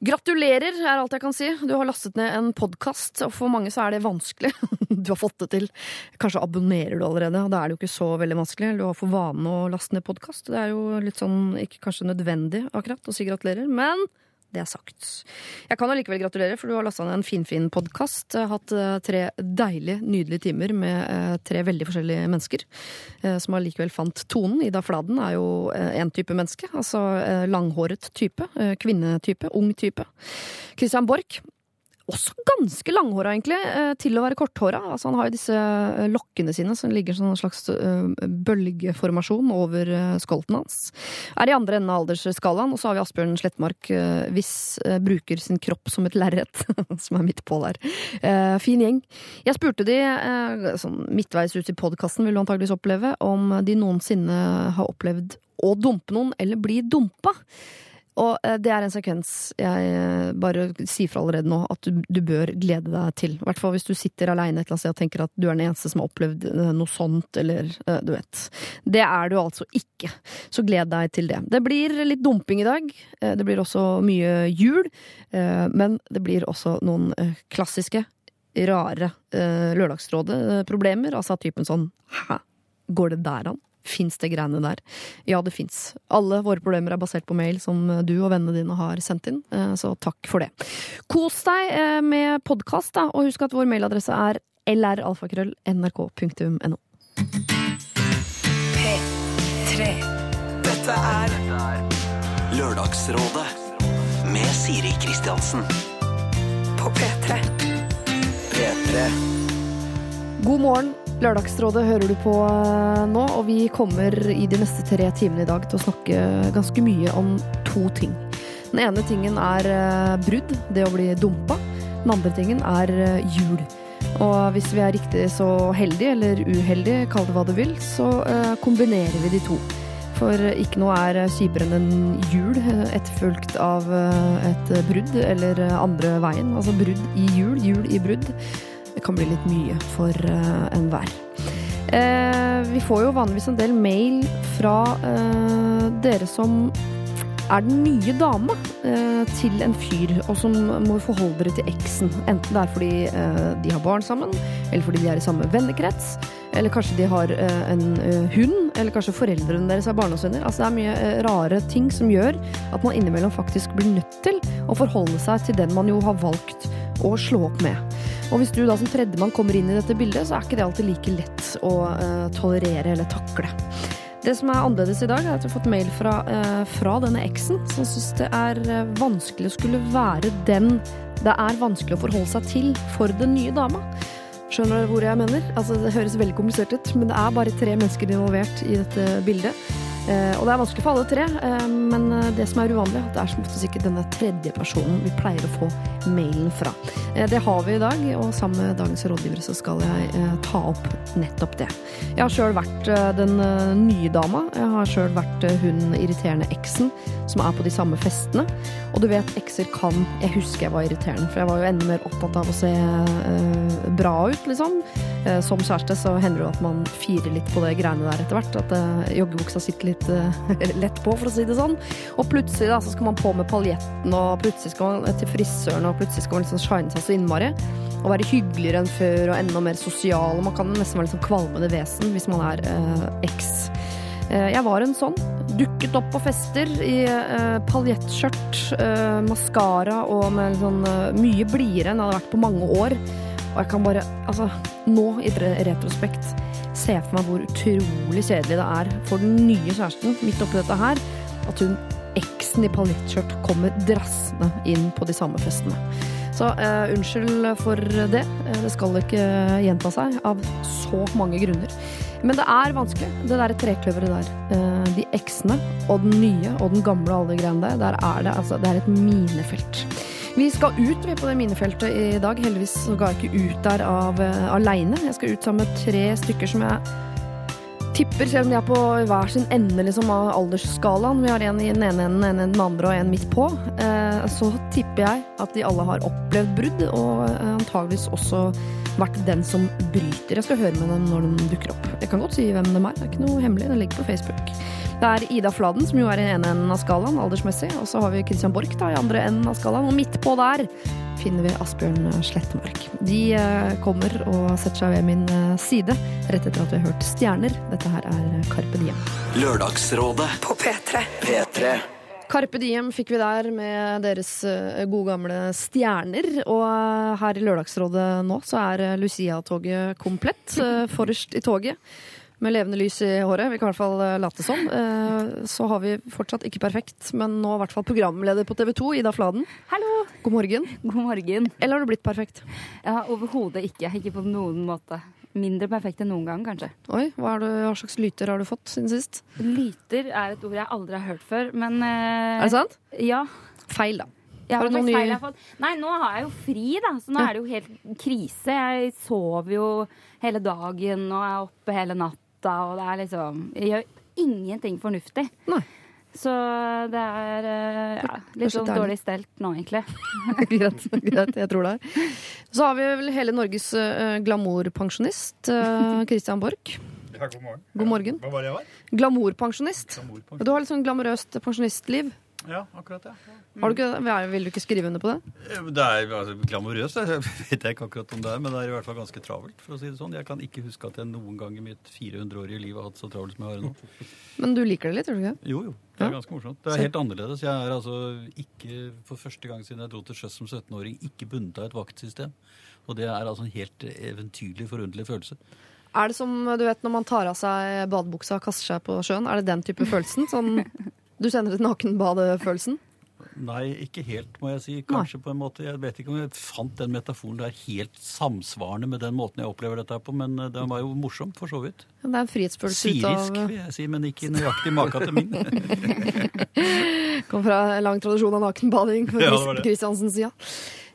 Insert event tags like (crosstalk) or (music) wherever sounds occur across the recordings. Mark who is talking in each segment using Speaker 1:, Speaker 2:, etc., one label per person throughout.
Speaker 1: Gratulerer, er alt jeg kan si. Du har lastet ned en podkast, og for mange så er det vanskelig. (laughs) Du har fått det til. Kanskje abonnerer du allerede, da er det jo ikke så veldig vanskelig. Du har for vane å laste ned podkast. Det er jo litt sånn ikke kanskje nødvendig akkurat å si gratulerer, men det er sagt. Jeg kan allikevel gratulere, for du har lasta ned en finfin podkast. Hatt eh, tre deilige, nydelige timer med eh, tre veldig forskjellige mennesker eh, som allikevel fant tonen. Ida Fladen er jo én type menneske, altså langhåret type. Kvinnetype. Ung type. Christian Borch også ganske langhåra, egentlig, eh, til å være korthåra. Altså, han har jo disse eh, lokkene sine som ligger som en slags eh, bølgeformasjon over skolten hans. Er i andre enden av aldersskalaen. Og så har vi Asbjørn Slettmark, hvis bruker sin kropp som et lerret, (laughs) som er midt på der. Fin gjeng. Jeg spurte de, sånn midtveis ut i podkasten vil du antageligvis oppleve, om de noensinne har opplevd å dumpe noen eller bli dumpa. Og eh, det er en sekvens jeg eh, bare sier fra allerede nå at du, du bør glede deg til. I hvert fall hvis du sitter aleine et eller annet sted og tenker at du er den eneste som har opplevd eh, noe sånt, eller du vet. Det er du altså ikke. Så gled deg til det. Det blir litt dumping i dag. Det blir også mye jul. Men det blir også noen klassiske, rare Lørdagsrådet-problemer. Altså typen sånn Hæ? Går det der an? Fins det greiene der? Ja, det fins. Alle våre problemer er basert på mail som du og vennene dine har sendt inn, eh, så takk for det. Kos deg eh, med podkast, og husk at vår mailadresse er lralfakrøll.nrk.no.
Speaker 2: P3. Dette er Lørdagsrådet med Siri Kristiansen. På P3. P3.
Speaker 1: God morgen. Lørdagsrådet hører du på eh, nå, og vi kommer i de neste tre timene i dag til å snakke ganske mye om to ting. Den ene tingen er eh, brudd, det å bli dumpa. Den andre tingen er eh, jul. Og hvis vi er riktig så heldige, eller uheldige, kall det hva du vil, så kombinerer vi de to. For ikke noe er kjipere enn en jul etterfulgt av et brudd, eller andre veien. Altså brudd i jul, jul i brudd. Det kan bli litt mye for uh, enhver. Uh, vi får jo vanligvis en del mail fra uh, dere som er den nye dama eh, til en fyr, og som må forholde dere til eksen. Enten det er fordi de har barn sammen, eller fordi de er i samme vennekrets. Eller kanskje de har en hund, eller kanskje foreldrene deres er barndomsvenner. Altså det er mye rare ting som gjør at man innimellom faktisk blir nødt til å forholde seg til den man jo har valgt å slå opp med. Og hvis du da som tredjemann kommer inn i dette bildet, så er ikke det alltid like lett å uh, tolerere eller takle. Det som er annerledes i dag, er at vi har fått mail fra, eh, fra denne eksen, som syns det er uh, vanskelig å skulle være den det er vanskelig å forholde seg til for den nye dama. Skjønner dere hvor jeg mener? Altså, det høres veldig komplisert ut, men det er bare tre mennesker involvert i dette bildet. Eh, og det er vanskelig for alle tre, eh, men eh, det som er uvanlig, det er som oftest ikke denne tredje personen vi pleier å få mailen fra. Det har vi i dag, og sammen med dagens rådgivere så skal jeg ta opp nettopp det. Jeg har sjøl vært den nye dama. Jeg har sjøl vært hun irriterende eksen som er på de samme festene. Og du vet, ekser kan Jeg husker jeg var irriterende, for jeg var jo enda mer opptatt av å se bra ut, liksom. som kjæreste så hender det at man firer litt på det greiene der etter hvert. At joggebuksa sitter litt litt uh, (laughs) lett på, for å si det sånn. Og plutselig da, så skal man på med paljetten, og plutselig skal man til frisøren, og plutselig skal man liksom shine seg så innmari. Og være hyggeligere enn før, og enda mer sosial. Og man kan nesten være liksom kvalmende vesen hvis man er uh, eks. Uh, jeg var en sånn. Dukket opp på fester i eh, paljettskjørt, eh, maskara og med sånn mye blidere enn jeg hadde vært på mange år. Og jeg kan bare, altså, nå i retrospekt se for meg hvor utrolig kjedelig det er for den nye kjæresten midt oppi dette her, at hun eksen i paljettskjørt kommer drassende inn på de samme festene. Så eh, unnskyld for det. Eh, det skal ikke gjenta seg av så mange grunner. Men det er vanskelig, det der trekløveret der. Uh, de eksene og den nye og den gamle og alle de greiene der, der er det, altså, det er et minefelt. Vi skal ut vi på det minefeltet i dag. Heldigvis så ga jeg ikke ut der av uh, aleine. Jeg skal ut sammen med tre stykker som jeg tipper, selv om de er på hver sin ende liksom, av aldersskalaen, vi har en i den ene enden, en i den andre og en midt på, eh, så tipper jeg at de alle har opplevd brudd, og eh, antageligvis også vært den som bryter. Jeg skal høre med dem når de dukker opp. Jeg kan godt si hvem de er, det er ikke noe hemmelig, den ligger på Facebook. Det er Ida Fladen, som jo er i den ene enden av skalaen aldersmessig, og så har vi Christian Borch da, i andre enden av skalaen, og midt på der finner vi Asbjørn Slettmark. De eh, kommer og setter seg ved min eh, side rett etter at vi har hørt Stjerner. Dette her er Carpe Diem.
Speaker 2: Lørdagsrådet
Speaker 3: På P3.
Speaker 2: P3
Speaker 1: Carpe Diem fikk vi der med deres eh, gode gamle stjerner. Og eh, her i Lørdagsrådet nå så er eh, Lucia-toget komplett. eh, Forrest i toget. Med levende lys i håret. Vi kan i hvert fall eh, late som. Sånn. Så har vi fortsatt ikke perfekt, men nå i hvert fall programleder på TV 2, Ida Fladen.
Speaker 4: Hallo!
Speaker 1: God morgen.
Speaker 4: God morgen.
Speaker 1: Eller har du blitt perfekt?
Speaker 4: Ja, Overhodet ikke. Ikke på noen måte. Mindre perfekt enn noen gang, kanskje.
Speaker 1: Oi, hva, det, hva slags lyter har du fått siden sist?
Speaker 4: Lyter er et ord jeg aldri har hørt før, men eh,
Speaker 1: Er det sant?
Speaker 4: Ja.
Speaker 1: Feil, da.
Speaker 4: Ja,
Speaker 1: Har du noen nye-.
Speaker 4: Nei, nå har jeg jo fri, da, så nå
Speaker 1: Ja.
Speaker 4: er det jo helt krise. Jeg sover jo hele dagen og er oppe hele natta, og det er liksom Jeg gjør ingenting fornuftig.
Speaker 1: Nei.
Speaker 4: Så det er eh, ja, litt sånn dårlig stelt nå, egentlig. (laughs)
Speaker 1: greit, greit, jeg tror det. er. Så har vi vel hele Norges uh, glamourpensjonist, uh, Christian Borch.
Speaker 5: Ja, god morgen.
Speaker 1: God morgen.
Speaker 5: Hva var det jeg var?
Speaker 1: Glamourpensjonist.
Speaker 5: Glamour
Speaker 1: Du har litt sånn glamorøst pensjonistliv.
Speaker 5: Ja, akkurat det.
Speaker 1: Har du ikke, vil du ikke skrive under på det?
Speaker 5: Det er altså, glamorøst, (laughs) Jeg vet ikke akkurat om det er, men det er i hvert fall ganske travelt, for å si det sånn. Jeg kan ikke huske at jeg noen gang i mitt 400-årige liv har hatt så travelt som jeg har nå. (laughs)
Speaker 1: Men du liker det litt, gjør du ikke?
Speaker 5: Jo, jo. Det er
Speaker 1: Ja.
Speaker 5: ganske morsomt. Det er helt annerledes. Jeg er altså ikke, for første gang siden jeg dro til sjøs som 17-åring, ikke bundet av et vaktsystem. Og det er altså en helt eventyrlig, forunderlig følelse.
Speaker 1: Er det som du vet når man tar av seg badebuksa og kaster seg på sjøen? Er det den type følelsen? Sånn, (laughs) du sender et nakenbadefølelsen?
Speaker 5: Nei, ikke helt, må jeg si. Kanskje på en måte. Jeg vet ikke om jeg fant den metaforen der helt samsvarende med den måten jeg opplever dette på, men eh, den var jo morsom, for så vidt.
Speaker 1: Det er en frihetsfølelse ut
Speaker 5: Sirisk,
Speaker 1: av
Speaker 5: vil jeg si, men ikke nøyaktig maka til min. (laughs)
Speaker 1: Kom fra en lang tradisjon av nakenbading på (laughs)
Speaker 5: Ja.
Speaker 1: Kristiansens side.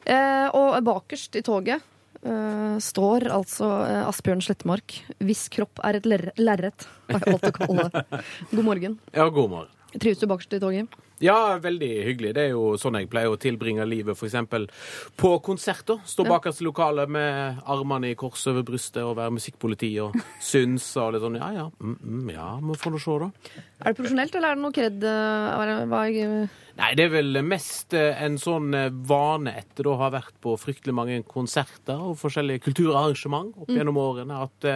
Speaker 1: Eh, og bakerst i toget eh, står altså eh, Asbjørn Slettmark, hvis kropp er et lerre- lerret, har jeg valgt å kalle det. (laughs) God morgen.
Speaker 6: Ja, god morgen.
Speaker 1: Trives du bakerst i toget?
Speaker 6: Ja, veldig hyggelig. Det er jo sånn jeg pleier å tilbringe livet, f.eks. på konserter. Stå bakerst i lokalet med armene i kors over brystet og være musikkpoliti og (laughs) synse og litt sånn. Ja, ja, mm, mm, ja, må få nå se, da.
Speaker 1: Er det profesjonelt, eller er det noe kred? eh, hva
Speaker 6: Nei, det er vel mest eh, en sånn eh, vane etter å ha vært på fryktelig mange konserter og forskjellige kulturarrangement opp gjennom årene, at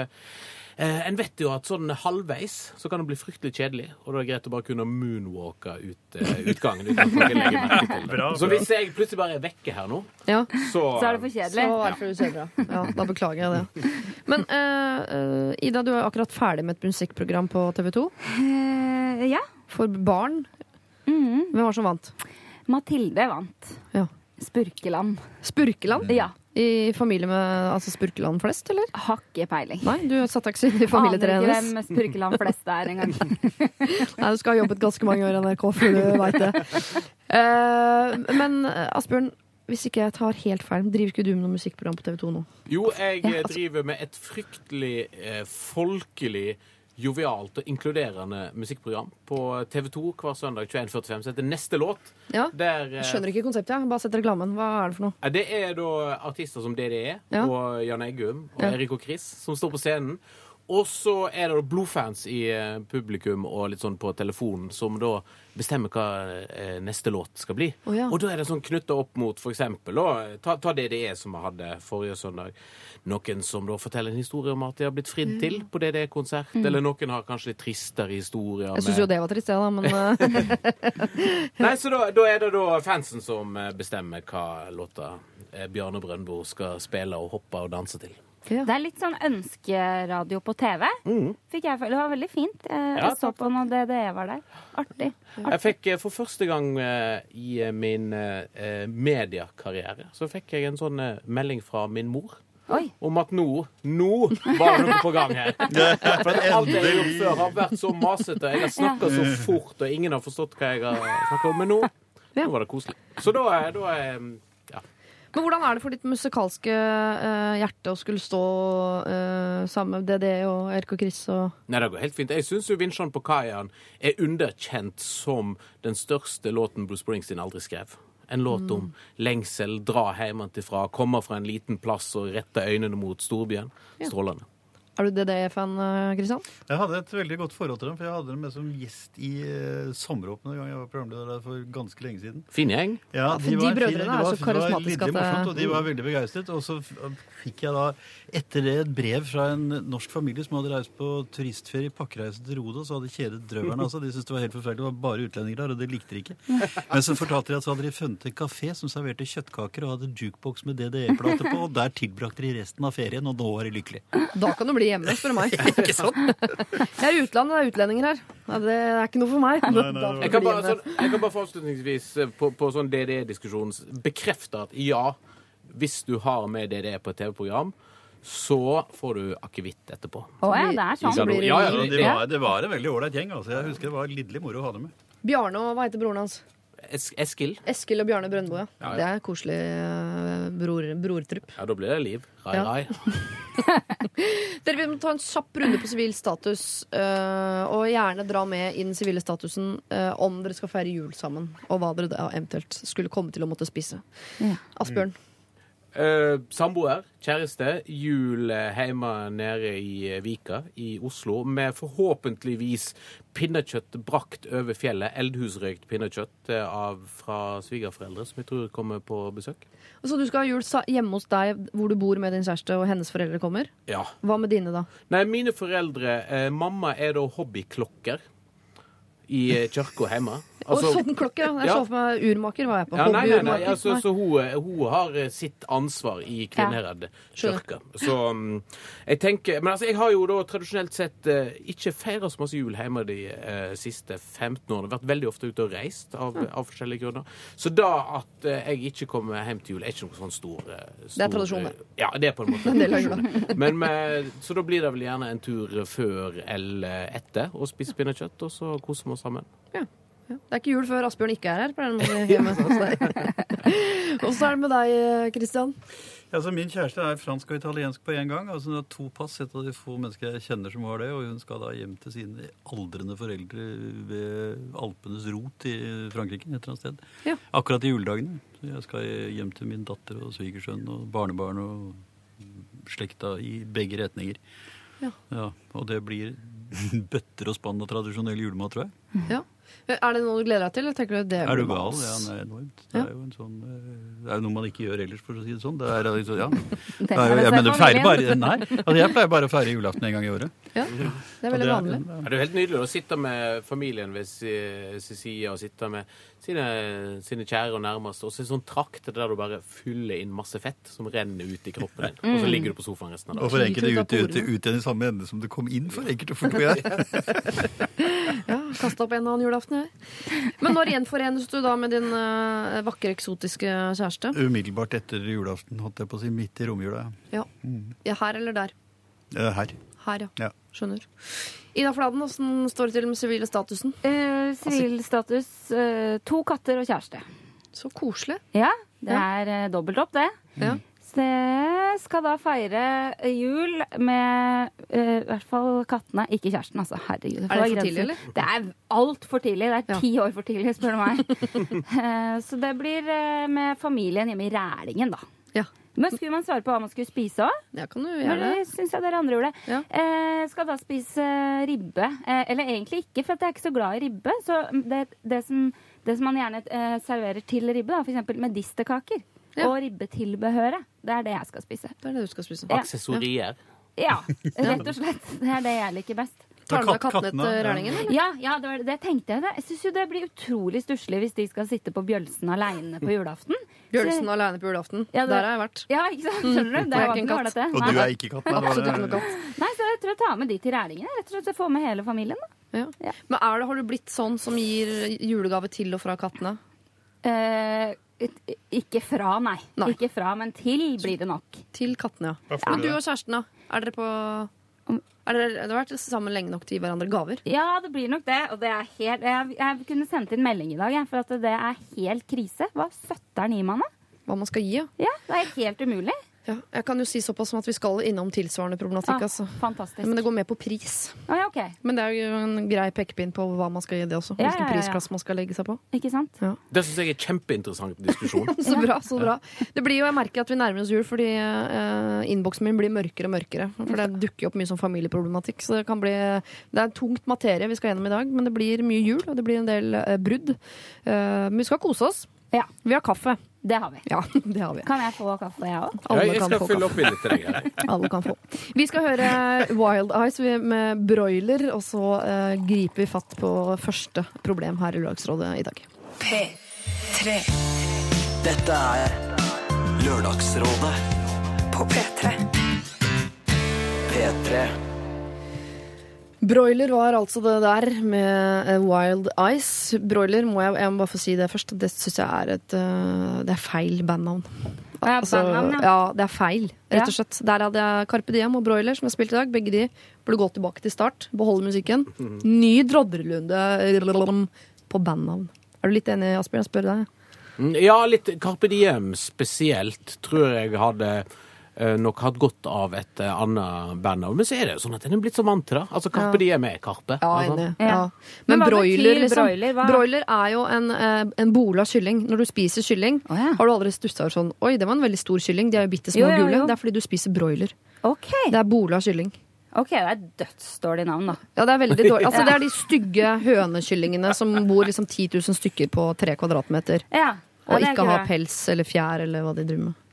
Speaker 6: eh, en vet jo at sånn halvveis så kan det bli fryktelig kjedelig, og da er det greit å bare kunne moonwalke ut eh, utgangen uten at noen legger merke til det.
Speaker 5: Bra,
Speaker 6: Så hvis jeg plutselig bare er vekke her nå,
Speaker 1: Ja,
Speaker 6: så,
Speaker 4: Så er det for
Speaker 1: så
Speaker 4: kjedelig.
Speaker 1: er det for kjedelig. Ja, da beklager jeg det. Men eh, eh, Ida, du er akkurat ferdig med et musikkprogram på TV 2
Speaker 4: Eh, ja.
Speaker 1: for barn.
Speaker 4: Mhm.
Speaker 1: Hvem var det som vant?
Speaker 4: Mathilde vant.
Speaker 1: Ja.
Speaker 4: Spurkeland.
Speaker 1: Spurkeland?
Speaker 4: Ja.
Speaker 1: I familie med altså Spurkeland flest, eller?
Speaker 4: Har ikke peiling.
Speaker 1: Nei, du satte deg ikke inn i familietreet
Speaker 4: Aner ikke hvem Spurkeland flest er engang. (laughs)
Speaker 1: Nei, du skal ha jobbet ganske mange år i NRK før du veit det. Uh, men Asbjørn, hvis ikke jeg tar helt feil, driver ikke du med noe musikkprogram på TV 2 nå?
Speaker 6: Jo, jeg
Speaker 1: Ja, altså-
Speaker 6: driver med et fryktelig eh, folkelig, jovialt og inkluderende musikkprogram på TV 2 hver søndag 21.45 som heter Neste låt.
Speaker 1: Ja,
Speaker 6: Der, eh,
Speaker 1: Jeg skjønner ikke konseptet. jeg. Bare sett reklamen. Hva er det for noe?
Speaker 6: eh, Det er da artister som DDE
Speaker 1: Ja.
Speaker 6: og Jan Eggum og
Speaker 1: Ja.
Speaker 6: Erik og Chris som står på scenen. Og så er det blodfans i eh, publikum og litt sånn på telefonen som da bestemmer hva eh, neste låt skal bli.
Speaker 1: Oh, ja.
Speaker 6: Og da er det sånn knytta opp mot eksempel da, ta, ta DDE som vi hadde forrige søndag. Noen som da forteller en historie om at de har blitt fridd til på DDE-konsert. Eller noen har kanskje litt tristere historier.
Speaker 1: Mm. Jeg syns jo det var trist, jeg, da, men (laughs) eh,
Speaker 6: Nei, så da, da er det da fansen som eh, bestemmer hva låta eh, Bjarne Brøndbo skal spille og hoppe og danse til.
Speaker 1: Ja.
Speaker 4: Det er litt sånn ønskeradio på TV. Fikk jeg. Det var veldig fint. Eh,
Speaker 6: Mm. Ja,
Speaker 4: Jeg så på når DDE var der. Artig.
Speaker 6: Jeg fikk eh, for første gang eh, i min mediekarriere så fikk jeg en sånn melding fra min mor.
Speaker 4: Oi.
Speaker 6: Om at nå, nå var det noe på gang her. (laughs) For at alt jeg har gjort før, har vært så masete. Jeg har snakka så fort, og ingen har forstått hva jeg har snakka om. Men nå, nå var det koselig. Så da, er- da er.
Speaker 1: Men hvordan er det for ditt musikalske uh, hjerte å skulle stå uh, sammen med DDE og Erk og Chris og
Speaker 6: Nei, det går helt fint. Jeg syns Vinsjan på kaien er underkjent som den største låten Bruce Springsteen aldri skrev. En låt om lengsel, dra hjemmefra, komme fra en liten plass og rette øynene mot storbyen. Strålende.
Speaker 1: Er du DDE-fan, Kristian?
Speaker 5: Jeg hadde et veldig godt forhold til dem, for jeg hadde dem med som gjest i uh, Sommeråpne gang jeg var programleder der for ganske lenge siden.
Speaker 6: Fin gjeng.
Speaker 5: Ja,
Speaker 1: for de
Speaker 5: var
Speaker 1: brødrene
Speaker 5: fine,
Speaker 1: er
Speaker 5: det var-
Speaker 1: så
Speaker 5: var
Speaker 1: karismatiske
Speaker 5: lidderlig
Speaker 1: at det-
Speaker 5: morsomt, Og de var veldig begeistret. Og så f- fikk jeg da etter det et brev fra en norsk familie som hadde reist på turistferie i pakkereise til Rodos og hadde kjedet drøverne. Altså. De syntes det var helt forferdelig. Det var bare utlendinger der, og det likte de ikke. (laughs) Men så fortalte de at så hadde de funnet en kafé som serverte kjøttkaker og hadde jukebox med DDE-plate på, og der tilbrakte de resten av ferien, og nå var de lykkelige.
Speaker 1: Da kan du bli hjemme, spør du meg. (laughs)
Speaker 5: Ikke sant?
Speaker 1: Jeg er i utlandet, det er utlendinger her. Det er ikke noe for meg.
Speaker 5: Nei,
Speaker 1: nei,
Speaker 5: nei.
Speaker 6: Jeg kan bare, sånn, jeg kan bare for avslutningsvis eh, på, på sånn DDE-diskusjon bekrefte at ja, hvis du har med DDE på et TV-program, så får du akevitt etterpå.
Speaker 4: Å ja, det er
Speaker 1: Så
Speaker 4: sånn.
Speaker 1: det
Speaker 6: Ja, ja.
Speaker 5: Det var, det var en veldig ålreit gjeng. altså. Jeg husker det var lidderlig moro å ha dem med.
Speaker 1: Bjarne og hva heter broren hans?
Speaker 6: Es Eskil.
Speaker 1: Eskil og Bjarne Brøndbo, ja.
Speaker 6: Ja, ja.
Speaker 1: Det er koselig eh, bror, brortrupp.
Speaker 6: Ja, da blir det liv. Rai,
Speaker 1: Ja.
Speaker 6: rai. (laughs)
Speaker 1: Dere vil ta en kjapp runde på sivil status, uh, og gjerne dra med i den sivile statusen uh, om dere skal feire jul sammen, og hva dere da eventuelt skulle komme til å måtte spise.
Speaker 4: Ja.
Speaker 1: Asbjørn.
Speaker 6: Eh, samboer, kjæreste, jul eh, hjemme nede i eh, Vika i Oslo med forhåpentligvis pinnekjøtt brakt over fjellet. Eldhusrøykt pinnekjøtt av, fra svigerforeldre, som jeg tror kommer på besøk.
Speaker 1: Så du skal ha jul hjemme hos deg hvor du bor med din kjæreste, og hennes foreldre kommer?
Speaker 6: Ja.
Speaker 1: Hva med dine, da?
Speaker 6: Nei, mine foreldre eh, Mamma er da hobbyklokker i eh, kirka hjemme.
Speaker 1: og sånn klokke, ja. Jeg så for meg urmaker, var jeg på.
Speaker 6: Ja, nei, nei, nei, altså, så hun, eh, hun har eh, sitt ansvar i Kvinnherad kirke. Så mm, jeg tenker Men altså, jeg har jo da tradisjonelt sett ikke feira så masse jul hjemme de eh, siste 15 årene. Vært veldig ofte ute og reist av, av forskjellige grunner. Så da at jeg ikke kommer hjem til jul, er ikke noe sånn stor, stor
Speaker 1: Det er tradisjon, det.
Speaker 6: Ja, det er på en måte (laughs) tradisjon. Men med, så da blir det vel gjerne en tur før eller etter og spise pinnekjøtt, og så koser vi oss sammen.
Speaker 1: Ja. Ja. Det er ikke jul før Asbjørn ikke er her. pleier han å si. (laughs) (laughs) Åssen er det med deg, Christian?
Speaker 5: Ja, altså Min kjæreste er fransk og italiensk på en gang. altså Hun har to pass, et av de få mennesker jeg kjenner som har det. Og hun skal da hjem til sine aldrende foreldre ved Alpenes rot i Frankrike. et eller annet sted.
Speaker 1: Ja.
Speaker 5: Akkurat i juledagene. Så jeg skal hjem til min datter og svigersønn og barnebarn og slekta i begge retninger.
Speaker 1: Ja.
Speaker 5: Og det blir (laughs) bøtter og spann av tradisjonell julemat, tror jeg.
Speaker 1: Ja. Er det noe du gleder deg til? eller Tenker du det
Speaker 5: Er du gal? Ja, nei, enormt. Det er jo en sånn eh, Det er noe man ikke gjør ellers, for å si det sånn. Det er liksom, ja. (laughs)
Speaker 4: Det
Speaker 5: Det er jo, jeg mener,
Speaker 4: er
Speaker 5: feirer bare, nei, altså jeg pleier bare å feire julaften en gang i året.
Speaker 1: Ja, det er veldig
Speaker 5: det er-
Speaker 1: vanlig.
Speaker 6: Det er jo helt nydelig å sitte med familien ved side og sitte med sine, sine kjære og nærmeste. Og så det sånn trakt der du bare fyller inn masse fett som renner ut i kroppen din. Og så ligger du på sofaen resten av
Speaker 5: Og
Speaker 6: dagen.
Speaker 5: for enkelte
Speaker 1: ut
Speaker 5: ut, ut, ut igjen i samme ende som det kom inn for enkelte og jeg. (laughs)
Speaker 1: Ja, Kasta opp en og annen julaften, jeg. Men når gjenforenes du da med din eh, vakre, eksotiske kjæreste?
Speaker 5: Umiddelbart etter julaften, holdt jeg på å si, midt i romjula.
Speaker 1: Ja. ja. Her eller der?
Speaker 5: Eh, Her.
Speaker 1: Her, ja.
Speaker 5: Ja.
Speaker 1: Skjønner. Ida Fladen, åssen står det til med sivile statusen?
Speaker 4: Eh, Sivil status, eh, to katter og kjæreste.
Speaker 1: Så koselig.
Speaker 4: Ja, det er eh, dobbelt opp, det.
Speaker 1: Ja.
Speaker 4: Så skal da feire jul med eh, i hvert fall kattene, ikke kjæresten, altså. Herregud.
Speaker 1: Er det for tidlig, eller?
Speaker 4: Det er altfor tidlig. Det er
Speaker 1: Ja.
Speaker 4: ti år for tidlig, spør du meg. (laughs) Eh, Så det blir eh, med familien hjemme i Rælingen, da.
Speaker 1: Ja.
Speaker 4: Men skulle man svare på hva man skulle spise òg?
Speaker 1: Ja, kan du gjøre det.
Speaker 4: det syns jeg dere andre gjorde.
Speaker 1: Ja.
Speaker 4: Eh, skal da spise ribbe. Eh, eller egentlig ikke, for at jeg er ikke så glad i ribbe. Så det, det, som, det som man gjerne eh, serverer til ribbe, da, f.eks. medisterkaker
Speaker 1: Ja.
Speaker 4: og ribbetilbehøret, det er det jeg skal spise.
Speaker 1: Det er det du skal spise.
Speaker 4: Ja.
Speaker 6: Aksessorier.
Speaker 4: Ja, (laughs) rett og slett. Det er det jeg liker best.
Speaker 1: Tar du med kattene til
Speaker 5: ja.
Speaker 1: Rælingen.
Speaker 4: Ja, ja det, var, det tenkte jeg. Det. Jeg syns jo det blir utrolig stusslig hvis de skal sitte på Bjølsen aleine på julaften. (laughs)
Speaker 1: Bjølsen aleine på julaften.
Speaker 4: Ja, det-
Speaker 1: Der har jeg vært.
Speaker 4: Ja, ikke sant? Skjønner du? (laughs) Det
Speaker 1: er ikke en katt.
Speaker 4: ålreit, det.
Speaker 5: Og du er ikke katt? Nei,
Speaker 1: Absolutt ikke noe katt.
Speaker 4: Nei, så jeg tror jeg tar med de til Rælingen. Rett og slett få med hele familien. da.
Speaker 1: Ja.
Speaker 4: Ja.
Speaker 1: Men er det, har du blitt sånn som gir julegave til og fra kattene?
Speaker 4: Eh, ikke fra, nei.
Speaker 1: Nei.
Speaker 4: Ikke fra, men til blir det nok.
Speaker 1: Til kattene, ja. Men du og kjæresten, da? Er dere på er det, har vært sammen lenge nok til å gi hverandre gaver?
Speaker 4: Ja, det blir nok det. Og det er helt Jeg, jeg kunne sendt inn melding i dag, for at det er helt krise. Hva søtteren gir man, da?
Speaker 1: Hva man skal gi, ja.
Speaker 4: Ja, det er helt umulig.
Speaker 1: Ja. Jeg kan jo si såpass som at vi skal innom tilsvarende problematikk,
Speaker 4: Ah,
Speaker 1: altså.
Speaker 4: fantastisk.
Speaker 1: Men det går med på pris.
Speaker 4: Ah, ja, ok.
Speaker 1: Men det er jo en grei pekepinn på hva man skal gi det også.
Speaker 4: Ja,
Speaker 1: Hvilken
Speaker 4: ja,
Speaker 1: prisklasse man skal legge seg på.
Speaker 4: Ikke sant?
Speaker 6: Det syns jeg er kjempeinteressant diskusjon. (laughs)
Speaker 1: Så bra, så bra. Det blir jo, Jeg merker at vi nærmer oss jul fordi eh, innboksen min blir mørkere og mørkere. For det dukker opp mye sånn familieproblematikk. Så det kan bli Det er tungt materie vi skal gjennom i dag, men det blir mye jul, og det blir en del eh, brudd. Eh, men vi skal kose oss.
Speaker 4: Ja,
Speaker 1: Vi har kaffe.
Speaker 4: Det har vi.
Speaker 1: Ja, (laughs) det har vi.
Speaker 4: Kan jeg få kaffe, jeg òg?
Speaker 6: Jeg skal fylle opp litt til deg. (laughs)
Speaker 1: Alle kan få. Vi skal høre Wild Eyes med broiler, og så uh, griper vi fatt på første problem her i Lørdagsrådet i dag.
Speaker 2: P3. Dette er Lørdagsrådet på P3. P3.
Speaker 1: Broiler var altså det der med eh, Wild Ice. Broiler, må jeg, jeg må bare få si det først. Det syns jeg er et eh, Det er feil bandnavn.
Speaker 4: Ja,
Speaker 1: Altså,
Speaker 4: bandnavn, ja.
Speaker 1: ja, det er feil, rett og slett. Der hadde jeg Carpe Diem og Broiler, som jeg spilte i dag. Begge de burde gå tilbake til start. Beholde musikken. Ny Drodrelunde på bandnavn. Er du litt enig, Asbjørn? Jeg spør deg.
Speaker 6: Ja, litt Carpe Diem spesielt tror jeg hadde nok hatt godt av et eh, annet bandnavn. Men så er det jo sånn at den er blitt så mantra. Altså Karpe Carpe Diem er Karpe.
Speaker 1: Ja,
Speaker 6: altså.
Speaker 1: enig.
Speaker 4: Ja.
Speaker 1: Ja.
Speaker 4: Men
Speaker 1: Men, broiler, liksom.
Speaker 4: broiler? Hva-
Speaker 1: Broiler er jo en, en bole bola kylling. Når du spiser kylling,
Speaker 4: oh, ja.
Speaker 1: har du aldri stussa over sånn Oi, det var en veldig stor kylling. De er jo bitte små
Speaker 4: jo,
Speaker 1: gule. Det er fordi du spiser broiler.
Speaker 4: Okay.
Speaker 1: Det er bola kylling.
Speaker 4: Ok, det er et dødsdårlig navn, da.
Speaker 1: Ja, det er veldig dårlig. (laughs) Altså, det er de stygge hønekyllingene som bor liksom 10 000 stykker på tre kvadratmeter.
Speaker 4: Ja,
Speaker 1: Og ikke har pels eller fjær eller hva de driver med.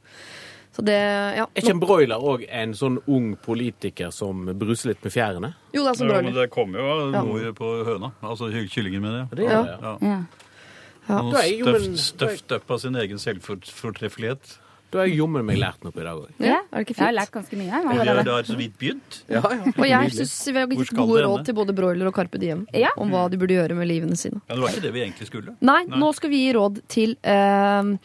Speaker 1: Så det, ja.
Speaker 6: Er ikke en broiler òg en sånn ung politiker som bruser litt med fjærene?
Speaker 1: Jo, det er som
Speaker 5: Ja, men
Speaker 1: broiler.
Speaker 5: det kommer jo noe
Speaker 1: Ja.
Speaker 5: på høna. Altså ky- kyllingen, mener jeg.
Speaker 6: Det gjør
Speaker 1: Ja.
Speaker 6: det, ja.
Speaker 5: Ja. Støft, støft opp av sin egen selvfortreffelighet.
Speaker 6: Da har jeg jommen meg lært noe i dag òg.
Speaker 1: Ja, er det ikke fint?
Speaker 4: Jeg har lært ganske mye.
Speaker 5: Og vi har, så vidt begynt.
Speaker 6: Ja, ja.
Speaker 1: Og jeg syns vi har gitt gode råd til både broiler og Carpe Diem
Speaker 4: Ja.
Speaker 1: om hva de burde gjøre med livene sine.
Speaker 5: Ja, Det var ikke det vi egentlig skulle.
Speaker 1: Nei,
Speaker 5: Nei.
Speaker 1: nå skal vi gi råd til eh,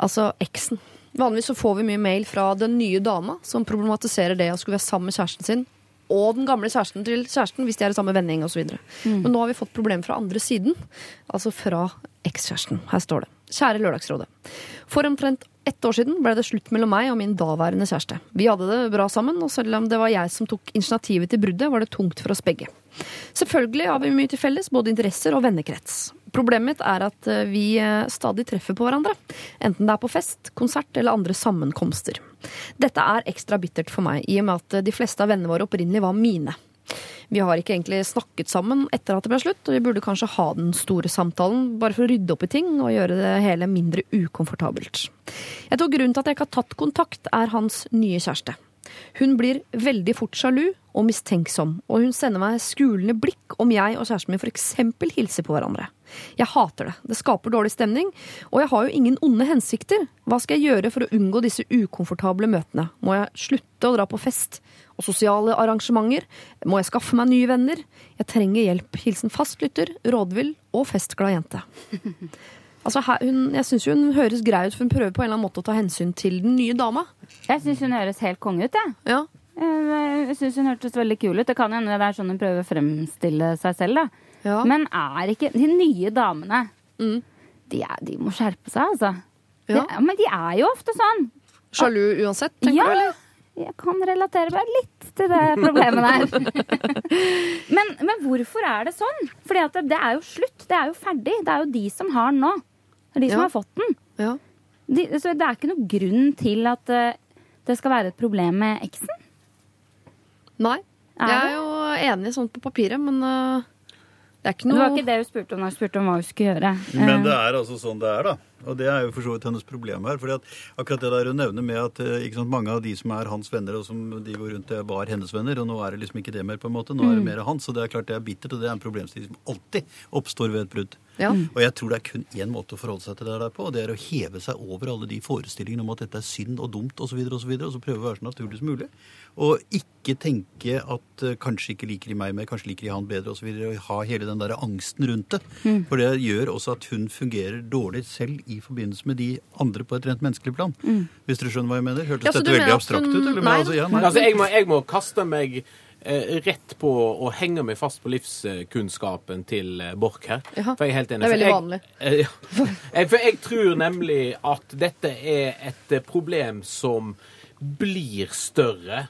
Speaker 1: altså eksen. Vanligvis så får vi mye mail fra den nye dama som problematiserer det å skulle være sammen med kjæresten sin. Og den gamle kjæresten til kjæresten hvis de er i samme vennegjeng osv.
Speaker 4: Mm.
Speaker 1: Men nå har vi fått problem fra andre siden. Altså fra ekskjæresten. Her står det. Kjære Lørdagsrådet. For omtrent ett år siden ble det slutt mellom meg og min daværende kjæreste. Vi hadde det bra sammen, og selv om det var jeg som tok initiativet til bruddet, var det tungt for oss begge. Selvfølgelig har vi mye til felles, både interesser og vennekrets. Problemet mitt er at eh, vi eh, stadig treffer på hverandre. Enten det er på fest, konsert eller andre sammenkomster. Dette er ekstra bittert for meg, i og med at eh, de fleste av vennene våre opprinnelig var mine. Vi har ikke egentlig snakket sammen etter at det ble slutt, og vi burde kanskje ha den store samtalen, bare for å rydde opp i ting og gjøre det hele mindre ukomfortabelt. Jeg tror grunnen til at jeg ikke har tatt kontakt, er hans nye kjæreste. Hun blir veldig fort sjalu og mistenksom, og hun sender meg skulende blikk om jeg og kjæresten min f.eks. hilser på hverandre. Jeg hater det. Det skaper dårlig stemning, og jeg har jo ingen onde hensikter. Hva skal jeg gjøre for å unngå disse ukomfortable møtene? Må jeg slutte å dra på fest og sosiale arrangementer? Må jeg skaffe meg nye venner? Jeg trenger hjelp. Hilsen fastlytter, rådvill og festglad jente. Altså, hun, jeg syns hun høres grei ut, for hun prøver på en eller annen måte å ta hensyn til den nye dama.
Speaker 4: Jeg syns hun høres helt konge ut, jeg.
Speaker 1: Ja,
Speaker 4: Eh, Jeg syns hun hørtes veldig kul ut. Det kan hende det er sånn hun prøver å fremstille seg selv, da.
Speaker 1: ja.
Speaker 4: Men er ikke De nye damene,
Speaker 1: Mm.
Speaker 4: de, er, de må skjerpe seg, altså.
Speaker 1: Ja.
Speaker 4: De, men de er jo ofte sånn.
Speaker 1: Sjalu uansett, tenker
Speaker 4: Ja.
Speaker 1: du, eller?
Speaker 4: Jeg kan relatere meg litt til det problemet der. (laughs) men, men hvorfor er det sånn? Fordi det, det er jo slutt. Det er jo ferdig. Det er jo de som har nå. Det er de som
Speaker 1: Ja.
Speaker 4: har fått den.
Speaker 1: Ja.
Speaker 4: De, så det er ikke noe grunn til at eh, det skal være et problem med eksen.
Speaker 1: Nei.
Speaker 4: Er
Speaker 1: Jeg er jo enig sånn på papiret, men uh, det er ikke noe Det
Speaker 4: var ikke det hun spurte om da hun spurte om hva hun skulle gjøre.
Speaker 5: Men det
Speaker 4: Eh,
Speaker 5: er altså sånn det er, da. Og det er jo for så vidt hennes problem her. fordi at akkurat det der hun nevner med at eh, ikke sant, mange av de som er hans venner, og som de går rundt, det var hennes venner, og nå er det liksom ikke det mer, på en måte. Nå er det
Speaker 4: Mm.
Speaker 5: mer hans. Og det er klart det er bittert, og det er en problemstilling som alltid oppstår ved et brudd.
Speaker 1: Ja.
Speaker 5: Og jeg tror det er kun én måte å forholde seg til det der på, og det er å heve seg over alle de forestillingene om at dette er synd og dumt osv., og, så videre, og så prøve å være så naturlig som mulig. Og ikke tenke at uh, kanskje ikke liker de meg mer, kanskje liker de han bedre osv., og, og ha hele den der angsten rundt det. For det gjør også at hun fungerer dårlig selv i forbindelse med de andre på et rent menneskelig plan. Hvis dere skjønner hva jeg mener? Hørtes
Speaker 1: Ja,
Speaker 5: dette veldig abstrakt
Speaker 1: hun-
Speaker 5: ut? Eller?
Speaker 1: Nei.
Speaker 5: altså, ja, nei.
Speaker 6: Altså, jeg må, jeg må kaste meg eh, rett på å henge meg fast på livskunnskapen til eh, Borch her.
Speaker 1: Ja,
Speaker 6: For jeg er helt enig.
Speaker 1: Det er veldig vanlig.
Speaker 6: Jeg, (laughs) eh. Jeg- For jeg tror nemlig at dette er et problem som blir større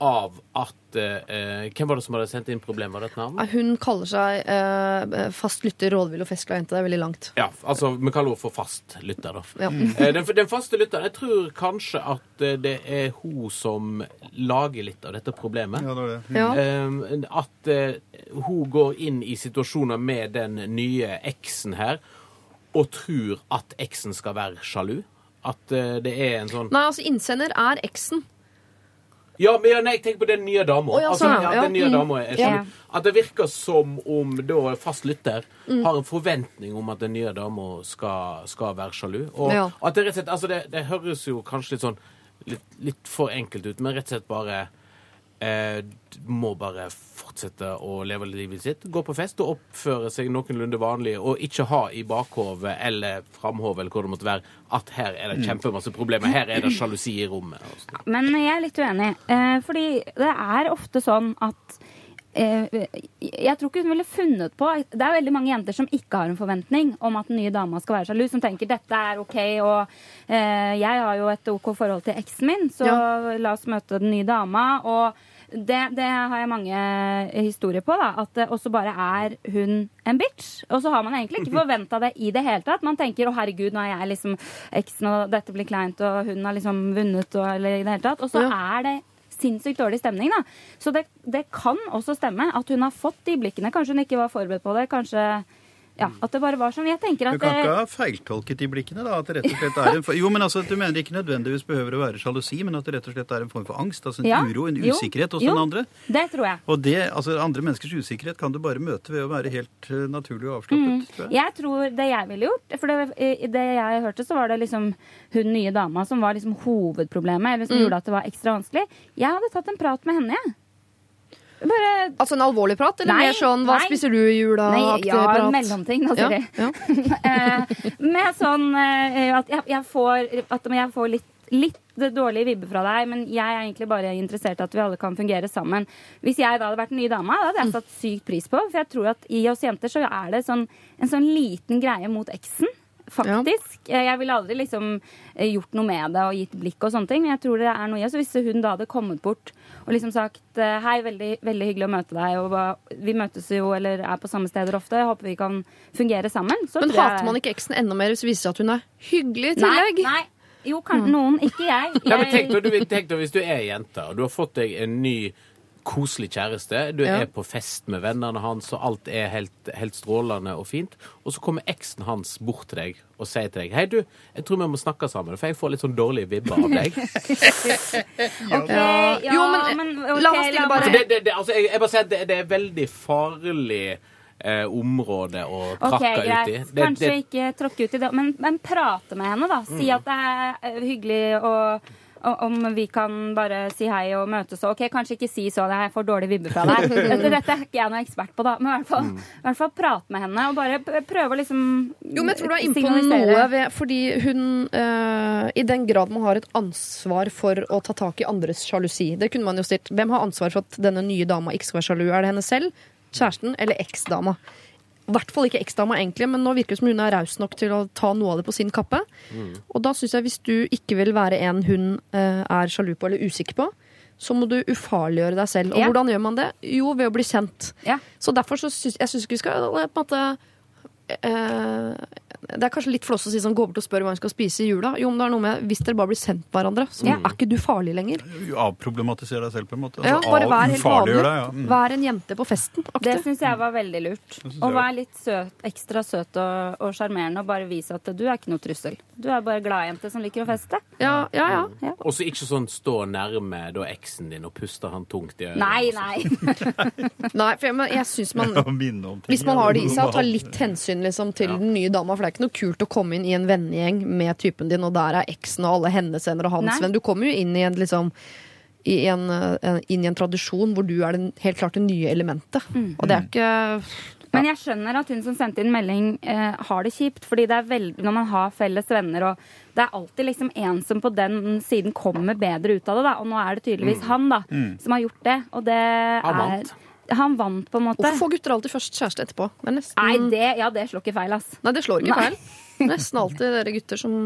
Speaker 6: av at eh, Hvem var det som hadde sendt inn problem? Var det et navn?
Speaker 1: Hun kaller seg eh, fast lytter, rådvill og festglad jente. Det er veldig langt.
Speaker 6: Ja, altså vi kaller henne for fast lytter, da.
Speaker 1: Ja. (laughs)
Speaker 6: Eh, Den, den faste lytteren, jeg tror kanskje at eh, det er hun som lager litt av dette problemet.
Speaker 5: Ja, det var det.
Speaker 1: Ja.
Speaker 6: Eh, At eh, hun går inn i situasjoner med den nye eksen her og tror at eksen skal være sjalu. At eh, det er en sånn
Speaker 1: Nei, altså innsender er eksen.
Speaker 6: Ja, men ja, nei, jeg tenker på den nye dama.
Speaker 1: Oh, ja,
Speaker 6: altså,
Speaker 1: sånn,
Speaker 6: ja, den nye
Speaker 1: Mm.
Speaker 6: dama er
Speaker 4: Ja.
Speaker 6: At det virker som om da fast lytter
Speaker 1: Mm.
Speaker 6: har en forventning om at den nye dama skal, skal være sjalu. Og at det rett og slett Altså, det, det høres jo kanskje litt sånn litt, litt for enkelt ut, men rett og slett bare eh, må bare fortsette å leve livet sitt. Gå på fest og oppføre seg noenlunde vanlig, og ikke ha i bakhovet eller framhovet eller hvor det måtte være, at her er det kjempemasse problemer. Her er det sjalusi i rommet. og sånn.
Speaker 4: Men jeg er litt uenig. Eh, fordi det er ofte sånn at eh, jeg tror ikke hun ville funnet på Det er veldig mange jenter som ikke har en forventning om at den nye dama skal være sjalu, som tenker dette er OK, og eh, jeg har jo et OK forhold til eksen min, så
Speaker 1: Ja.
Speaker 4: la oss møte den nye dama. Og det, det har jeg mange historier på, da. At det også bare er hun en bitch. Og så har man egentlig ikke (laughs) forventa det i det hele tatt. Man tenker å herregud, nå er jeg liksom eksen, og dette blir kleint, og hun har liksom vunnet, og, eller i det hele tatt. Og så er det sinnssykt dårlig stemning, da. Så det, det kan også stemme at hun har fått de blikkene. Kanskje hun ikke var forberedt på det. Kanskje ja, at det bare var sånn. Jeg tenker
Speaker 5: Du kan ikke ha feiltolket de blikkene, da? At det rett og slett er en for... Jo, men altså, Du mener ikke nødvendigvis behøver å være sjalusi, men at det rett og slett er en form for angst? Altså en
Speaker 4: Ja,
Speaker 5: uro, en usikkerhet hos
Speaker 4: jo.
Speaker 5: den andre?
Speaker 4: det tror jeg.
Speaker 5: Og det, altså andre menneskers usikkerhet kan du bare møte ved å være helt eh, naturlig og avslappet, tror jeg.
Speaker 4: Jeg tror det jeg ville gjort For det, det jeg hørte, så var det liksom hun nye dama som var liksom hovedproblemet, eller som gjorde at det var ekstra vanskelig. Jeg hadde tatt en prat med henne, jeg. Bare
Speaker 1: Altså en alvorlig prat, eller
Speaker 4: Nei,
Speaker 1: mer sånn 'hva
Speaker 4: nei.
Speaker 1: spiser du i jula'?
Speaker 4: Nei, ja,
Speaker 1: prat?
Speaker 4: mellomting, da,
Speaker 1: Ja,
Speaker 4: Siri.
Speaker 1: ja. (laughs)
Speaker 4: Eh, med sånn eh, at jeg, jeg får, at jeg får litt, litt dårlige vibbe fra deg, men jeg er egentlig bare interessert i at vi alle kan fungere sammen. Hvis jeg da hadde vært den nye dama, da hadde jeg satt sykt pris på. For jeg tror at i oss jenter så er det sånn, en sånn liten greie mot eksen. Faktisk. Ja. Jeg ville aldri liksom eh, gjort noe med det og gitt blikk og sånne ting. Men jeg tror det er noe i oss. Hvis hun da hadde kommet bort og liksom sagt eh, hei, veldig, veldig hyggelig å møte deg, og vi møtes jo eller er på samme steder ofte, jeg håper vi kan fungere sammen. Så
Speaker 1: Men hater man ikke eksen enda mer hvis det viser seg at hun er hyggelig i tillegg?
Speaker 4: nei. Jo, kan, noen. Ikke jeg. (laughs)
Speaker 6: Ja, men tenk
Speaker 4: jeg
Speaker 6: deg, du, tenk deg hvis du er jente, og du har fått deg en ny koselig kjæreste. Du
Speaker 1: Ja.
Speaker 6: er på fest med vennene hans, og alt er helt, helt strålende og fint. Og så kommer eksen hans bort til deg og sier til deg Hei, du, jeg tror vi må snakke sammen, for jeg får litt sånn dårlige vibber av deg. (laughs)
Speaker 4: Ok, ja,
Speaker 1: Jo, men,
Speaker 4: okay,
Speaker 1: la meg stille bare-
Speaker 6: Altså, det, det, det, altså, jeg, jeg bare sier at det, det er veldig farlig eh, område å
Speaker 4: Ok,
Speaker 6: trakke ut i. Det,
Speaker 4: Kanskje
Speaker 6: det,
Speaker 4: ikke tråkke ut i det, men, men prate med henne, da. Si at det er hyggelig og om vi kan bare si hei og møtes og OK, kanskje ikke si så, jeg får dårlige vibber fra (laughs) deg. Dette, dette er ikke jeg noen ekspert på, da. Men i hvert fall, i hvert fall prate med henne og bare prøve å liksom
Speaker 1: Jo, men jeg tror du er inne på noe ved, fordi hun øh, I den grad man har et ansvar for å ta tak i andres sjalusi. Det kunne man jo stilt. Hvem har ansvar for at denne nye dama ikke skal være sjalu? Er det henne selv, kjæresten eller eksdama? I hvert fall ikke eksdama, egentlig, men nå virker det som hun er raus nok til å ta noe av det på sin kappe. Og da syns jeg hvis du ikke vil være en hun eh, er sjalu på eller usikker på, så må du ufarliggjøre deg selv. Og
Speaker 4: Ja.
Speaker 1: hvordan gjør man det? Jo, ved å bli kjent.
Speaker 4: Ja.
Speaker 1: Så derfor så syns jeg synes ikke vi skal eh, på en måte eh, Det er kanskje litt flås å si sånn, gå bort og spørre hva hun skal spise i jula. Jo, men det er noe med Hvis dere bare blir sendt hverandre, så
Speaker 4: Ja.
Speaker 1: er ikke du farlig lenger.
Speaker 5: Avproblematisere deg selv, på en måte.
Speaker 1: Ja,
Speaker 5: Altså,
Speaker 1: bare
Speaker 5: av-
Speaker 1: vær helt vanlig.
Speaker 5: deg, ja. Mm.
Speaker 1: Vær en jente på festen.
Speaker 4: Det
Speaker 1: Aktig.
Speaker 4: syns jeg var veldig lurt.
Speaker 5: Og
Speaker 4: Å være litt søt, ekstra søt og og sjarmerende og bare vise at du er ikke noe trussel. Du er bare gladjente som liker å feste.
Speaker 1: Ja, ja, ja.
Speaker 6: og så ikke sånn stå nærme da eksen din og puste han tungt i øret.
Speaker 4: Nei, nei. (laughs)
Speaker 1: Nei, for jeg, men jeg syns man (laughs) Hvis man har det i seg, (laughs) ta litt hensyn liksom, til den nye dama. For det er ikke noe kult å komme inn i en vennegjeng med typen din, og der er eksen og alle hennes venner og hans venn. Du kommer jo inn i en liksom i en, eh, inn i en tradisjon hvor du er den, helt klart det nye elementet.
Speaker 4: Mm.
Speaker 1: Og det er ikke
Speaker 4: Men jeg skjønner at hun som sendte inn melding, eh, har det kjipt. Fordi det er veldig, når man har felles venner og Det er alltid liksom en som på den siden kommer bedre ut av det, da. Og nå er det tydeligvis han, da, som har gjort det. Og det er. Han vant, på en måte.
Speaker 1: Hvorfor får gutter alltid først kjæreste etterpå? Det er nesten...
Speaker 4: Nei, det, ja, det slår ikke feil, ass.
Speaker 1: Nei, det slår ikke
Speaker 4: Nei.
Speaker 1: feil. Nesten alltid dere gutter som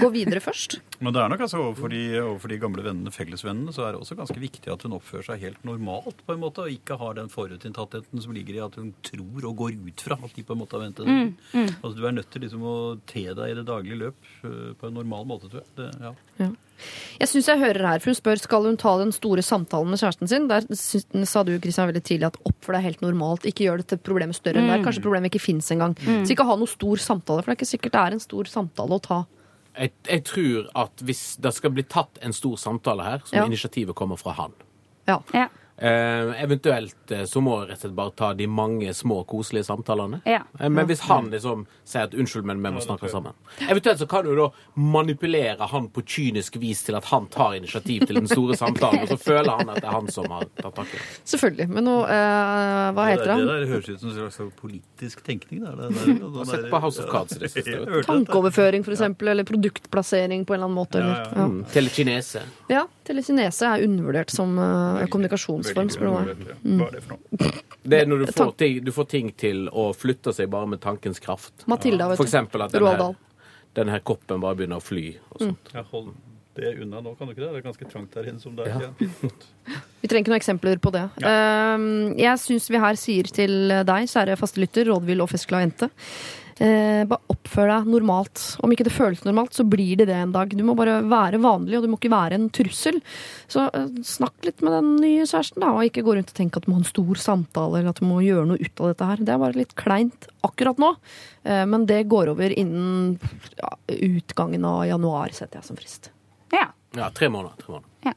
Speaker 1: går videre først.
Speaker 5: Men det er nok altså overfor de, overfor de gamle vennene, fellesvennene, så er det også ganske viktig at hun oppfører seg helt normalt, på en måte, og ikke har den forutinntattheten som ligger i at hun tror og går ut fra at de på en måte har ventet det. Altså, du er nødt til liksom å te deg i det daglige løp øh, på en normal måte, tror jeg. Det, ja.
Speaker 1: Ja. Jeg synes jeg hører her, for Hun spør skal hun ta den store samtalen med kjæresten sin. Der sa du Kristian, veldig tidlig at oppfør deg helt normalt. Ikke gjør dette problemet større enn det er. Kanskje problemet ikke fins engang. Så ikke ha noe stor samtale, for det er ikke sikkert det er en stor samtale å ta.
Speaker 6: Jeg, jeg tror at hvis det skal bli tatt en stor samtale her, så må
Speaker 1: Ja.
Speaker 6: initiativet komme fra han.
Speaker 1: Ja.
Speaker 4: Ja.
Speaker 6: Eh, eventuelt eh, så må jeg rett og slett bare ta de mange små, koselige samtalene.
Speaker 4: Ja.
Speaker 6: Eh, men hvis han liksom sier at 'unnskyld, men vi må snakke sammen' Eventuelt så kan du da manipulere han på kynisk vis til at han tar initiativ til den store samtalen, og så føler han at det er han som har tatt tak i det.
Speaker 1: Selvfølgelig. Men nå eh, Hva heter
Speaker 5: han? det
Speaker 1: det?
Speaker 5: der høres ut som en slags politisk tenkning. Der. Det, der, det,
Speaker 6: sett på House of Cards i det siste.
Speaker 1: Tankeoverføring, for eksempel, eller produktplassering på en eller annen måte. Ja, ja.
Speaker 6: Mm. Telekinese.
Speaker 1: Ja, telekinese er undervurdert som uh, kommunikasjonsform, spør du meg.
Speaker 5: Hva er det for noe?
Speaker 6: Det er når du får, ting, du får ting til å flytte seg bare med tankens kraft.
Speaker 1: Matilda, vet
Speaker 6: For eksempel at den
Speaker 1: denne
Speaker 6: her,
Speaker 1: Dahl.
Speaker 6: den her koppen bare begynner å fly. Og sånt.
Speaker 5: Ja, hold det unna nå, kan du ikke det? Det er ganske trangt der inne som det er. Ja. (laughs)
Speaker 1: Vi trenger ikke noen eksempler på det. Ja. jeg syns vi her sier til deg, kjære fastelytter, rådvill og festglad jente, eh, bare oppfør deg normalt. Om ikke det føles normalt, så blir det det en dag. Du må bare være vanlig, og du må ikke være en trussel. Så eh, snakk litt med den nye kjæresten, da, og ikke gå rundt og tenke at du må ha en stor samtale, eller at du må gjøre noe ut av dette her. Det er bare litt kleint akkurat nå, eh, men det går over innen ja, utgangen av januar, setter jeg som frist.
Speaker 4: Ja.
Speaker 6: Ja, tre måneder. Tre måneder.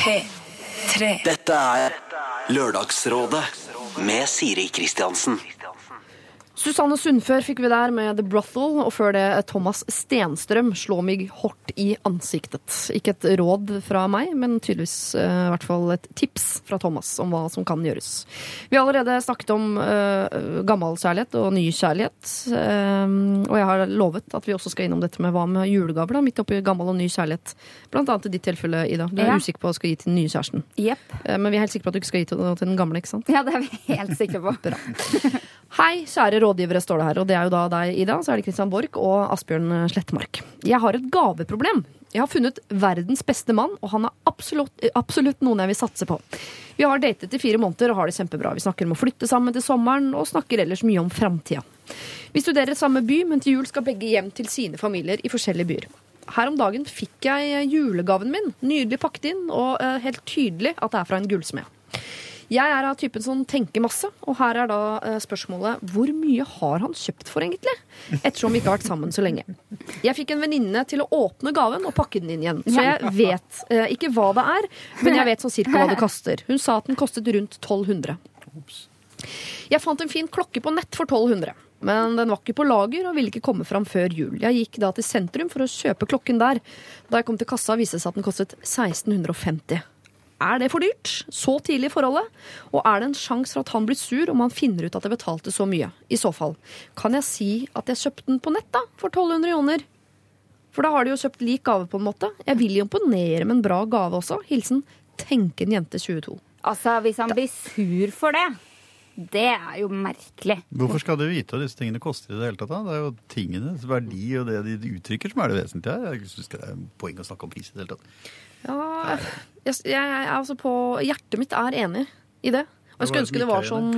Speaker 2: P3. Dette er Lørdagsrådet med Siri Kristiansen.
Speaker 1: Susanne Sundfør fikk vi der med The Brothel, og før det Thomas Stenstrøm, 'Slå meg hardt i ansiktet'. Ikke et råd fra meg, men tydeligvis uh, i hvert fall et tips fra Thomas om hva som kan gjøres. Vi har allerede snakket om uh, gammel kjærlighet og ny kjærlighet, um, og jeg har lovet at vi også skal innom dette med hva med julegaver, da, midt oppi gammel og ny kjærlighet. Blant annet i ditt tilfelle, Ida. Du er
Speaker 4: Ja.
Speaker 1: usikker på hva du skal gi til den nye kjæresten.
Speaker 4: Yep.
Speaker 1: Uh, men vi er helt sikre på at du ikke skal gi til, til den gamle, ikke sant?
Speaker 4: Ja, det er vi helt sikre på.
Speaker 1: Hei, kjære rådgivere, står det her. Og det er jo da deg, Ida. Så er det Christian Borch og Asbjørn Slettmark. Jeg har et gaveproblem. Jeg har funnet verdens beste mann, og han er absolutt, absolutt noen jeg vil satse på. Vi har datet i fire måneder og har det kjempebra. Vi snakker om å flytte sammen til sommeren, og snakker ellers mye om framtida. Vi studerer samme by, men til jul skal begge hjem til sine familier i forskjellige byer. Her om dagen fikk jeg julegaven min, nydelig pakket inn, og eh, helt tydelig at det er fra en gullsmed. Jeg er av typen som tenker masse, og her er da eh, spørsmålet hvor mye har han kjøpt for, egentlig? Ettersom vi ikke har vært sammen så lenge. Jeg fikk en venninne til å åpne gaven og pakke den inn igjen. Så jeg vet eh, ikke hva det er, men jeg vet sånn cirka hva det koster. Hun sa at den kostet rundt 1200. Jeg fant en fin klokke på nett for 1200. Men den var ikke på lager og ville ikke komme fram før jul. Jeg gikk da til sentrum for å kjøpe klokken der. Da jeg kom til kassa, viste det seg at den kostet 1650. Er det for dyrt? Så tidlig i forholdet? Og er det en sjanse for at han blir sur om han finner ut at jeg betalte så mye? I så fall, kan jeg si at jeg kjøpte den på nett da, for 1200 joner? For da har de jo kjøpt lik gave på en måte. Jeg vil jo imponere med en bra gave også. Hilsen tenken jente 22.
Speaker 4: Altså, hvis han blir sur for det, det er jo merkelig.
Speaker 5: Hvorfor skal du vite hva disse tingene koster i det hele tatt? da? Det er jo tingenes verdi og det de uttrykker som er det vesentlige her. Jeg synes ikke det er poeng å snakke om pris i det hele tatt.
Speaker 1: Ja, jeg, jeg, er altså på Hjertet mitt er enig i det. Og jeg skulle ønske det var sånn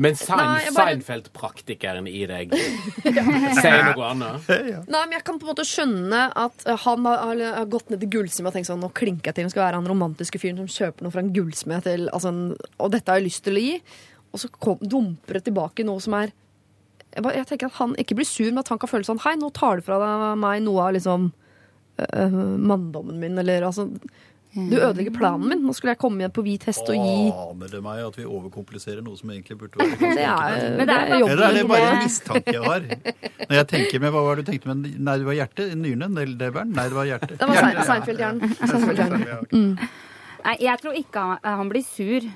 Speaker 6: Men
Speaker 1: Seinf bare...
Speaker 6: Seinfeld-praktikeren i deg sier noe annet. (laughs)
Speaker 1: Nei, men jeg kan på en måte skjønne at eh, han har, har, har gått ned til gullsmed og tenkt sånn Nå klinker jeg til. Nå skal være han romantiske fyren som kjøper noe fra en gullsmed til altså Og dette har jeg lyst til å gi. Og så kom, dumper det tilbake noe som er jeg, bare, jeg tenker at han ikke blir sur, men at han kan føle sånn Hei, nå tar du fra deg meg noe av liksom øh, manndommen min, eller altså Du ødelegger planen min. Nå skulle jeg komme igjen på hvit hest og gi
Speaker 5: Aner det meg at vi overkompliserer noe som egentlig burde være (laughs)
Speaker 1: Det er.
Speaker 4: Men det er
Speaker 1: jobben
Speaker 5: Eller er det bare en mistanke jeg har? Når jeg tenker med, Hva var det du tenkte med? Nei, det var hjertet? Nyrene? Leveren? Nei, det var hjertet.
Speaker 1: Det var Sein-
Speaker 5: Hjertet, ja.
Speaker 1: Seinfeld-hjernen. (laughs) Seinfeld-hjernen.
Speaker 4: Nei, jeg tror ikke han, han blir sur.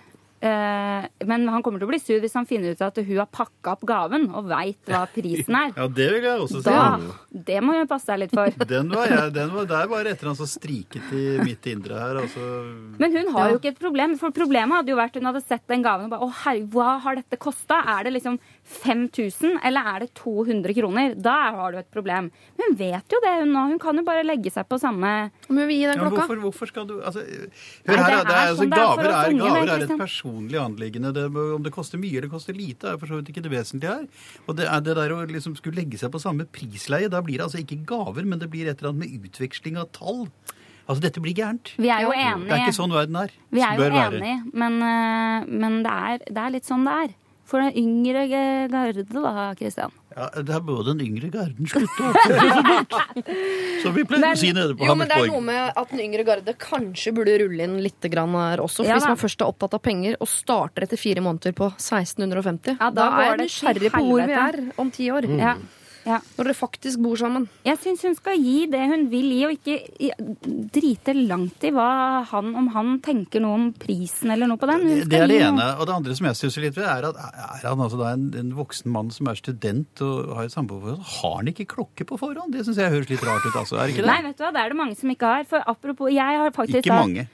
Speaker 4: Eh, men han kommer til å bli sur hvis han finner ut at hun har pakka opp gaven og veit hva prisen er. (laughs)
Speaker 5: Ja, det vil jeg også si.
Speaker 4: Da, det må hun passe seg litt for. (laughs)
Speaker 5: Den var jeg, den var, der var det et eller annet som striket i mitt indre her. Altså.
Speaker 4: Men hun har jo ikke et problem. For problemet hadde jo vært hun hadde sett den gaven og bare Å herregud, hva har dette kosta? Er det liksom 5000, eller er det 200 kroner? Da har du et problem. Men hun vet jo det, hun nå. Hun kan jo bare legge seg på samme
Speaker 1: Om hun vil gi
Speaker 5: Ja,
Speaker 1: klokka?
Speaker 5: hvorfor, hvorfor skal du altså, Hør her,
Speaker 4: det er
Speaker 5: altså,
Speaker 4: sånn er
Speaker 5: gaver, er, gaver er et personlig anliggende. Det, om det koster mye eller koster lite, er for så vidt ikke det vesentlige her. Og det er det der å liksom skulle legge seg på samme prisleie, da blir det altså ikke gaver, men det blir et eller annet med utveksling av tall. Altså, dette blir gærent.
Speaker 4: Vi er jo
Speaker 5: Det er ikke sånn verden er.
Speaker 4: Vi er jo enige, men, eh, men det, er, det er litt sånn det er. For den yngre garde, da, Kristian.
Speaker 5: Ja, det er både den yngre garden slutte opp. Som (laughs) vi pleier å si nede på
Speaker 1: Jo, men det er noe med at den yngre garde kanskje burde rulle inn litt grann her også. For
Speaker 4: Ja
Speaker 1: hvis man først er opptatt av penger og starter etter fire måneder på 1650,
Speaker 4: Ja, da
Speaker 1: da, er jeg
Speaker 4: det
Speaker 1: nysgjerrig på hvor vi er om ti år.
Speaker 4: Ja. Ja.
Speaker 1: Når dere faktisk bor sammen.
Speaker 4: Jeg syns hun skal gi det hun vil gi, og ikke drite langt i hva han, om han tenker noe om prisen eller noe på den. Hun
Speaker 5: Det, er det ene. Og det andre som jeg stusser litt ved, er at er han altså da en, en voksen mann som er student og har et samboerforhold, har han ikke klokke på forhånd? Det syns jeg høres litt rart ut, altså. Er det ikke det?
Speaker 4: Nei, vet du hva, det er det mange som ikke har. For apropos, jeg har faktisk
Speaker 5: ikke
Speaker 4: da-
Speaker 5: mange.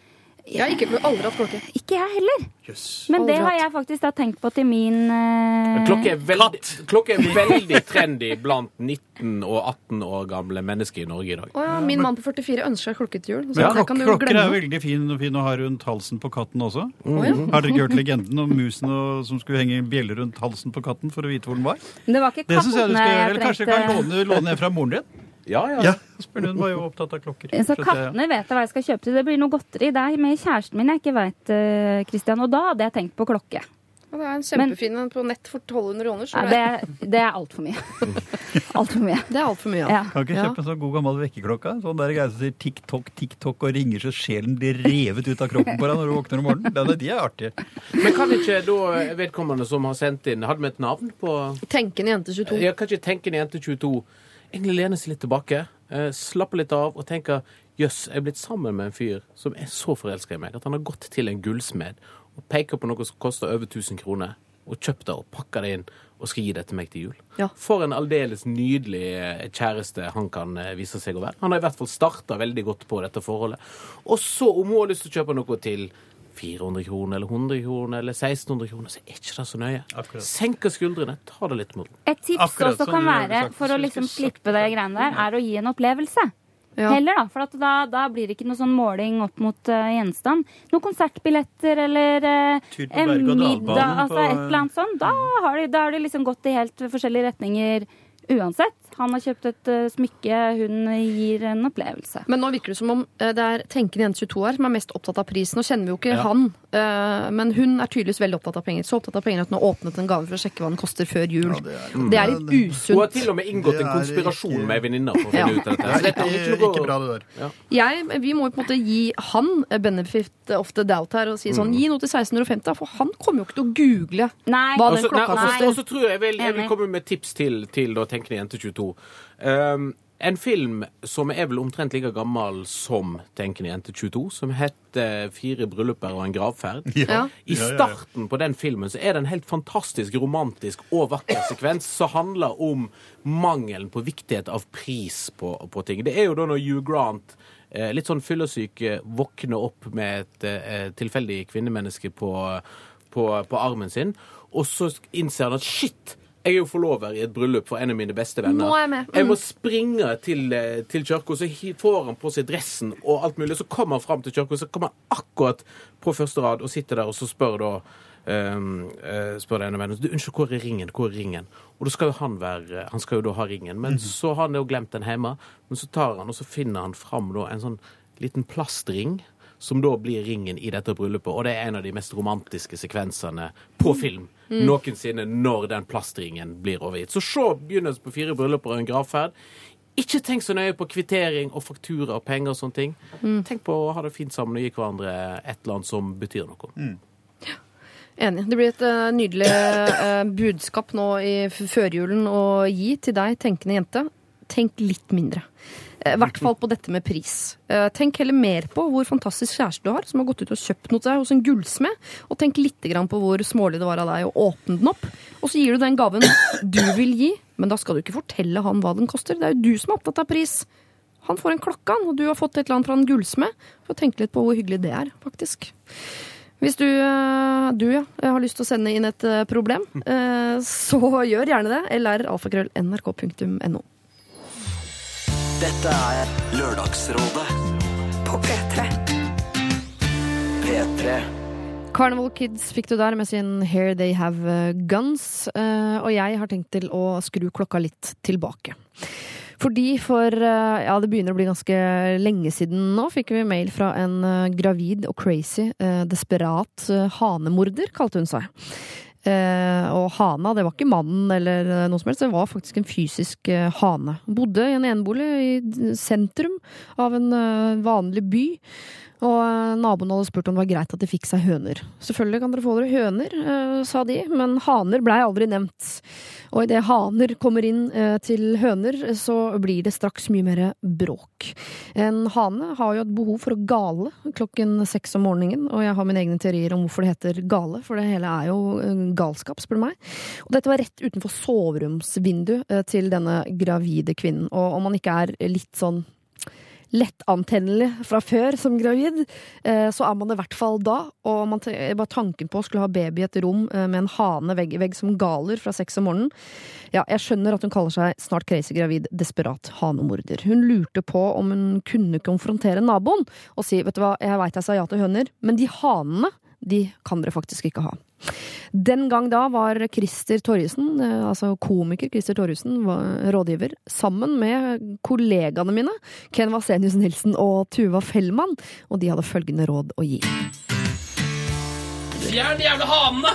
Speaker 1: Jeg har ikke, aldri hatt klokke.
Speaker 4: Ikke jeg heller.
Speaker 5: Yes.
Speaker 4: Men det har
Speaker 1: hatt.
Speaker 4: jeg faktisk da tenkt på til min uh...
Speaker 6: Klokke er, veldig, klokke er veldig trendy blant 19- og 18 år gamle mennesker i Norge i dag.
Speaker 1: Oh, ja, min mann på 44 ønsker seg klokke til jul. Så
Speaker 5: Ja,
Speaker 1: det
Speaker 5: klok
Speaker 1: kan du
Speaker 5: klokker er veldig fin, fin å ha rundt halsen på katten også.
Speaker 1: Å ja.
Speaker 5: Har dere ikke hørt legenden om musen og, som skulle henge bjeller rundt halsen på katten for å vite hvor den var?
Speaker 4: Det var ikke
Speaker 5: katten jeg
Speaker 4: jeg
Speaker 5: Eller kanskje du kan låne, låne en fra moren din?
Speaker 6: Ja, ja.
Speaker 5: Ja, hun var jo opptatt av klokker.
Speaker 4: Så kattene vet jeg hva jeg skal kjøpe til. Det blir noe godteri. Det er med kjæresten min jeg ikke veit, Kristian. Og da hadde jeg tenkt på klokke.
Speaker 1: Ja, det er en kjempefin en på nett for 1200 kroner.
Speaker 4: Ja, det, det er altfor mye. (laughs) altfor mye.
Speaker 1: Det er altfor mye.
Speaker 4: Ja.
Speaker 5: Kan ikke kjøpe en sånn god gammel vekkerklokke? Sånn der greie som sier tikk-tokk, tikk-tokk og ringer så sjelen blir revet ut av kroppen på deg når du våkner om morgenen. De er artige.
Speaker 6: Men kan ikke da vedkommende som har sendt inn, hadde vi et navn på
Speaker 1: Tenkende jente 22.
Speaker 6: Ja, kan ikke Tenkende en jente 22 egentlig lene seg litt tilbake, eh, slappe litt av og tenke jøss, jeg er blitt sammen med en fyr som er så forelska i meg at han har gått til en gullsmed og peker på noe som koster over 1000 kroner, og kjøpt det og pakka det inn og skal gi det til meg til jul.
Speaker 1: Ja.
Speaker 6: For en aldeles nydelig eh, kjæreste han kan eh, vise seg å være. Han har i hvert fall starta veldig godt på dette forholdet. Og så, om hun har lyst til å kjøpe noe til 400 kroner eller 100 kroner eller 1600 kroner, så er ikke det så nøye.
Speaker 5: Akkurat.
Speaker 6: Senker skuldrene, ta det litt mot.
Speaker 4: Et tips
Speaker 5: Akkurat
Speaker 4: også kan være,
Speaker 5: sagt.
Speaker 4: for å liksom slippe de greiene der, er å gi en opplevelse.
Speaker 1: Ja.
Speaker 4: Heller, da. For at da, da blir det ikke noe sånn måling opp mot uh, gjenstand. Noen konsertbilletter eller
Speaker 5: uh,
Speaker 4: en middag, altså
Speaker 5: på-
Speaker 4: et eller annet sånt. Da har de, da har de liksom gått i helt forskjellige retninger uansett. Han har kjøpt et eh, smykke, hun gir en opplevelse.
Speaker 1: Men nå virker det som om eh, det er tenkende jente 22 år som er mest opptatt av prisen. Nå kjenner vi jo ikke
Speaker 5: Ja.
Speaker 1: han, eh, men hun er tydeligvis veldig opptatt av penger. Så opptatt av penger at hun har åpnet en gave for å sjekke hva den koster før jul.
Speaker 5: Ja, det er-
Speaker 1: det, er litt
Speaker 5: usunt.
Speaker 6: Hun har til og med inngått en konspirasjon
Speaker 5: ikke-
Speaker 6: med ei venninne for å finne
Speaker 1: Ja.
Speaker 6: ut av dette.
Speaker 5: Det er ikke, bra, det der.
Speaker 1: Jeg, vi må jo på en måte gi han benefit of the doubt her og si sånn gi noe til 1650, da, for han kommer jo ikke til å google
Speaker 4: Nei.
Speaker 1: hva den
Speaker 6: så-
Speaker 1: klokka koster.
Speaker 6: Og så tror jeg vel jeg vil komme med tips til, til da, Tenkende jente 22. Um, en film som er vel omtrent like gammel som Tenkende jente 22, som heter Fire brylluper og en gravferd.
Speaker 1: Ja.
Speaker 6: I starten på den filmen så er det en helt fantastisk romantisk og vakker sekvens som handler om mangelen på viktighet av pris på, på ting. Det er jo da når Hugh Grant eh, litt sånn fyllesyk eh, våkner opp med et eh, tilfeldig kvinnemenneske på, på, på armen sin, og så innser han at shit! Jeg er jo forlover i et bryllup for en av mine beste venner.
Speaker 1: Nå er jeg med. Mm.
Speaker 6: Jeg må springe til, eh, til kirka, så får han på seg dressen og alt mulig. Så kommer han fram til kirka, så kommer han akkurat på første rad og sitter der, og så spør da um, uh, spør denne vennen du, unnskyld, hvor er ringen? Hvor er ringen? Og da skal jo han være Han skal jo da ha ringen, men så har han jo glemt den hjemme. Men så tar han, og så finner han fram da en sånn liten plastring. Som da blir ringen i dette bryllupet, og det er en av de mest romantiske sekvensene på film noensinne når den plastringen blir overgitt. Så se begynnelsen på Fire brylluper og en gravferd. Ikke tenk så nøye på kvittering og faktura og penger og sånne ting. Tenk på å ha det fint sammen og gi hverandre et eller annet som betyr noe.
Speaker 1: Enig. Det blir et uh, nydelig uh, budskap nå i førjulen å gi til deg, tenkende jente. tenk litt mindre. Eh, I hvert fall på dette med pris. Eh, Tenk heller mer på hvor fantastisk kjæreste du har, som har gått ut og kjøpt noe til deg hos en gullsmed. Og tenk litt på hvor smålig det var av deg å åpne den opp. Og så gir du den gaven du vil gi, men da skal du ikke fortelle han hva den koster. Det er jo du som er opptatt av pris. Han får en klokke, og du har fått et eller annet fra en gullsmed. Så tenk litt på hvor hyggelig det er, faktisk. Hvis du, eh, du ja, har lyst til å sende inn et eh, problem, eh, så gjør gjerne det. lralfakrøll.nrk.no.
Speaker 2: Dette er Lørdagsrådet på P3. P3.
Speaker 1: Carnival Kids fikk du der med sin Here They Have Guns. eh, Og jeg har tenkt til å skru klokka litt tilbake. Fordi for eh, ja, det begynner å bli ganske lenge siden nå, fikk vi mail fra en eh, gravid og crazy, desperat hanemorder, kalte hun seg. Eh, og hana, det var ikke mannen eller eh, noe som helst, det var faktisk en fysisk eh, hane. Bodde i en enebolig i sentrum av en vanlig by. Og eh, naboen hadde spurt om det var greit at de fikk seg høner. Selvfølgelig kan dere få dere høner, eh, sa de, men haner blei aldri nevnt. Og idet haner kommer inn eh, til høner, så blir det straks mye mer bråk. En hane har jo et behov for å gale klokken seks om morgenen, og jeg har mine egne teorier om hvorfor det heter gale, for det hele er jo galskap, spør du meg. Og dette var rett utenfor soveromsvinduet til denne gravide kvinnen, og om man ikke er litt sånn lettantennelig fra før som gravid, eh, så er man i hvert fall da. Og man bare tanken på å skulle ha baby i et rom eh, med en hane vegg i vegg som galer fra seks om morgenen. Ja, jeg skjønner at hun kaller seg snart crazy gravid, desperat hanemorder. Hun lurte på om hun kunne konfrontere naboen og si vet du hva, jeg veit jeg sa ja til høner, men de hanene de kan dere faktisk ikke ha. Den gang da var Christer Torjussen, eh, altså komiker Christer Torjussen, rådgiver, sammen med kollegaene mine, Ken Vasenius Nilsen og Tuva Fellmann, og de hadde følgende råd å gi.
Speaker 3: Fjern de jævla hanene!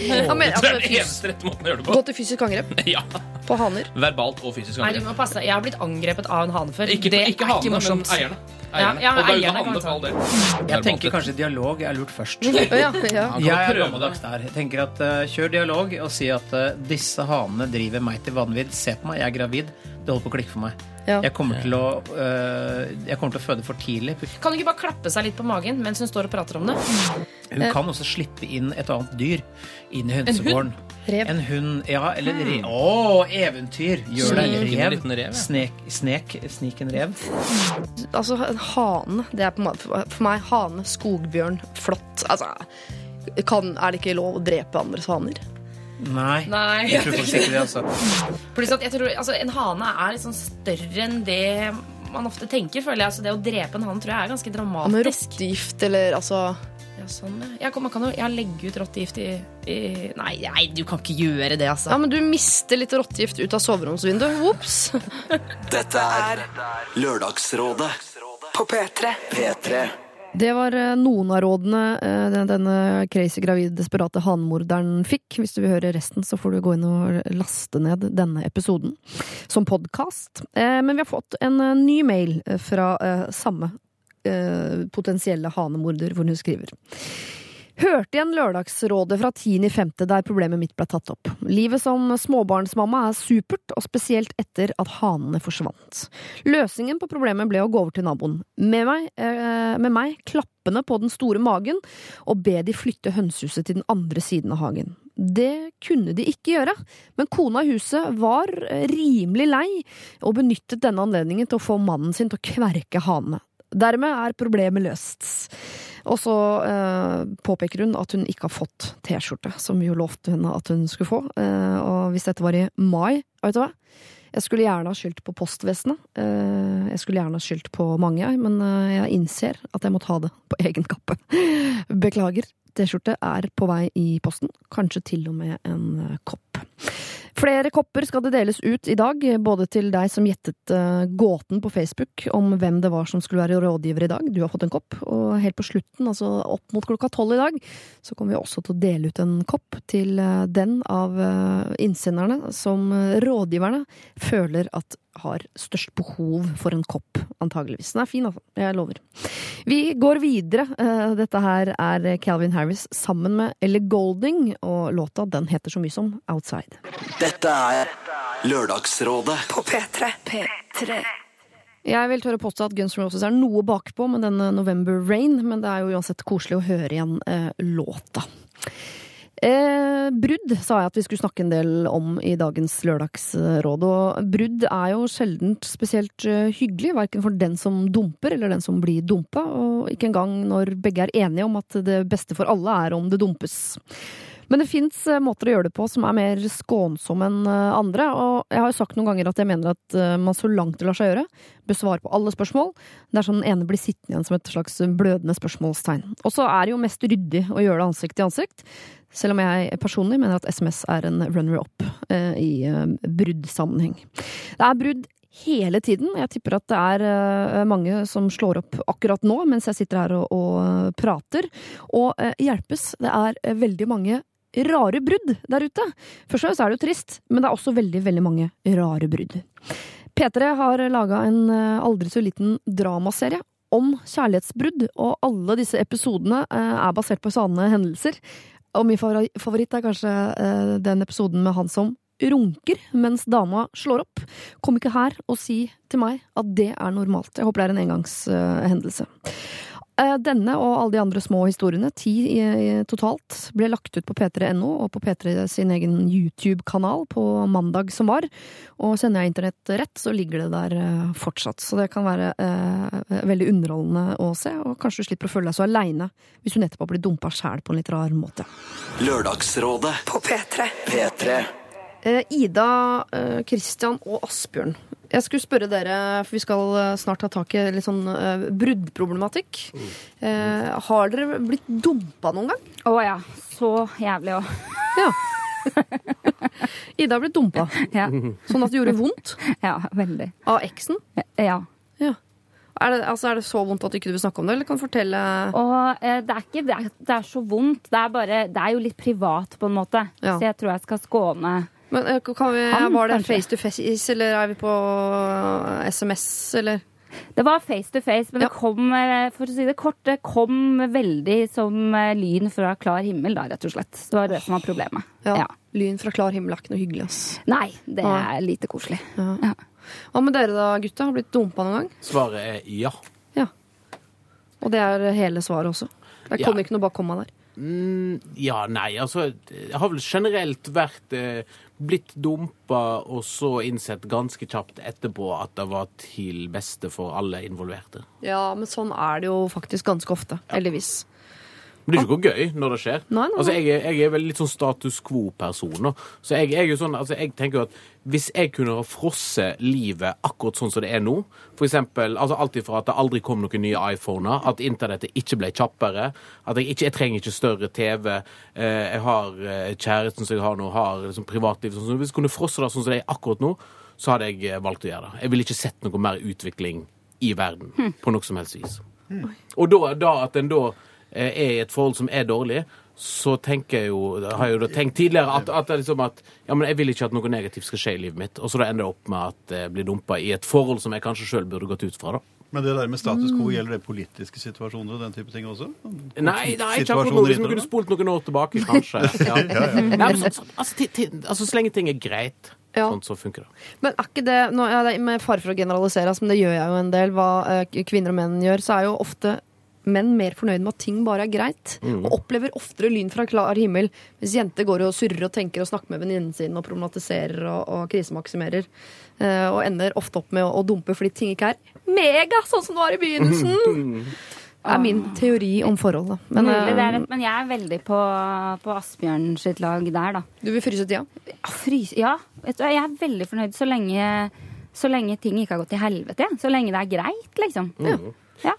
Speaker 1: Ja, (laughs) men,
Speaker 3: Det
Speaker 1: altså,
Speaker 3: er den
Speaker 1: fys
Speaker 3: eneste rette måten å gjøre det på.
Speaker 1: gå til fysisk angrep (laughs)
Speaker 3: Ja,
Speaker 1: på haner.
Speaker 3: Verbalt og fysisk
Speaker 7: Nei, du
Speaker 3: angrep.
Speaker 7: må passe deg. Jeg har blitt angrepet av en hane før.
Speaker 3: Ikke,
Speaker 7: det
Speaker 3: ikke
Speaker 7: er
Speaker 3: hanene,
Speaker 7: ikke
Speaker 3: men
Speaker 7: morsomt.
Speaker 3: eierne.
Speaker 7: Ja,
Speaker 3: eierne.
Speaker 7: ja, men
Speaker 3: og det er
Speaker 7: eierne kan ta
Speaker 3: for.
Speaker 8: Jeg tenker kanskje dialog er lurt først. (laughs)
Speaker 1: Ja, ja.
Speaker 8: Jeg er
Speaker 3: prøve
Speaker 8: gammeldags der. Jeg tenker at eh, Kjør dialog og si at eh, disse hanene driver meg til vanvidd. Se på meg, jeg er gravid. Det holder på å klikke for meg.
Speaker 1: Ja.
Speaker 8: Jeg, kommer til å, eh, jeg kommer til å føde for tidlig.
Speaker 7: Kan hun ikke bare klappe seg litt på magen mens hun står og prater om det?
Speaker 8: Hun kan også slippe inn et annet dyr inn i hønsegården.
Speaker 1: Rev.
Speaker 8: En hund. Ja, eller rev. Å, eventyr! Gjør
Speaker 3: en
Speaker 8: rev.
Speaker 3: rev, ja.
Speaker 8: Snek, snek, snik en rev.
Speaker 1: Altså, en hane, det er på meg, for meg hane, skogbjørn, flott. Altså, kan, er det ikke lov å drepe andres haner?
Speaker 8: Nei.
Speaker 7: Nei.
Speaker 8: Jeg tror faktisk ikke det, altså.
Speaker 7: Pluss at jeg tror, altså, En hane er litt sånn større enn det man ofte tenker. føler jeg. Altså, det å drepe en hane tror jeg er ganske
Speaker 1: dramatisk. Med rottegift eller altså
Speaker 7: Ja, sånn, ja. Jeg, kan, man kan jo jeg legge ut rottegift i, i nei, nei, du kan ikke gjøre det, altså.
Speaker 1: Ja, men du mister litt rottegift ut av soveromsvinduet. Ops!
Speaker 2: Dette er Lørdagsrådet på P3. P3.
Speaker 1: Det var eh, noen av rådene eh, denne crazy gravid desperate hanemorderen fikk. Hvis du vil høre resten, så får du gå inn og laste ned denne episoden som podkast. Men vi har fått en eh, ny mail eh, fra eh, samme eh, potensielle hanemorder, hvor hun skriver. Hørte igjen Lørdagsrådet fra 10.5. der problemet mitt ble tatt opp. Livet som småbarnsmamma er supert, og spesielt etter at hanene forsvant. Løsningen på problemet ble å gå over til naboen. Med meg, eh, med meg klappende på den store magen og be de flytte hønsehuset til den andre siden av hagen. Det kunne de ikke gjøre, men kona i huset var eh, rimelig lei og benyttet denne anledningen til å få mannen sin til å kverke hanene. Dermed er problemet løst. Og så eh, påpeker hun at hun ikke har fått T-skjorte, som jo lovte henne at hun skulle få. Eh, og hvis dette var i mai, vet du hva? Jeg skulle gjerne ha skyldt på postvesenet. Eh, jeg skulle gjerne ha skyldt på mange, men eh, jeg innser at jeg må ta det på egen kappe. (laughs) Beklager. T-skjorte er på vei i posten. Kanskje til og med en eh, kopp. Flere kopper skal det deles ut i dag, både til deg som gjettet eh, gåten på Facebook om hvem det var som skulle være rådgiver i dag. Du har fått en kopp. Og helt på slutten, altså opp mot klokka tolv i dag, så kommer vi også til å dele ut en kopp til eh, den av innsenderne som rådgiverne føler at har størst behov for en kopp, antageligvis. Den er fin, altså. Jeg lover. Vi går videre. Eh, Dette her er Calvin Harris sammen med Ellie Golding, og låta den heter så mye som Outside.
Speaker 2: Dette er Lørdagsrådet
Speaker 9: På P3. P3.
Speaker 1: Jeg vil tørre påstå at Guns N' Roses er noe bakpå med denne November Rain, men det er jo uansett koselig å høre igjen eh, låta. Eh, brudd sa jeg at vi skulle snakke en del om i dagens Lørdagsråd. Og brudd er jo sjelden spesielt eh, hyggelig, verken for den som dumper eller den som blir dumpa, og ikke engang når begge er enige om at det beste for alle er om det dumpes. Men det fins måter å gjøre det på som er mer skånsomme enn eh, andre. Og jeg har jo sagt noen ganger at jeg mener at eh, man så langt det lar seg gjøre, bør svare på alle spørsmål. Det er sånn den ene blir sittende igjen som et slags blødende spørsmålstegn. Og så er det jo mest ryddig å gjøre det ansikt til ansikt. Selv om jeg personlig mener at SMS er en runner-up eh, i eh, bruddsammenheng. Det er brudd hele tiden. Jeg tipper at det er eh, mange som slår opp akkurat nå mens jeg sitter her og, og eh, prater. Og eh, hjelpes. Det er eh, veldig mange rare brudd der ute. Først og fremst er det jo trist, men det er også veldig, veldig mange rare brudd. P3 har laga en eh, aldri så liten dramaserie om kjærlighetsbrudd, og alle disse episodene eh, er basert på sanne hendelser. Og min favoritt er kanskje eh, den episoden med han som runker mens dama slår opp. Kom ikke her og si til meg at det er normalt. Jeg håper det er en engangshendelse. Eh, Denne og alle de andre små historiene, ti i, i, totalt, ble lagt ut på p3.no og på P3 sin egen YouTube-kanal på mandag som var. Og sender jeg internett rett, så ligger det der eh, fortsatt. Så det kan være eh, veldig underholdende å se, og kanskje du slipper å føle deg så aleine hvis du nettopp har blitt dumpa sjæl på en litt rar måte.
Speaker 2: Lørdagsrådet
Speaker 9: På P3.
Speaker 2: P3
Speaker 1: Eh, Ida, Kristian og Asbjørn. Jeg skulle spørre dere, for vi skal eh, snart ta tak i litt sånn uh, bruddproblematikk. Eh, har dere blitt dumpa noen gang?
Speaker 4: Å ja. Så jævlig òg. (laughs)
Speaker 1: Ja. (laughs) Ida har blitt dumpa.
Speaker 4: Ja.
Speaker 1: Sånn at det gjorde vondt
Speaker 4: ja, veldig.
Speaker 1: av eksen.
Speaker 4: Ja.
Speaker 1: Er det, altså, er det så vondt at du ikke vil snakke om det, eller kan du fortelle
Speaker 4: Og eh, det er ikke det er, det er så vondt. Det er, bare, det er jo litt privat, på en måte.
Speaker 1: Ja.
Speaker 4: Så jeg tror jeg skal skåne
Speaker 1: Men eh, kan vi,
Speaker 4: Han,
Speaker 1: Var det
Speaker 4: kanskje.
Speaker 1: face to face, eller er vi på eh, SMS, eller?
Speaker 4: Det var face to face, men
Speaker 1: Ja.
Speaker 4: det kom eh, for å si det kort, det kom veldig som eh, lyn fra klar himmel, da, rett og slett. Det var det som var problemet.
Speaker 1: Ja.
Speaker 4: Ja.
Speaker 1: Lyn fra klar himmel er ikke noe hyggelig, ass.
Speaker 4: Nei, det er lite koselig. Ja.
Speaker 1: Hva med dere da, gutta? Har blitt dumpa noen gang?
Speaker 6: Svaret er ja. ja.
Speaker 1: Og det er hele svaret også. Det
Speaker 6: Ja.
Speaker 1: kommer ikke noe bak komma der.
Speaker 6: Mm, ja, nei, altså Jeg har vel generelt vært eh, blitt dumpa og så innsett ganske kjapt etterpå at det var til beste for alle involverte.
Speaker 1: Ja, men sånn er det jo faktisk ganske ofte. Heldigvis.
Speaker 6: Men det er ikke noe gøy når det skjer.
Speaker 1: Nei, nei,
Speaker 6: Altså, jeg, jeg er vel litt sånn status quo-person. Så jeg, jeg, jo sånn, altså, jeg tenker jo at hvis jeg kunne ha frosset livet akkurat sånn som det er nå, for eksempel altså alt ifra at det aldri kom noen nye iPhoner, at internettet ikke ble kjappere, at jeg, ikke, trenger ikke større TV, eh, jeg har eh, kjæresten som jeg har nå, har liksom privatliv sånn, så Hvis jeg kunne frosse det sånn som det er akkurat nå, så hadde jeg eh, valgt å gjøre det. Jeg ville ikke sett noe mer utvikling i verden på noe som helst vis. Og da, da at en da er i et forhold som er dårlig, så tenker jeg jo, har jeg jo da tenkt tidligere at, at, det er liksom at ja, men jeg vil ikke at noe negativt skal skje i livet mitt. Og så da ender det opp med at jeg blir dumpa i et forhold som jeg kanskje sjøl burde gått ut fra. da.
Speaker 5: Men det der med status
Speaker 1: Mm.
Speaker 5: quo, gjelder det politiske situasjoner og den type ting også?
Speaker 6: Nei, nei, ikke akkurat noe vi kunne spolt noen år tilbake, kanskje. (laughs) Ja. Nei, men så, så, altså, ti- ti- altså, så lenge ting er greit,
Speaker 1: Ja.
Speaker 6: sånn, så funker det.
Speaker 1: Men er ikke det, nå, ja, det er med fare for å generalisere, altså, men det gjør jeg jo en del, hva eh, kvinner og menn gjør, så er jo ofte menn mer fornøyd med at ting bare er greit,
Speaker 6: Mm.
Speaker 1: og opplever oftere lyn fra klar himmel, mens jenter går og surrer og tenker og snakker med venninnen sin og problematiserer og, og krisemaksimerer, eh, og ender ofte opp med å, å dumpe fordi ting ikke er mega sånn som det var i begynnelsen. Det (laughs) er min teori om forhold, da. Men,
Speaker 4: Mulig det er
Speaker 1: eh,
Speaker 4: men jeg er veldig på, på Asbjørn sitt lag der, da.
Speaker 1: du vil fryse tida?
Speaker 4: Ja, fryse, ja. Jeg er veldig fornøyd så lenge, så lenge ting ikke har gått til helvete. Så lenge det er greit, liksom.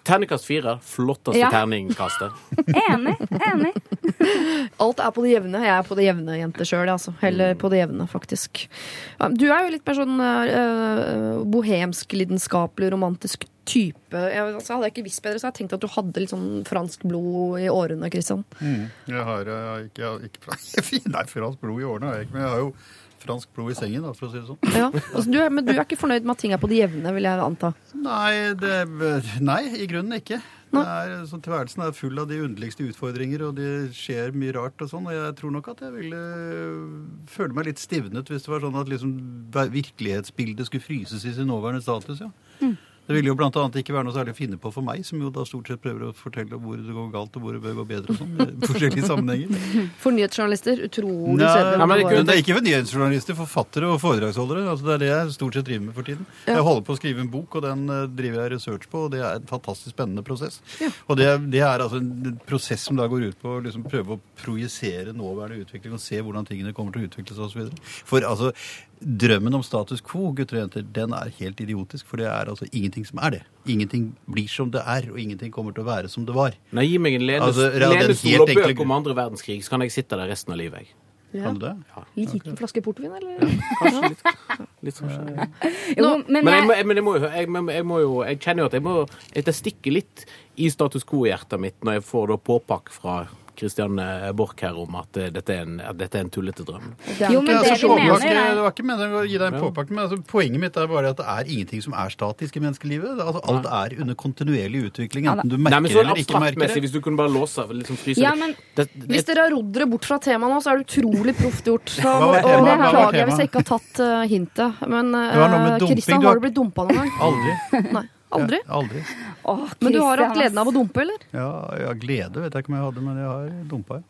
Speaker 6: Terningkast fire. Flotteste
Speaker 4: Ja.
Speaker 6: terningkastet. (laughs)
Speaker 4: Enig. enig. (laughs)
Speaker 1: Alt er på det jevne. Jeg er på det jevne jente sjøl, altså. Heller på det jevne, faktisk. Du er jo litt mer sånn uh, bohemsk, lidenskapelig, romantisk type. Jeg, altså, hadde jeg ikke visst bedre, så hadde jeg tenkt at du hadde litt sånn fransk blod i årene, Christian.
Speaker 5: Mm. Jeg har, jeg ikke, jeg ikke (laughs) Nei, fransk blod i årene har jeg ikke, men jeg har jo fransk blod i sengen, da, for å si det sånn.
Speaker 1: Ja. Altså, du, er- men du er ikke fornøyd med at ting er på det jevne, vil jeg anta?
Speaker 5: Nei, det, nei, i grunnen ikke. Det er, så tilværelsen er full av de underligste utfordringer, og det skjer mye rart og sånn. Og jeg tror nok at jeg ville føle meg litt stivnet hvis det var sånn at liksom virkelighetsbildet skulle fryses i sin nåværende status, ja. Det ville jo annet ikke være noe særlig å finne på for meg, som jo da stort sett prøver å fortelle hvor det går galt og hvor det bør gå bedre og sånn, i (laughs) forskjellige sammenhenger.
Speaker 1: For nyhetsjournalister, utrolig kjedelig.
Speaker 5: men det, er ikke for nyhetsjournalister, forfattere og foredragsholdere. Altså, det er det jeg stort sett driver med for tiden.
Speaker 1: Ja.
Speaker 5: Jeg holder på å skrive en bok, og den eh, driver jeg research på, og det er en fantastisk spennende prosess. Og det, det er altså en prosess som da går ut på å liksom prøve å projisere nåværende utvikling og se hvordan tingene kommer til å utvikle seg osv. For altså, drømmen om status quo, gutter og jenter, den er helt idiotisk, for det er altså ingenting som er det. Ingenting blir som det er, og ingenting kommer til å være som det var.
Speaker 6: Nei, gi meg en lenes,
Speaker 5: Altså, ja,
Speaker 6: lenestol
Speaker 5: helt
Speaker 6: og
Speaker 5: enkle
Speaker 6: bøk om andre verdenskrig, så kan jeg sitte der resten av livet. jeg.
Speaker 1: Ja.
Speaker 5: Kan du det?
Speaker 1: Liten flaske portvin, eller?
Speaker 6: Litt sånn skjønner. (laughs)
Speaker 4: Jo, men
Speaker 6: Men jeg,
Speaker 4: jeg,
Speaker 6: må, men jeg, må, jo- jeg, jeg må jo Jeg kjenner jo at jeg må at Det stikker litt i status quo-hjertet mitt når jeg får da påpakk fra Kristianne Borch her om at eh, dette er en, at dette er en tullete drøm.
Speaker 4: Jo, men det
Speaker 5: Altså, det,
Speaker 4: mener er-
Speaker 5: det var ikke meningen å gi deg en påpakke, men altså, poenget mitt er bare at det er ingenting som er statisk i menneskelivet. Altså, alt er under kontinuerlig utvikling, enten du
Speaker 6: Nei,
Speaker 5: merker
Speaker 6: men
Speaker 5: det
Speaker 6: så
Speaker 5: eller ikke merker det.
Speaker 6: hvis du kunne bare låse liksom fryse
Speaker 4: Ja,
Speaker 6: det-
Speaker 4: men-
Speaker 6: det,
Speaker 1: Hvis dere har rodd dere bort fra temaet nå, så er det utrolig proft gjort. (laughs) Så, og det beklager hvis jeg ikke har tatt uh, hintet. Men
Speaker 5: Det var noe med
Speaker 1: uh,
Speaker 5: Christian,
Speaker 1: har- du blitt dumpa noen gang?
Speaker 5: Aldri. (laughs)
Speaker 1: Nei. Aldri?
Speaker 5: Ja, aldri. (laughs)
Speaker 4: Åh,
Speaker 1: Men du har hatt gleden av å dumpe, eller?
Speaker 5: Ja, ja, glede vet jeg ikke om jeg hadde, men jeg har dumpa, ja.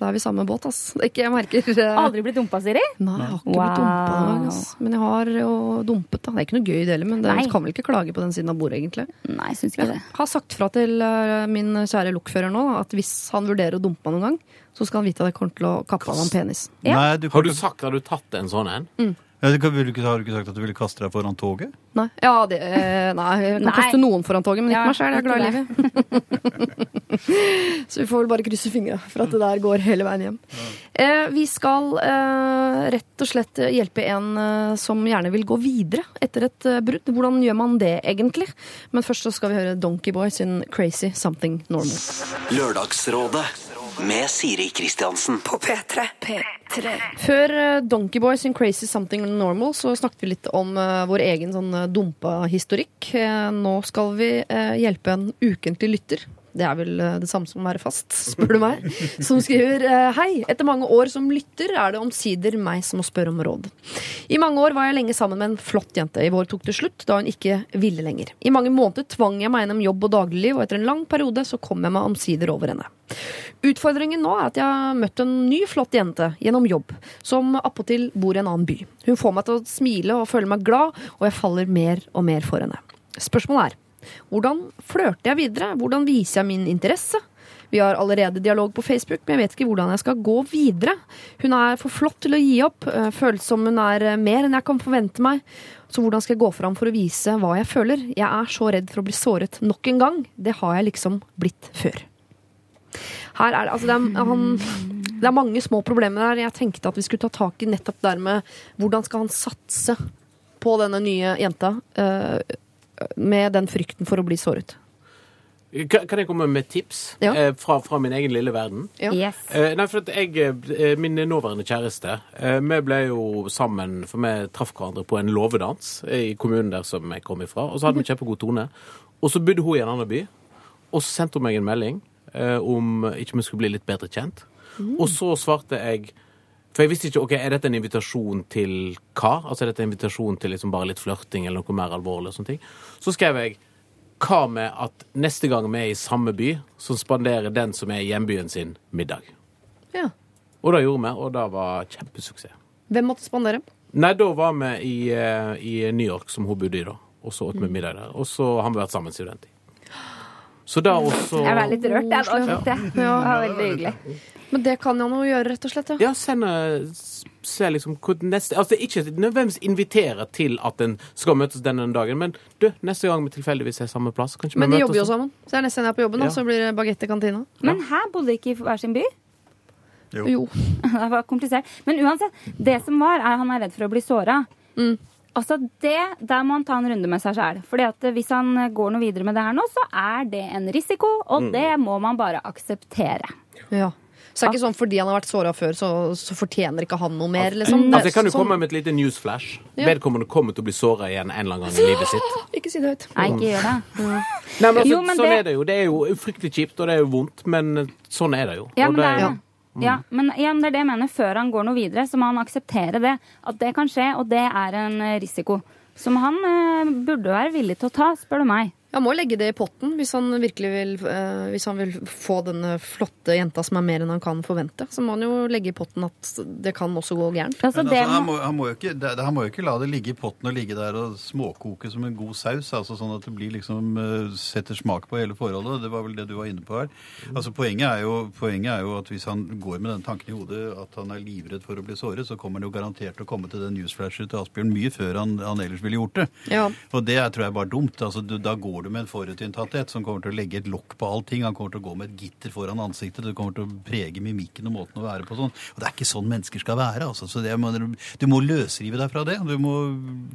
Speaker 1: Da er vi samme båt, ass. Ikke, jeg merker eh,
Speaker 4: Aldri blitt dumpa, Siri?
Speaker 1: Nei, jeg har ikke blitt
Speaker 4: Wow.
Speaker 1: dumpa gang, ass. Men jeg har jo dumpet, da. Det er ikke noe gøy det heller, men det kan vel ikke klage på den siden av bordet, egentlig.
Speaker 4: Nei, synes ikke
Speaker 1: Jeg
Speaker 4: det.
Speaker 1: har sagt fra til eh, min kjære lokfører nå at hvis han vurderer å dumpe meg noen gang, så skal han vite at jeg kommer til å kappe av ham penis.
Speaker 4: Ja.
Speaker 6: Har du sagt at du tatt en sånn en?
Speaker 5: Ja, du, vil du ikke- har du ikke sagt at du ville kaste deg foran toget?
Speaker 1: Nei, ja, det, eh, nei jeg kan
Speaker 4: Nei.
Speaker 1: kaste noen foran toget, men ikke
Speaker 4: Ja,
Speaker 1: meg sjøl. Jeg er glad i livet. (laughs) Så vi får vel bare krysse fingra for at det der går hele veien hjem. Eh, vi skal eh, rett og slett hjelpe en eh, som gjerne vil gå videre etter et eh, brudd. Hvordan gjør man det egentlig? Men først så skal vi høre Donkeyboy sin 'Crazy Something Normal'.
Speaker 2: Lørdagsrådet med Siri Kristiansen.
Speaker 9: På P3. P3.
Speaker 1: Før eh, Donkeyboy sin 'Crazy Something Normal' så snakket vi litt om eh, vår egen sånn eh, dumpa historikk. Nå skal vi hjelpe en ukentlig lytter. Det er vel det samme som å være fast, (laughs) spør du meg. Som skriver Hei, etter mange år som lytter er det omsider meg som må spørre om råd. I mange år var jeg lenge sammen med en flott jente. I vår tok det slutt da hun ikke ville lenger. I mange måneder tvang jeg meg gjennom jobb og dagligliv, og etter en lang periode så kom jeg meg omsider over henne. Utfordringen nå er at jeg har møtt en ny flott jente gjennom jobb, som appåtil bor i en annen by. Hun får meg til å smile og føle meg glad, og jeg faller mer og mer for henne. Spørsmålet er hvordan flørter jeg videre? Hvordan viser jeg min interesse? Vi har allerede dialog på Facebook, men jeg vet ikke hvordan jeg skal gå videre. Hun er for flott til å gi opp, øh, føles som hun er øh, mer enn jeg kan forvente meg. Så hvordan skal jeg gå fram for å vise hva jeg føler? Jeg er så redd for å bli såret nok en gang. Det har jeg liksom blitt før. Her er det, altså det, er, han, det er mange små problemer der. Jeg tenkte at vi skulle ta tak i nettopp der med hvordan skal han satse på denne nye jenta uh, med den frykten for å bli såret.
Speaker 6: Kan kan jeg komme med tips
Speaker 1: Ja.
Speaker 6: eh, fra, fra min egen lille verden?
Speaker 1: Ja.
Speaker 4: Yes.
Speaker 6: Eh, nei, for at jeg, eh, Min nåværende kjæreste eh, Vi ble jo sammen For vi traff hverandre på en låvedans i kommunen der som jeg kom ifra. Og så hadde vi kjempegod tone. Og så bodde hun i en annen by. Og så sendte hun meg en melding om ikke vi skulle bli litt bedre kjent. Og så svarte jeg For jeg visste ikke ok, er dette en invitasjon til hva. Altså er dette en invitasjon til liksom bare litt flørting eller noe mer alvorlig. og sånne ting. Så skrev jeg hva med at neste gang vi er i samme by, så spanderer den som er i hjembyen sin, middag?
Speaker 1: Ja.
Speaker 6: Og det gjorde vi, og det var kjempesuksess.
Speaker 1: Hvem måtte spandere?
Speaker 6: Nei, da var vi i, eh, i New York, som hun bodde i da. Og så åt vi middag der. Og så har vi vært sammen siden den tid. Så da også
Speaker 4: Jeg ble litt rørt. Jeg, da, kjente. Det var veldig hyggelig.
Speaker 1: Men det kan han jo gjøre, rett og slett. Ja.
Speaker 6: Ja, sende Se liksom hvor neste Altså, ikke nødvendigvis invitere til at en skal møtes denne dagen, men du, neste gang vi tilfeldigvis er samme plass, kanskje vi
Speaker 1: Men de jobber jo sammen. Så jeg er nesten jeg er på jobben,
Speaker 6: Ja.
Speaker 1: så blir det bagett i kantina.
Speaker 4: Men her bodde ikke i hver sin by.
Speaker 5: Jo.
Speaker 1: Jo. (laughs)
Speaker 4: Det var komplisert. Men uansett, det som var, er han er redd for å bli såra. Altså det, Der må han ta en runde med seg sjæl. Fordi at hvis han går noe videre med det her nå, så er det en risiko, og det må man bare akseptere.
Speaker 1: Ja. Så det er ikke sånn fordi han har vært såra før, så, så fortjener ikke han noe mer, liksom.
Speaker 6: Altså, jeg kan jo
Speaker 1: sånn-
Speaker 6: komme med et lite newsflash.
Speaker 1: Ja.
Speaker 6: Vedkommende kommer til å bli såra igjen en eller annen gang i livet sitt.
Speaker 1: Ikke si det høyt.
Speaker 4: Nei, ikke gjør det.
Speaker 6: Nei, men altså,
Speaker 4: Jo, men
Speaker 6: sånn
Speaker 4: det-
Speaker 6: er det jo. Det er jo fryktelig kjipt, og det er jo vondt, men sånn er det jo.
Speaker 4: Ja,
Speaker 6: Og
Speaker 4: men det er
Speaker 6: det-
Speaker 4: det. Ja, men, ja, det er det jeg mener. Før han går noe videre, så må han akseptere det. At det kan skje, og det er en risiko. Som han eh, burde være villig til å ta, spør du meg.
Speaker 1: Han må legge det i potten hvis han virkelig vil, eh, hvis han vil få denne flotte jenta som er mer enn han kan forvente. Så må han jo legge i potten at det kan også gå gærent.
Speaker 4: Altså, det
Speaker 5: altså, han,
Speaker 4: må,
Speaker 5: han, må jo ikke, det, han må jo ikke la det ligge i potten og ligge der og småkoke som en god saus, altså sånn at det blir liksom eh, setter smak på hele forholdet. Det var vel det du var inne på her. Altså Poenget er jo, poenget er jo at hvis han går med den tanken i hodet at han er livredd for å bli såret, så kommer han jo garantert til å komme til den newsflashet til Asbjørn mye før han, han ellers ville gjort det.
Speaker 1: Ja.
Speaker 5: Og det er, tror jeg bare dumt. Altså, du, da går du med en forutinntatthet som kommer til å legge et lokk på allting. Han kommer til å gå med et gitter foran ansiktet. Du kommer til å prege mimikken og måten å være på sånn. Og det er ikke sånn mennesker skal være. altså. Så det, du må løsrive deg fra det. Du må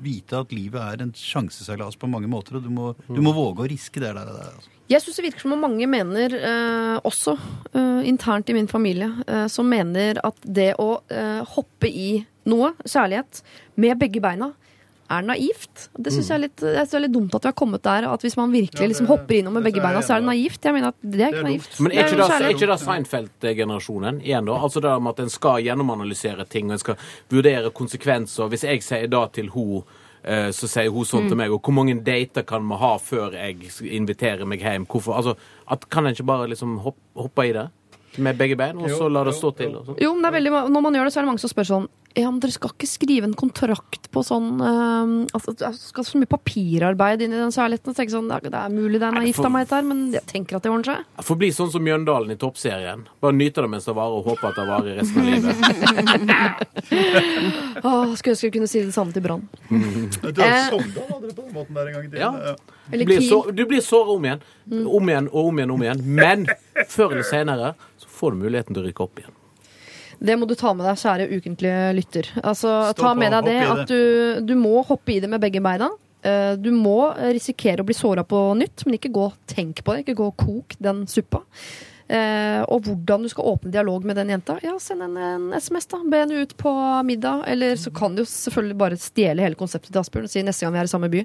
Speaker 5: vite at livet er en sjanseseilas på mange måter, og du må, du må våge å riske det der altså.
Speaker 1: Jeg syns det virker som om mange mener, eh, også eh, internt i min familie, eh, som mener at det å eh, hoppe i noe, særlighet, med begge beina, er naivt. Det syns jeg er litt, jeg synes det er litt dumt at vi har kommet der. At hvis man virkelig liksom hopper innom med begge beina, så er det naivt. Jeg mener at det er ikke naivt.
Speaker 6: Men er ikke det, er ikke det Seinfeld-generasjonen igjen, da? Altså det med at en skal gjennomanalysere ting, og en skal vurdere konsekvenser. Hvis jeg sier da til hun eh, så sier hun sånn
Speaker 1: Mm.
Speaker 6: til meg, og hvor mange dater kan vi ha før jeg inviterer meg hjem? Hvorfor? Altså, at, kan en ikke bare liksom hoppe, hoppe i det med begge bein, og så la det stå til? Og sånn?
Speaker 1: Jo, men det er veldig, Når man gjør det, så er det mange som spør sånn Ja, men dere skal ikke skrive en kontrakt på sånn eh, altså, Det skal så mye papirarbeid inn i den kjærligheten. Og tenke sånn, det er- det er mulig det er naivt av meg, dette her, men jeg tenker at det ordner seg.
Speaker 6: Får bli sånn som Mjøndalen i toppserien. Bare nyte det mens det varer, og håpe at det varer resten av livet. (laughs)
Speaker 1: Åh, skulle ønske jeg kunne si det samme til Brann.
Speaker 5: Du
Speaker 1: Eh.
Speaker 5: Sogndal hadde du på den måten der en gang i tiden.
Speaker 6: Ja. Du blir, så, du blir såra om igjen. Om igjen og om igjen og om igjen. Men før eller senere så får du muligheten til å rykke opp igjen.
Speaker 1: Det må du ta med deg, kjære ukentlige lytter. Altså,
Speaker 5: Stå
Speaker 1: ta
Speaker 5: på,
Speaker 1: med deg det at du, du må hoppe i det med begge beina. Eh, Du må risikere å bli såra på nytt, men ikke gå og tenk på det. Ikke gå og kok den suppa. Eh, og hvordan du skal åpne dialog med den jenta. Ja, send en, en SMS, da. Be henne ut på middag. Eller så kan du jo selvfølgelig bare stjele hele konseptet til Asbjørn og si neste gang vi er i samme by,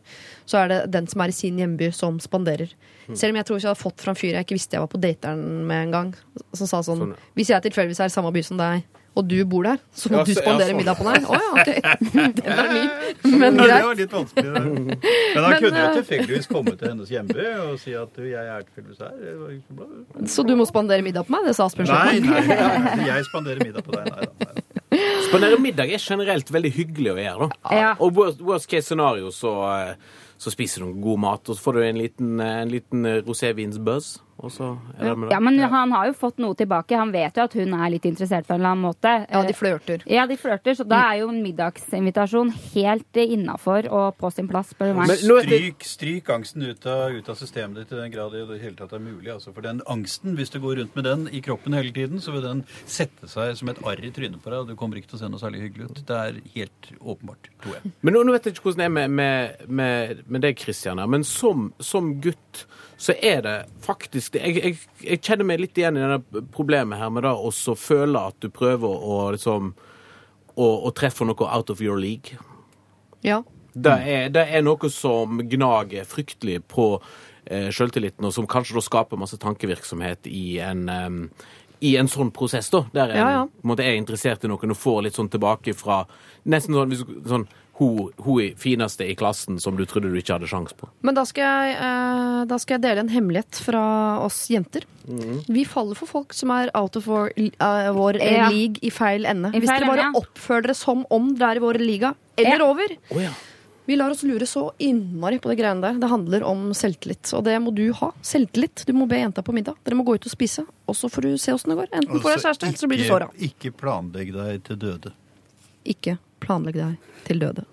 Speaker 1: så er det den som er i sin hjemby, som spanderer. Selv om jeg tror ikke jeg hadde fått fra en fyr jeg ikke visste jeg var på dateren med en gang, som sa sånn
Speaker 6: Sånn.
Speaker 1: Hvis jeg tilfeldigvis er i samme by som deg, og du bor der, så må
Speaker 6: Ja,
Speaker 1: du spandere middag på deg. Å ja, ok. (laughs) (laughs) Den er ny. Men
Speaker 5: Ja, det var litt vanskelig. Det. (laughs) Men da
Speaker 1: Men,
Speaker 5: kunne jeg
Speaker 1: eh,
Speaker 5: tilfeldigvis komme til hennes hjemby og si at du, jeg er tilfeldigvis her. Så
Speaker 1: du må spandere middag på meg? Det sa Asbjørn
Speaker 5: Nei,
Speaker 1: Slottsmark.
Speaker 5: nei, nei, jeg spanderer middag på deg. Nei, da, nei.
Speaker 6: Spandere middag er generelt veldig hyggelig å gjøre. da.
Speaker 4: Ja.
Speaker 6: Og worst, worst case scenario så, eh, så spiser du god mat, og så får du en liten, eh, en liten rosévinsbuzz.
Speaker 4: Ja, men han har jo fått noe tilbake. Han vet jo at hun er litt interessert på en eller annen måte.
Speaker 1: Ja, de flørter.
Speaker 4: Ja, de flørter, så da er jo en middagsinvitasjon helt innafor og på sin plass, spør du meg.
Speaker 5: Stryk, stryk angsten ut av, ut av systemet ditt i den grad det i det hele tatt er mulig. Altså. For den angsten, hvis du går rundt med den i kroppen hele tiden, så vil den sette seg som et arr i trynet på deg, og du kommer ikke til å se noe særlig hyggelig ut. Det er helt åpenbart, tror jeg.
Speaker 6: Men nå, nå vet jeg ikke hvordan det er med, med, med, med deg, Christian, her, men som, som gutt så er det faktisk det- jeg, jeg, jeg kjenner meg litt igjen i denne problemet her med å føle at du prøver å liksom å, å treffe noe out of your league.
Speaker 1: Ja.
Speaker 6: Det er, det er noe som gnager fryktelig på eh, sjøltilliten, og som kanskje da skaper masse tankevirksomhet i en em, i en sånn prosess, da, der en
Speaker 1: Ja, ja.
Speaker 6: er interessert i noen og får litt sånn tilbake fra Nesten sånn, sånn hun, hun er fineste i klassen som du trodde du ikke hadde sjans på.
Speaker 1: Men da skal, jeg, eh, da skal jeg dele en hemmelighet fra oss jenter.
Speaker 6: Mm.
Speaker 1: Vi faller for folk som er out of our, uh, vår
Speaker 4: Ja.
Speaker 1: league i feil ende.
Speaker 4: I
Speaker 1: Hvis
Speaker 4: feil
Speaker 1: dere bare
Speaker 4: ende, ja.
Speaker 1: oppfører dere som om dere er i vår liga, eller
Speaker 4: Ja.
Speaker 1: over.
Speaker 6: Oh, ja.
Speaker 1: Vi lar oss lure så innmari på det greiene der. Det handler om selvtillit. Og det må du ha. Selvtillit. Du må be jenta på middag. Dere må gå ut og spise. Og så får du se åssen det går. Enten får du
Speaker 5: Altså,
Speaker 1: kjæreste, eller så blir du såra.
Speaker 5: Ikke planlegg deg til døde.
Speaker 1: Ikke planlegg deg til døde.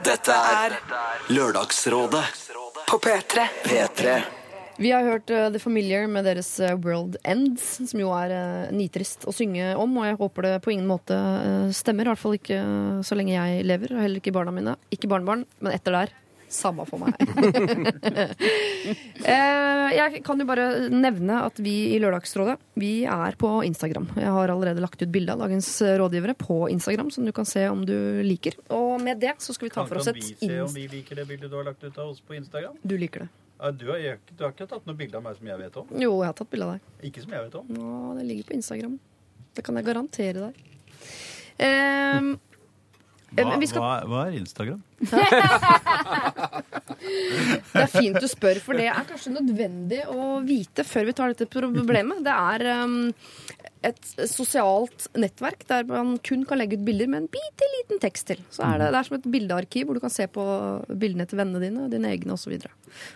Speaker 2: Dette er Lørdagsrådet
Speaker 9: På P3.
Speaker 2: P3.
Speaker 1: Vi har hørt eh, The Familiar med deres eh, World Ends, som jo er eh, nitrist å synge om, og jeg håper det på ingen måte stemmer. I hvert fall ikke så lenge jeg lever, og heller ikke barna mine. Ikke barnebarn, men etter der. Samme for meg. (laughs) Eh, jeg kan jo bare nevne at vi i Lørdagsrådet vi er på Instagram. Jeg har allerede lagt ut bilde av dagens rådgivere på Instagram, som du kan se om du liker. Og med det så skal vi ta for oss et Kan
Speaker 5: vi se om vi liker det bildet du har lagt ut av oss på Instagram?
Speaker 1: Du liker det.
Speaker 5: Du, har, du har ikke tatt noe bilde av meg som jeg vet om?
Speaker 1: Jo, jeg har tatt bilde av deg.
Speaker 5: Ikke som jeg vet om.
Speaker 1: Nå, det ligger på Instagram. Det kan jeg garantere deg. Eh,
Speaker 5: Hva,
Speaker 1: vi skal-
Speaker 5: hva, hva er Instagram? (laughs)
Speaker 1: Det er fint du spør, for det er kanskje nødvendig å vite før vi tar dette problemet. Det er um, et sosialt nettverk der man kun kan legge ut bilder med en bitte liten tekst til. Så er det, det er som et bildearkiv hvor du kan se på bildene til vennene dine, dine egne osv.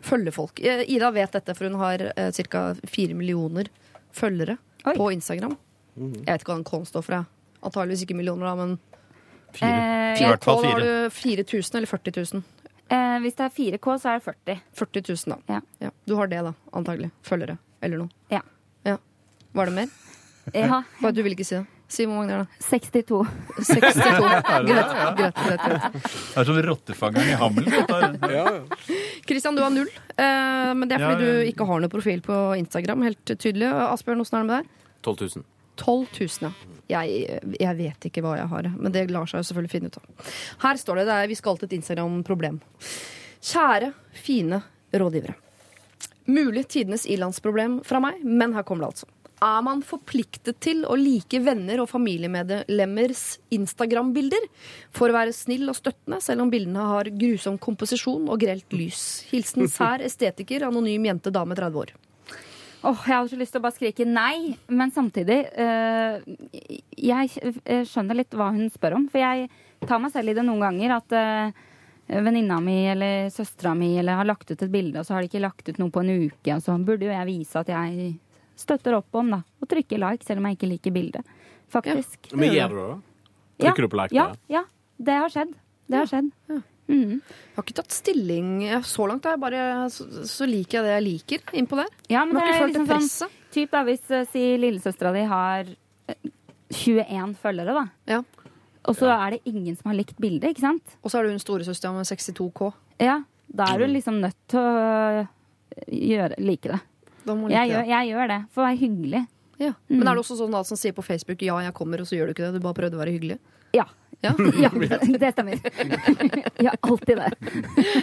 Speaker 1: Følge folk. Eh, Ida vet dette, for hun har uh, ca. fire millioner følgere
Speaker 4: Oi.
Speaker 1: på Instagram. Jeg vet ikke hva den K-en står for. Jeg. Antageligvis ikke millioner, da, men
Speaker 5: Fire.
Speaker 4: Eh,
Speaker 5: I hvert fall
Speaker 1: fire. har du 4000 eller 40 000.
Speaker 4: Eh, hvis det er 4K, så er det 40.
Speaker 1: 40 000, da.
Speaker 4: Ja.
Speaker 1: Du har det, da, antagelig. Følgere. Eller noe.
Speaker 4: Ja.
Speaker 1: ja. Var det mer? (laughs)
Speaker 4: Ja,
Speaker 1: Bare du vil ikke si det. Si hvor mange det er, da.
Speaker 4: 62.
Speaker 1: 62. (laughs) (laughs) Greit, greit, greit, greit.
Speaker 5: Det er som rottefangeren i Hammel.
Speaker 1: Kristian, du har null. Eh, men det er fordi
Speaker 5: Ja, ja.
Speaker 1: du ikke har noe profil på Instagram. Helt tydelig. Asbjørn, åssen er det med deg?
Speaker 6: 12 000.
Speaker 1: 12 000, ja. Jeg, jeg vet ikke hva jeg har, men det lar seg jo selvfølgelig finne ut av. Her står det, det er, vi skal til et Instagram-problem. Kjære, fine rådgivere. Mulig tidenes ilandsproblem fra meg, men her kommer det altså. Er man forpliktet til å like venner og familiemedlemmers Instagram-bilder for å være snill og støttende, selv om bildene har grusom komposisjon og grelt lys? Hilsen (laughs) sær estetiker, anonym jente, dame 30 år.
Speaker 4: Åh, jeg har så lyst til å bare skrike nei, men samtidig uh, Jeg eh, skjønner litt hva hun spør om. For jeg tar meg selv i det noen ganger at uh, venninna mi eller søstera mi eller har lagt ut et bilde, og så har de ikke lagt ut noe på en uke, og så burde jo jeg vise at jeg støtter opp om, da. Og trykker like, selv om jeg ikke liker bildet. Faktisk.
Speaker 6: Men gjør du det, da? Trykker du på like?
Speaker 4: Ja, ja. Det har skjedd. Det har skjedd. Mhm.
Speaker 1: Jeg har ikke tatt stilling så langt. Jeg bare, så, så liker jeg det jeg liker innpå der.
Speaker 4: Ja, men
Speaker 1: Men
Speaker 4: det er liksom sånn. Typ da, Hvis uh, si lillesøstera di har eh, 21 følgere, da.
Speaker 1: Ja.
Speaker 4: Og så er det ingen som har likt bildet, ikke sant?
Speaker 1: Og så er du hun storesøstera med 62K.
Speaker 4: Ja, Da er du liksom nødt til å øh, gjøre, like det.
Speaker 1: Da må like
Speaker 4: Jeg gjør,
Speaker 1: det.
Speaker 4: jeg gjør det for å være hyggelig.
Speaker 1: Ja. Men er det også sånn da som sier på Facebook 'ja, jeg kommer', og så gjør du ikke det? Du bare prøvde å være hyggelig?
Speaker 4: Ja.
Speaker 1: Ja. (laughs)
Speaker 4: ja det stemmer. Har alltid det.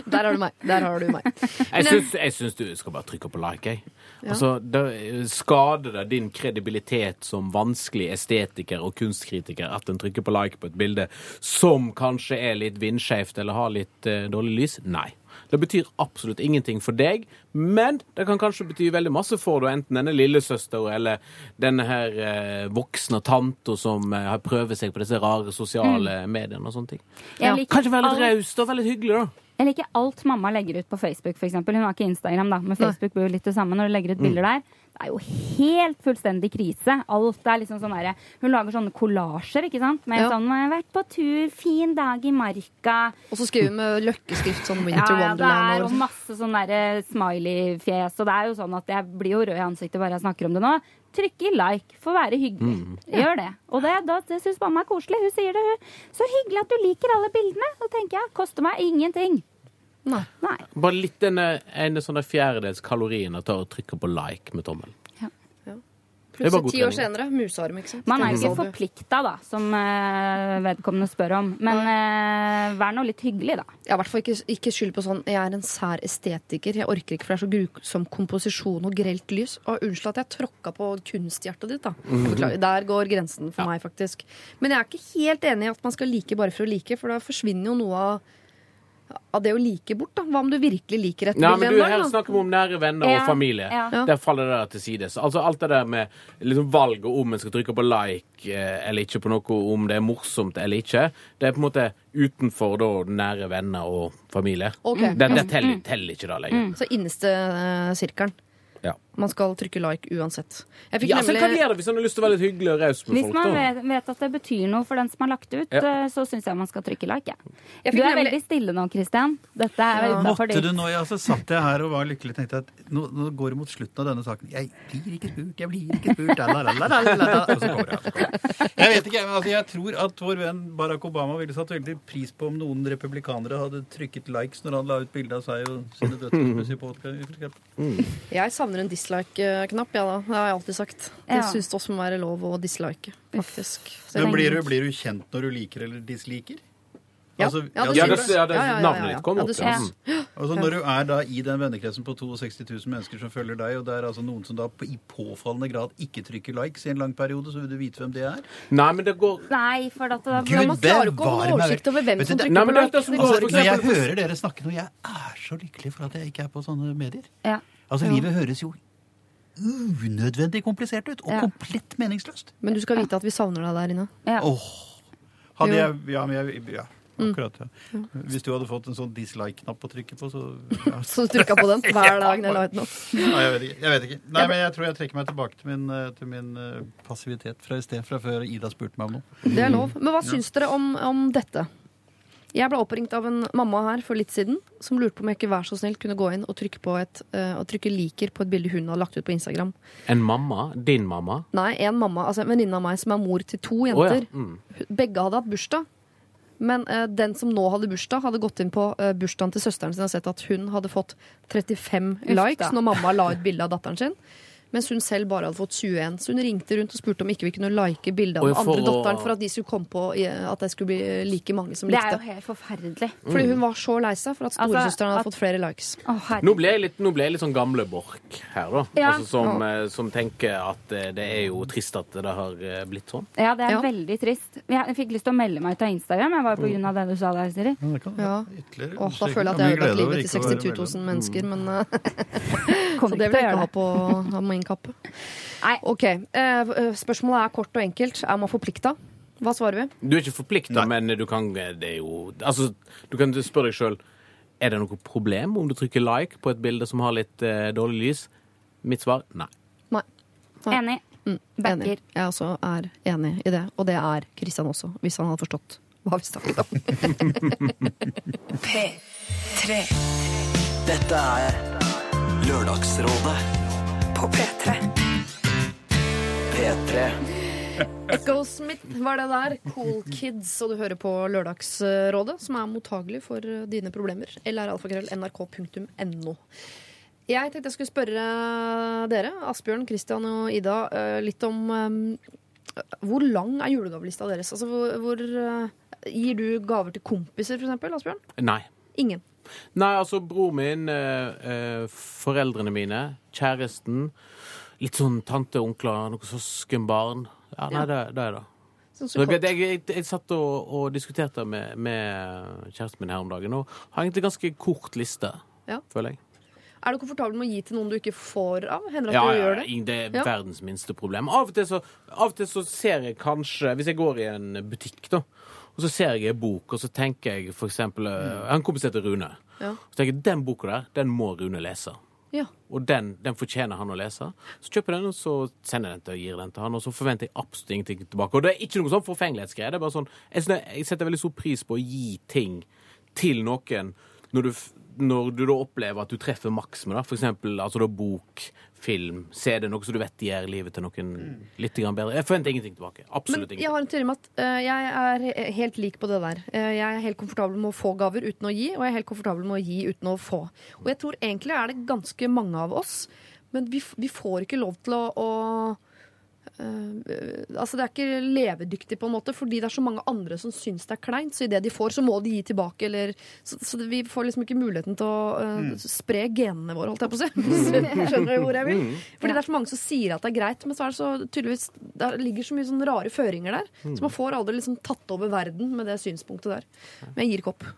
Speaker 1: Der har du meg. Der har du meg.
Speaker 6: Jeg syns, jeg syns du skal bare trykke på like. Jeg. Altså, det skader det din kredibilitet som vanskelig estetiker og kunstkritiker at en trykker på like på et bilde som kanskje er litt vindskjevt eller har litt uh, dårlig lys? Nei. Det betyr absolutt ingenting for deg, men det kan kanskje bety veldig masse for deg, enten denne lillesøster eller denne her eh, voksne tanta som eh, har prøver seg på disse rare sosiale mediene og sånne ting.
Speaker 4: Ja.
Speaker 6: Kanskje være litt raust og være litt hyggelig, da.
Speaker 4: Jeg liker alt mamma legger ut på Facebook, eksempel. Hun har ikke Instagram, da, men Facebook blir jo litt det samme når du legger ut bilder der. Det er jo helt fullstendig krise. Alt er liksom sånn derre Hun lager sånne kollasjer, ikke sant? Med
Speaker 1: Ja.
Speaker 4: sånn vært på tur, fin dag i marka'.
Speaker 1: Og så skriver hun med løkkeskrift sånn
Speaker 4: Ja,
Speaker 1: Winter
Speaker 4: ja, det er
Speaker 1: og
Speaker 4: masse sånn derre smiley-fjes, og det er jo sånn at jeg blir jo rød i ansiktet bare jeg snakker om det nå. Trykk i like for å være hyggelig. Gjør det. Og det, da, det syns mamma er koselig. Hun sier det, hun. Så hyggelig at du liker alle bildene. Så tenker jeg, koster meg ingenting.
Speaker 1: Nei.
Speaker 4: Nei.
Speaker 6: Bare litt denne ene sånne fjerdedels kalorien å ta og trykke på like med tommelen.
Speaker 1: Plutselig ti år senere, musearm, ikke sant?
Speaker 4: Man er ikke forplikta, da, som eh, vedkommende spør om. Men eh, vær nå litt hyggelig, da.
Speaker 1: Ja, i hvert fall ikke, ikke skyld på sånn 'jeg er en sær estetiker', jeg orker ikke, for det er så grusom komposisjon og grelt lys. Og unnskyld at jeg tråkka på kunsthjertet ditt, da. Forklare, Der går grensen for meg, faktisk. Men jeg er ikke helt enig i at man skal like bare for å like, for da forsvinner jo noe av, av det å like bort, da. Hva om du virkelig liker et bilde
Speaker 6: men
Speaker 1: en
Speaker 6: du,
Speaker 1: dag,
Speaker 6: Her snakker vi om nære venner
Speaker 4: Ja,
Speaker 6: og familie.
Speaker 4: ja.
Speaker 1: Ja.
Speaker 6: Der faller det der til sides. Altså Alt det der med liksom valget om en skal trykke på like eh, eller ikke på noe, om det er morsomt eller ikke, det er på en måte utenfor da nære venner og familie.
Speaker 1: Okay.
Speaker 6: Det, det teller, teller ikke da lenger.
Speaker 1: Så innerste uh, sirkelen.
Speaker 6: Ja.
Speaker 1: Man skal trykke like uansett. Jeg fikk
Speaker 6: Ja, så
Speaker 1: nemlig
Speaker 6: kan de gjøre det hvis han har lyst til å være litt hyggelig og raus med
Speaker 4: Hvis
Speaker 6: folk.
Speaker 4: man vet, vet at det betyr noe for den som har lagt ut,
Speaker 6: Ja.
Speaker 4: eh, så syns jeg man skal trykke like. jeg.
Speaker 1: Jeg
Speaker 4: Du er
Speaker 1: nemlig-
Speaker 4: veldig stille nå, Christian. Dette er
Speaker 1: Ja.
Speaker 5: Måtte du nå, ja, så satt jeg her og var lykkelig og tenkte at nå, nå går det mot slutten av denne saken. Jeg blir ikke spurt, jeg blir ikke spurt. La, la, la, la, la, la, la. Og så kommer det. så. Jeg vet ikke, men altså, jeg tror at vår venn Barack Obama ville satt veldig pris på om noen republikanere hadde trykket likes når han la ut bilde av seg og sine podcast, for eksempel.
Speaker 1: Jeg savner en dislike-knapp, ja da. Det har jeg alltid sagt. Det
Speaker 4: Ja.
Speaker 1: syns det også må være lov å dislike, faktisk.
Speaker 5: Men blir du, blir du kjent når du liker eller disliker?
Speaker 1: Ja.
Speaker 5: Altså,
Speaker 1: Ja, det
Speaker 6: Ja, det, ja, det,
Speaker 1: Ja, ja, ja,
Speaker 6: navnet ditt kom
Speaker 1: Ja,
Speaker 6: opp. Ja.
Speaker 5: Altså Når du er da i den vennekretsen på 62 000 mennesker som følger deg, og det er altså noen som da på, i påfallende grad ikke trykker likes i en lang periode, så vil du vite hvem det er?
Speaker 6: Nei, men det går
Speaker 4: Nei, for at det,
Speaker 5: Gud,
Speaker 1: man klarer ikke å holde oversikt over hvem
Speaker 5: du,
Speaker 1: som trykker
Speaker 6: Nei, er
Speaker 1: like.
Speaker 6: som går-
Speaker 5: Altså, når jeg hører dere snakke nå, jeg er så lykkelig for at jeg ikke er på sånne medier.
Speaker 4: ja.
Speaker 5: Altså, Livet høres jo unødvendig komplisert ut, og
Speaker 4: Ja.
Speaker 5: komplett meningsløst.
Speaker 1: Men du skal vite at vi savner deg der inne.
Speaker 4: Ja.
Speaker 5: Åh, hadde jeg, ja, men jeg, ja, akkurat, ja. Hvis du hadde fått en sånn dislike-knapp å trykke på, så ja. (laughs)
Speaker 1: Så du trykka på den hver dag når jeg la ut noe.
Speaker 5: Nei, jeg vet ikke. Jeg vet ikke. Nei, men jeg tror jeg trekker meg tilbake til min, eh, til min eh, passivitet fra i sted, fra før Ida spurte meg om noe.
Speaker 1: Det er lov. Men hva syns dere om, om dette? Jeg ble oppringt av en mamma her for litt siden som lurte på om jeg ikke vær så snill kunne gå inn og trykke, på et, uh, og trykke liker på et bilde hun hadde lagt ut på Instagram.
Speaker 6: En mamma, din mamma
Speaker 1: Nei, en mamma, altså en venninne av meg som er mor til to
Speaker 6: Å ja.
Speaker 1: jenter.
Speaker 6: Mm.
Speaker 1: Begge hadde hatt bursdag. Men uh, den som nå hadde bursdag, hadde gått inn på uh, bursdagen til søsteren sin og sett at hun hadde fått 35
Speaker 4: Uff
Speaker 1: likes når mamma la ut bilde av datteren sin. Mens hun selv bare hadde fått 21. Så hun ringte rundt og spurte om ikke vi kunne like bildet av den andre datteren for at de skulle komme på at det skulle bli like mange som likte.
Speaker 4: Det er jo helt forferdelig.
Speaker 1: Fordi hun var så lei seg for at
Speaker 4: Altså,
Speaker 1: storesøsteren hadde fått flere likes.
Speaker 4: Oh,
Speaker 6: Nå ble, jeg litt, nå ble jeg litt sånn gamle Borch her, da.
Speaker 4: Ja.
Speaker 6: Altså, som, eh, som tenker at eh, det er jo trist at det har eh, blitt sånn.
Speaker 4: Ja, det er
Speaker 1: Ja.
Speaker 4: veldig trist. Jeg fikk lyst til å melde meg ut av Instagram. Jeg var på grunn av det du sa der, Siri.
Speaker 5: Ja,
Speaker 1: Ja. Åh, da føler jeg at jeg har ødelagt livet til
Speaker 5: ikke
Speaker 1: 62 000 mennesker, men (laughs) Så det vil jeg ikke ha
Speaker 4: på, det.
Speaker 1: på ha min kappe.
Speaker 4: Nei.
Speaker 1: OK. eh, spørsmålet er kort og enkelt. Er man forplikta? Hva svarer vi?
Speaker 6: Du er ikke forplikta, men du kan eh, Det er jo Altså, du kan spørre deg sjøl Er det noe problem om du trykker like på et bilde som har litt eh, dårlig lys. Mitt svar nei.
Speaker 1: Nei. Nei.
Speaker 4: Enig.
Speaker 1: Mm,
Speaker 4: Backer.
Speaker 1: enig. Jeg også er enig i det. Og det er Kristian også, hvis han hadde forstått hva vi snakket om. (laughs)
Speaker 9: P3
Speaker 2: Dette er Lørdagsrådet
Speaker 9: på P3.
Speaker 2: P3.
Speaker 1: Echo Smith var det der. Cool Kids. Og du hører på Lørdagsrådet, som er mottagelig for dine problemer. Eller lralfakrøll.nrk.no. Jeg tenkte jeg skulle spørre dere, Asbjørn, Christian og Ida, eh, litt om eh, hvor lang er julegavelista deres? Altså, hvor, hvor eh, Gir du gaver til kompiser, eksempel, Asbjørn?
Speaker 6: Nei.
Speaker 1: Ingen.
Speaker 6: Nei, altså bror min, eh, eh, foreldrene mine, kjæresten, litt sånn tante, onkler, noen søskenbarn. Ja, nei, det, det er det.
Speaker 1: Sånn
Speaker 6: Så jeg, jeg, jeg, satt og, og diskuterte med, med kjæresten min her om dagen, og har egentlig ganske kort liste,
Speaker 1: Ja.
Speaker 6: føler jeg.
Speaker 1: Er du komfortabel med å gi til noen du ikke får av? Hender at
Speaker 6: Ja,
Speaker 1: du
Speaker 6: ja,
Speaker 1: gjør det?
Speaker 6: det er
Speaker 1: Ja.
Speaker 6: verdens minste problem. Av og, til så, av og til så ser jeg kanskje Hvis jeg går i en butikk, da, og så ser jeg en bok, og så tenker jeg for eksempel eh, Jeg en kompis heter Rune.
Speaker 1: Ja.
Speaker 6: Så tenker jeg den boka der, den må Rune lese.
Speaker 1: Ja.
Speaker 6: Og den, den fortjener han å lese. Så kjøper jeg den, og så sender jeg den til og gir den til han, og så forventer jeg absolutt ingenting tilbake. Og det er ikke noe sånn forfengelighetsgreie. Det er bare sånn jeg, jeg setter veldig stor pris på å gi ting til noen når du, når du da opplever at du treffer maks med det. For eksempel altså da bok, film, CD, noe som du vet gjør livet til noen litt bedre. Jeg forventer ingenting tilbake.
Speaker 1: Men
Speaker 6: Absolutt
Speaker 1: jeg
Speaker 6: ingenting.
Speaker 1: har en teori om at uh, jeg er helt lik på det der. Uh, jeg er helt komfortabel med å få gaver uten å gi, og jeg er helt komfortabel med å gi uten å få. Og jeg tror egentlig er det ganske mange av oss, men vi, vi får ikke lov til å, å altså Det er ikke levedyktig, på en måte, fordi det er så mange andre som syns det er kleint. Så idet de får, så må de gi tilbake. Eller, så, så vi får liksom ikke muligheten til å uh, spre genene våre, holdt jeg på å si. (laughs) (laughs) Skjønner du hvor jeg vil? Fordi det er så mange som sier at det er greit, men så er det så tydeligvis Det ligger så mye sånne rare føringer der. Så man får aldri liksom tatt over verden med det synspunktet der. Men jeg gir ikke opp.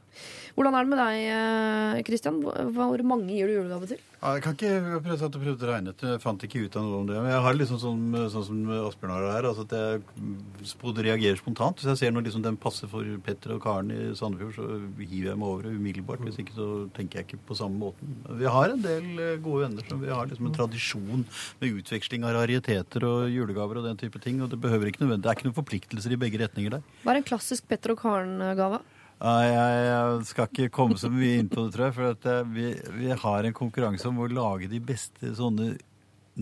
Speaker 1: Hvordan er det med deg, Kristian? Hvor mange gir du julegave til?
Speaker 5: Ja, jeg kan ikke jeg prøvde, å regne ut, jeg fant ikke ut av noe om det. Men jeg har liksom sånn, sånn som Asbjørn har her, altså at jeg reagerer spontant. Hvis jeg ser når liksom den passer for Petter og Karen i Sandefjord, så hiver jeg meg over det umiddelbart. Hvis ikke så tenker jeg ikke på samme måten. Vi har en del eh, gode venner som vi har liksom en tradisjon med utveksling av rariteter og julegaver og den type ting. Og det behøver ikke nødvendig, det er ikke noen forpliktelser i begge retninger der.
Speaker 1: Hva er en klassisk Petter og Karen-gave?
Speaker 5: Jeg, skal ikke komme så mye inn på det, tror jeg. For eh, vi, vi har en konkurranse om å lage de beste sånne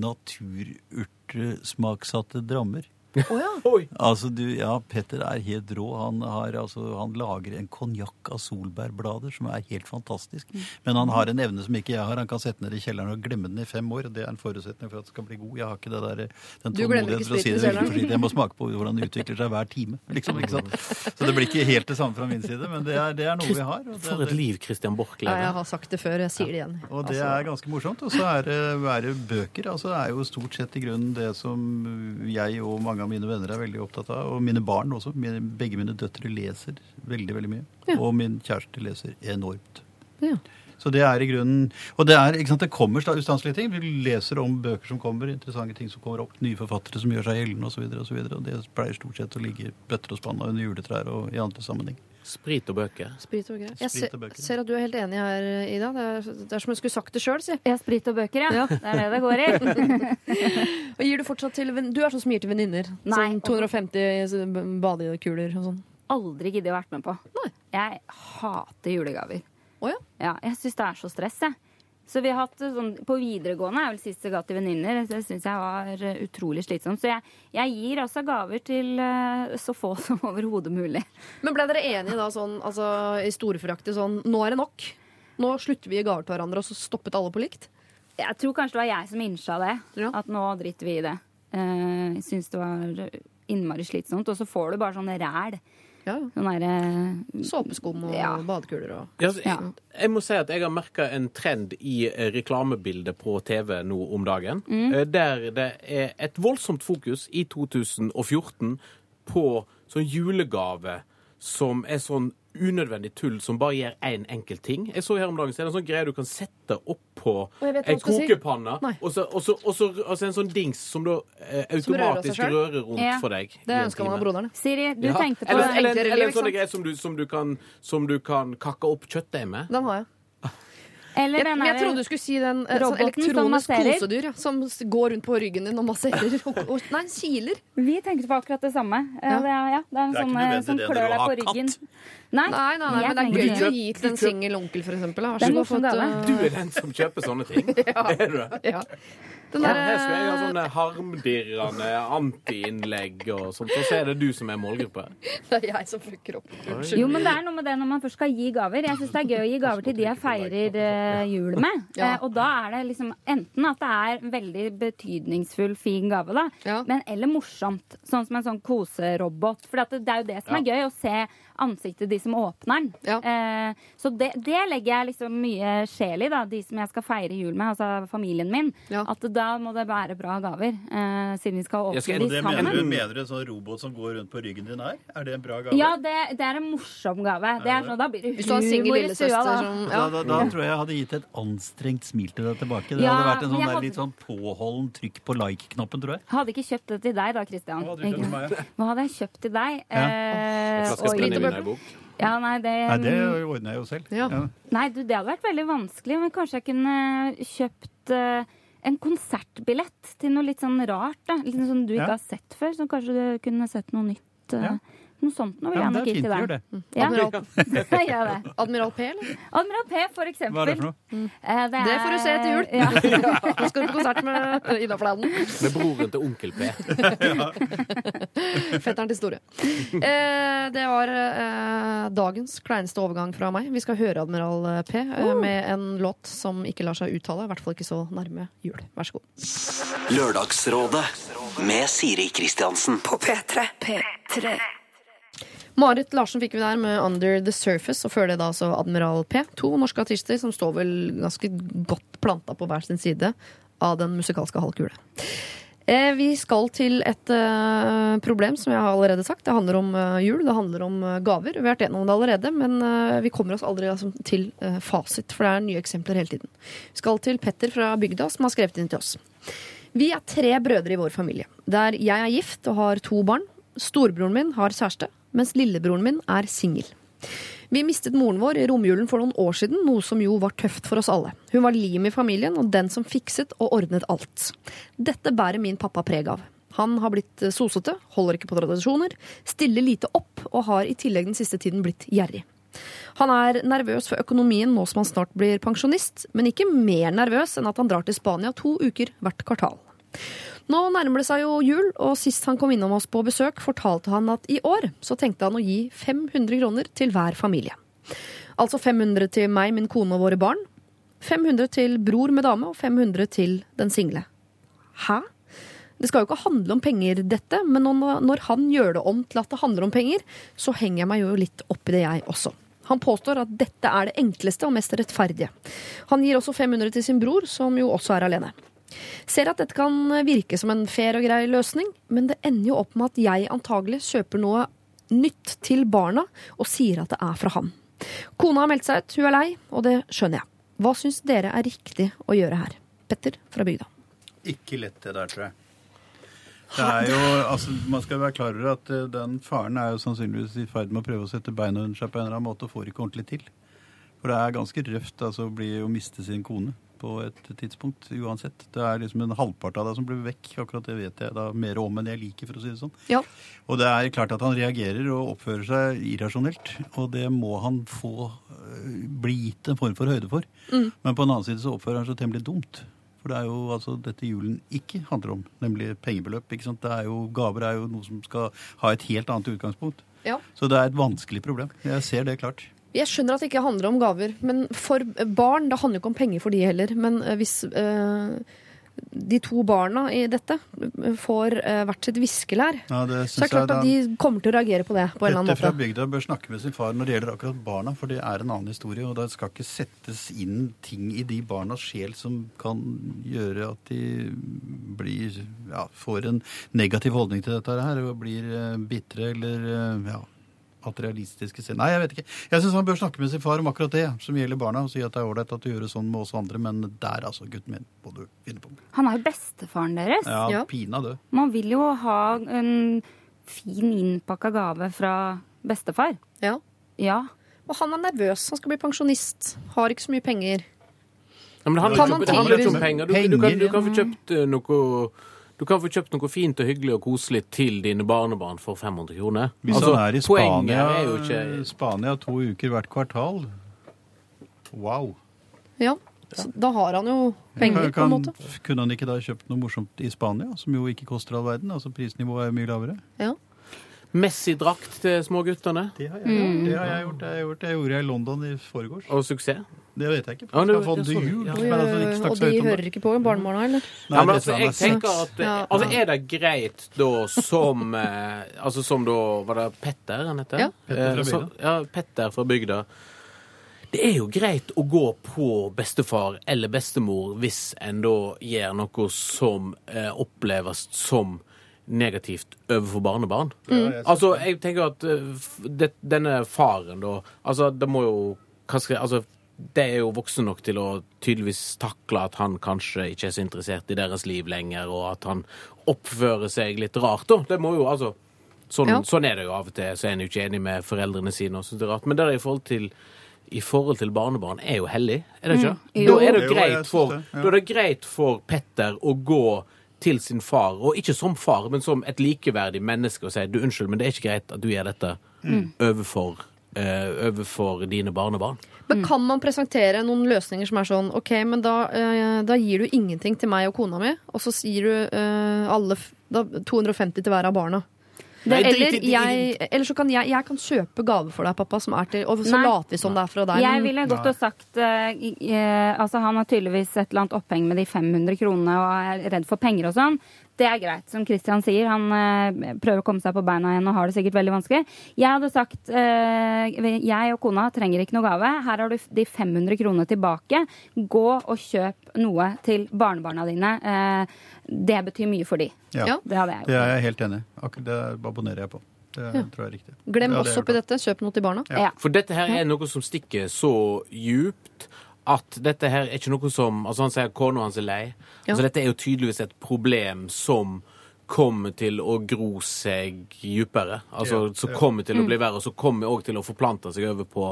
Speaker 5: natururtesmaksatte drammer.
Speaker 1: Å ja. (laughs)
Speaker 5: Altså, du, ja, Petter er helt rå. Han, har, altså, han lager en konjakk av solbærblader som er helt fantastisk.
Speaker 1: Mm.
Speaker 5: Men han har en evne som ikke jeg har. Han kan sette den ned i kjelleren og glemme den i fem år. Det er en forutsetning for at det skal bli god. Jeg har ikke det der, den tålmodigheten for å si det veldig forsiktig. Jeg må smake på hvordan den utvikler seg hver time. Liksom, ikke sant? Så det blir ikke helt det samme fra min side, men det er, det er noe vi har. og det-
Speaker 6: For et liv Christian Borch
Speaker 1: Ja, jeg har sagt det før, jeg sier det igjen.
Speaker 5: og det
Speaker 1: Altså,
Speaker 5: er ganske morsomt. Og så det, er det bøker. altså Det er jo stort sett i grunnen det som jeg og mange av mine venner er veldig opptatt av. Og mine barn også. Mine, begge mine døtre leser veldig, veldig mye.
Speaker 1: Ja.
Speaker 5: Og min kjæreste leser enormt.
Speaker 1: Ja.
Speaker 5: Så det er i grunnen Og det er, ikke sant, det kommer ustanselige ting. Vi leser om bøker som kommer, interessante ting som kommer opp, nye forfattere som gjør seg gjeldende osv. Og, så videre, og det pleier stort sett å ligge bøtter og spann under juletrær og i andre sammenheng.
Speaker 6: Sprit og bøker.
Speaker 1: Sprit og bøker. Jeg ser,
Speaker 5: bøker.
Speaker 1: ser at du er helt enig her, Ida. Det er, det er som om jeg skulle sagt det sjøl, si.
Speaker 4: Ja, sprit og bøker, ja.
Speaker 1: Ja.
Speaker 4: Det er det det går i. (laughs)
Speaker 1: Og gir du fortsatt til venn- Du er sånn som gir til venninner? Sånn 250 badekuler og sånn?
Speaker 4: Aldri giddet å vært med på.
Speaker 1: Nei.
Speaker 4: Jeg hater julegaver.
Speaker 1: Å ja?
Speaker 4: Ja, jeg syns det er så stress, jeg. Så vi har hatt sånn, På videregående er vel sist jeg ga til venninner. Det syns jeg var eh, utrolig slitsomt. Så jeg, jeg gir altså gaver til eh, så få (laughs) som overhodet mulig.
Speaker 1: Men ble dere enige da sånn, altså i storforaktig sånn Nå er det nok. Nå slutter vi i gaver til hverandre, og så stoppet alle på likt?
Speaker 4: Jeg tror kanskje det var jeg som innsa det.
Speaker 1: Ja.
Speaker 4: At nå driter vi i det. Eh, Jeg syns det var innmari slitsomt. Og så får du bare sånn ræl.
Speaker 1: Ja.
Speaker 4: Sånn
Speaker 1: Såpeskum og
Speaker 4: Ja.
Speaker 1: badekuler og
Speaker 6: Ja, altså, jeg, jeg må si at jeg har merka en trend i eh, reklamebildet på TV nå om dagen. Mm. Der det er et voldsomt fokus i 2014 på sånn julegave som er sånn unødvendig tull som bare gjør én enkelt ting. Jeg så her om dagen så er det en sånn greie du kan sette opp på
Speaker 1: jeg vet
Speaker 6: en
Speaker 1: du si.
Speaker 6: og så, og, så, og, så, og så en sånn dings som da eh,
Speaker 1: Som rører
Speaker 6: automatisk rører rundt
Speaker 4: Ja.
Speaker 6: for deg.
Speaker 1: Det ønsker man av
Speaker 6: time.
Speaker 1: broderen.
Speaker 4: Siri, du
Speaker 6: Ja.
Speaker 4: tenkte på
Speaker 6: eller, eller, eller
Speaker 1: liv,
Speaker 6: en sånn greie som du, som, du kan, som du kan kakke opp kjøttdeig med.
Speaker 1: Den har jeg.
Speaker 4: Eller
Speaker 1: Jeg, jeg trodde du skulle si den eh, sånn elektronisk kosedyr ja, som går rundt på ryggen din og masserer. (laughs) Og, og, nei, kiler.
Speaker 4: Vi tenkte på akkurat det samme. Ja.
Speaker 1: Ja.
Speaker 4: Det, er, ja, det er en
Speaker 5: Det er
Speaker 4: sånn eh, som
Speaker 5: det
Speaker 4: klør deg på ryggen. Nei,
Speaker 1: Nei, nei, nei, men det er gøy å gi til en singel onkel, for eksempel.
Speaker 4: Er
Speaker 1: eh,
Speaker 6: Du er den som kjøper sånne ting. (laughs) (laughs) Er du det?
Speaker 1: Ja. Den
Speaker 6: Ja,
Speaker 1: der,
Speaker 6: her skal jeg ha
Speaker 1: eh,
Speaker 6: sånne harmdirrende anti-innlegg og sånt, og så er det du som er målgruppe.
Speaker 1: Det er jeg som fucker opp.
Speaker 4: Jo, men det er noe med det når man først skal gi gaver. Jeg syns det er gøy å gi gaver til de jeg feirer eh, jul med.
Speaker 1: Ja.
Speaker 4: Eh, og da er det liksom enten at det er en veldig betydningsfull, fin gave, da,
Speaker 1: Ja.
Speaker 4: men eller morsomt. Sånn som en sånn koserobot. For det er jo det som er gøy, å se ansiktet de som åpner den.
Speaker 1: Ja.
Speaker 4: Eh, så det, det legger jeg liksom mye sjel i, da, de som jeg skal feire jul med, altså familien min.
Speaker 1: Ja.
Speaker 4: At da må det være bra gaver, eh, siden vi skal åpne
Speaker 6: skal-
Speaker 4: de
Speaker 5: det
Speaker 4: sammen.
Speaker 5: mener du, mener du en sånn robot som går rundt på ryggen din her? Er det en bra gave?
Speaker 4: Ja, det, det er en morsom gave. Det er sånn, da blir det humor i stua, da.
Speaker 1: som ja.
Speaker 5: da, da tror jeg jeg hadde gitt et anstrengt smil til deg tilbake. Det
Speaker 4: Ja,
Speaker 5: hadde vært en sånn, der,
Speaker 4: hadde-
Speaker 5: litt sånn påholden trykk på like-knappen, tror jeg.
Speaker 4: Hadde ikke kjøpt det til deg da, Christian.
Speaker 5: Hva hadde kjøpt meg, ja?
Speaker 4: Hva hadde jeg kjøpt til deg?
Speaker 5: Ja.
Speaker 4: Eh,
Speaker 6: I bok.
Speaker 4: ja, nei, det,
Speaker 5: Nei, det ordner jeg jo selv.
Speaker 1: Ja.
Speaker 4: nei, du, det hadde vært veldig vanskelig, men kanskje jeg kunne kjøpt uh, en konsertbillett til noe litt sånn rart. Da. Litt sånn du ikke
Speaker 5: Ja.
Speaker 4: har sett før, så kanskje du kunne sett noe nytt. Uh,
Speaker 5: Ja.
Speaker 4: Noe sånt noe vil
Speaker 5: Ja,
Speaker 4: jeg
Speaker 5: men
Speaker 4: nok
Speaker 5: det er
Speaker 4: gi
Speaker 5: fint,
Speaker 4: til
Speaker 5: det.
Speaker 4: Ja,
Speaker 1: Admiral, (laughs)
Speaker 4: gjør (laughs) det.
Speaker 1: Admiral P, eller?
Speaker 4: Admiral P, for eksempel.
Speaker 5: Hva er det for noe?
Speaker 4: Eh, det,
Speaker 1: Det får du se etter jul. (laughs)
Speaker 4: Ja.
Speaker 1: Nå skal du på konsert med Ida Fladen.
Speaker 6: Med broren til onkel P.
Speaker 1: Fetteren til Store. Eh, det var eh, dagens kleineste overgang fra meg. Vi skal høre Admiral P eh, med en låt som ikke lar seg uttale. I hvert fall ikke så nærme jul. Vær så god.
Speaker 2: Lørdagsrådet med Siri Kristiansen.
Speaker 9: På P3. P3.
Speaker 1: Marit Larsen fikk vi der med Under The Surface, og før det da altså Admiral P. To norske artister som står vel ganske godt planta på hver sin side av den musikalske halvkule. Eh, vi skal til et eh, problem som jeg har allerede sagt. Det handler om eh, jul, det handler om gaver. Vi har vært gjennom det allerede, men vi kommer oss aldri altså, til fasit, for det er nye eksempler hele tiden. Vi skal til Petter fra bygda, som har skrevet inn til oss. Vi er tre brødre i vår familie, der jeg er gift og har to barn. Storebroren min har kjæreste, mens lillebroren min er singel. Vi mistet moren vår i romjulen for noen år siden, noe som jo var tøft for oss alle. Hun var lim i familien og den som fikset og ordnet alt. Dette bærer min pappa preg av. Han har blitt sosete, holder ikke på tradisjoner, stiller lite opp og har i tillegg den siste tiden blitt gjerrig. Han er nervøs for økonomien nå som han snart blir pensjonist, men ikke mer nervøs enn at han drar til Spania to uker hvert kvartal. Nå nærmer det seg jo jul, og sist han kom innom oss på besøk, fortalte han at i år så tenkte han å gi 500 kroner til hver familie. Altså 500 til meg, min kone og våre barn. 500 til bror med dame, og 500 til den single. Hæ? Det skal jo ikke handle om penger, dette, men når han gjør det om til at det handler om penger, så henger jeg meg jo litt opp i det, jeg også. Han påstår at dette er det enkleste og mest rettferdige. Han gir også 500 til sin bror, som jo også er alene. Ser at dette kan virke som en fair og grei løsning, men det ender jo opp med at jeg antagelig kjøper noe nytt til barna og sier at det er fra han. Kona har meldt seg ut, hun er lei, og det skjønner jeg. Hva syns dere er riktig å gjøre her? Petter fra bygda.
Speaker 5: Ikke lett det der, tror jeg. Det er jo, altså, Man skal være klar over at eh, den faren er jo sannsynligvis i ferd med å prøve å sette beina under seg på en eller annen måte og får ikke ordentlig til. For det er ganske røft altså, å, bli, å miste sin kone på et tidspunkt uansett. Det er liksom en halvpart av deg som blir vekk. Akkurat det vet jeg da mer om enn jeg liker, for å si det sånn.
Speaker 1: Ja.
Speaker 5: Og det er klart at han reagerer og oppfører seg irrasjonelt. Og det må han få øh, bli gitt en form for høyde for.
Speaker 1: Mm.
Speaker 5: Men på en annen side så oppfører han seg temmelig dumt. For det er jo altså dette julen ikke handler om, nemlig pengebeløp. ikke sant? Det er jo, gaver er jo noe som skal ha et helt annet utgangspunkt.
Speaker 1: Ja.
Speaker 5: Så det er et vanskelig problem. Jeg ser det klart.
Speaker 1: Jeg skjønner at det ikke handler om gaver, men for barn Det handler jo ikke om penger for de heller. Men eh, hvis eh, de to barna i dette får eh, hvert sitt viskelær,
Speaker 5: Ja, det
Speaker 1: så er det klart at de kommer til å reagere på det på en eller
Speaker 5: annen måte.
Speaker 1: annen måte.
Speaker 5: bygda bør snakke med sin far når det gjelder akkurat barna, for det er en annen historie. Og det skal ikke settes inn ting i de barnas sjel som kan gjøre at de blir, ja, får en negativ holdning til dette her, og blir eh, bitre eller eh, ja, materialistiske selv. Nei, jeg vet ikke. Jeg syns han bør snakke med sin far om akkurat det, som gjelder barna, og si at det er ålreit at du gjør det sånn med oss andre, men der, altså, gutten min, må du finne på.
Speaker 4: Han er jo bestefaren deres.
Speaker 5: Ja,
Speaker 1: Ja.
Speaker 5: pinadø.
Speaker 4: Man vil jo ha en fin innpakka gave fra bestefar.
Speaker 1: Ja.
Speaker 4: Ja.
Speaker 1: Og han er nervøs, han skal bli pensjonist, har ikke så mye penger.
Speaker 6: Ja, men handler ikke om
Speaker 1: tilby-
Speaker 6: penger. Du, du, kan,
Speaker 5: Penger,
Speaker 6: du kan få kjøpt eh, noe du kan få kjøpt noe fint og hyggelig og koselig til dine barnebarn for 500 kroner.
Speaker 5: Hvis
Speaker 6: Altså,
Speaker 5: han er i Spania,
Speaker 6: er jo ikke
Speaker 5: Spania to uker hvert kvartal Wow.
Speaker 1: Ja, så da har han jo penger, på en måte.
Speaker 5: kunne han ikke da kjøpt noe morsomt i Spania, som jo ikke koster all verden? Altså Prisnivået er mye lavere.
Speaker 1: Ja.
Speaker 6: Messi-drakt til småguttene.
Speaker 5: Det har jeg, gjort. det har jeg gjort. Det har jeg gjort. Det gjorde jeg i London i forgårs.
Speaker 6: Og suksess.
Speaker 5: Det vet jeg ikke.
Speaker 6: Ja, det-
Speaker 5: skal
Speaker 6: det du.
Speaker 5: jul.
Speaker 6: Ja.
Speaker 5: men altså, ikke
Speaker 1: Og de
Speaker 5: det.
Speaker 1: hører ikke på barnebarna, eller?
Speaker 5: Nei,
Speaker 6: Ja, men
Speaker 5: det
Speaker 6: altså, jeg tenker at
Speaker 1: Ja.
Speaker 6: altså, Er det greit da som eh, Altså som da Var det Petter han heter?
Speaker 1: Ja.
Speaker 5: Petter fra
Speaker 6: Eh,
Speaker 5: bygda.
Speaker 6: Ja, Petter fra bygda. Det er jo greit å gå på bestefar eller bestemor hvis en da gjør noe som eh, oppleves som negativt overfor barnebarn. Altså, jeg tenker at eh, det, denne faren, da Altså, det må jo hva skal, altså, det er jo voksen nok til å tydeligvis takle at han kanskje ikke er så interessert i deres liv lenger, og at han oppfører seg litt rart, da. Det må jo, altså Sånn,
Speaker 1: Ja.
Speaker 6: sånn er det jo av og til. Så er en jo ikke enig med foreldrene sine. og syns det er rart. Men det er i forhold til i forhold til barnebarn er jo hellig, er det ikke?
Speaker 1: Mm.
Speaker 6: Da er det greit for, da er det greit for Petter å gå til sin far, og ikke som far, men som et likeverdig menneske, og si du unnskyld, men det er ikke greit at du gjør dette overfor, uh, overfor dine barnebarn.
Speaker 1: Men kan man presentere noen løsninger som er sånn OK, men da, uh, da gir du ingenting til meg og kona mi, og så gir du uh, alle da, 250 til hver av barna? Det, eller, jeg, eller så kan jeg, jeg kan kjøpe gave for deg, pappa, som er til Og så
Speaker 4: Nei.
Speaker 1: later vi som det er fra deg.
Speaker 4: Jeg ville godt ha sagt uh, Altså Han har tydeligvis et eller annet oppheng med de 500 kronene og er redd for penger og sånn. Det er greit. Som Christian sier, han eh, prøver å komme seg på beina igjen og har det sikkert veldig vanskelig. Jeg hadde sagt eh, jeg og kona trenger ikke noe gave. Her har du de 500 kronene tilbake. Gå og kjøp noe til barnebarna dine. Eh, det betyr mye for de.
Speaker 5: Ja.
Speaker 1: Ja.
Speaker 4: Det hadde jeg
Speaker 5: Det er jeg helt enig i. Akkurat Det abonnerer jeg på. Det
Speaker 1: Ja.
Speaker 5: tror jeg er riktig.
Speaker 1: Glem oss oppi dette. Kjøp noe til barna.
Speaker 4: Ja.
Speaker 6: For dette her er noe som stikker så djupt at dette her er ikke noe som Altså, han sier kona hans er lei.
Speaker 1: Ja.
Speaker 6: Altså, dette er jo tydeligvis et problem som kommer til å gro seg dypere. Altså,
Speaker 5: Ja,
Speaker 6: som kommer til å bli verre, og som kommer òg til å forplante seg over på,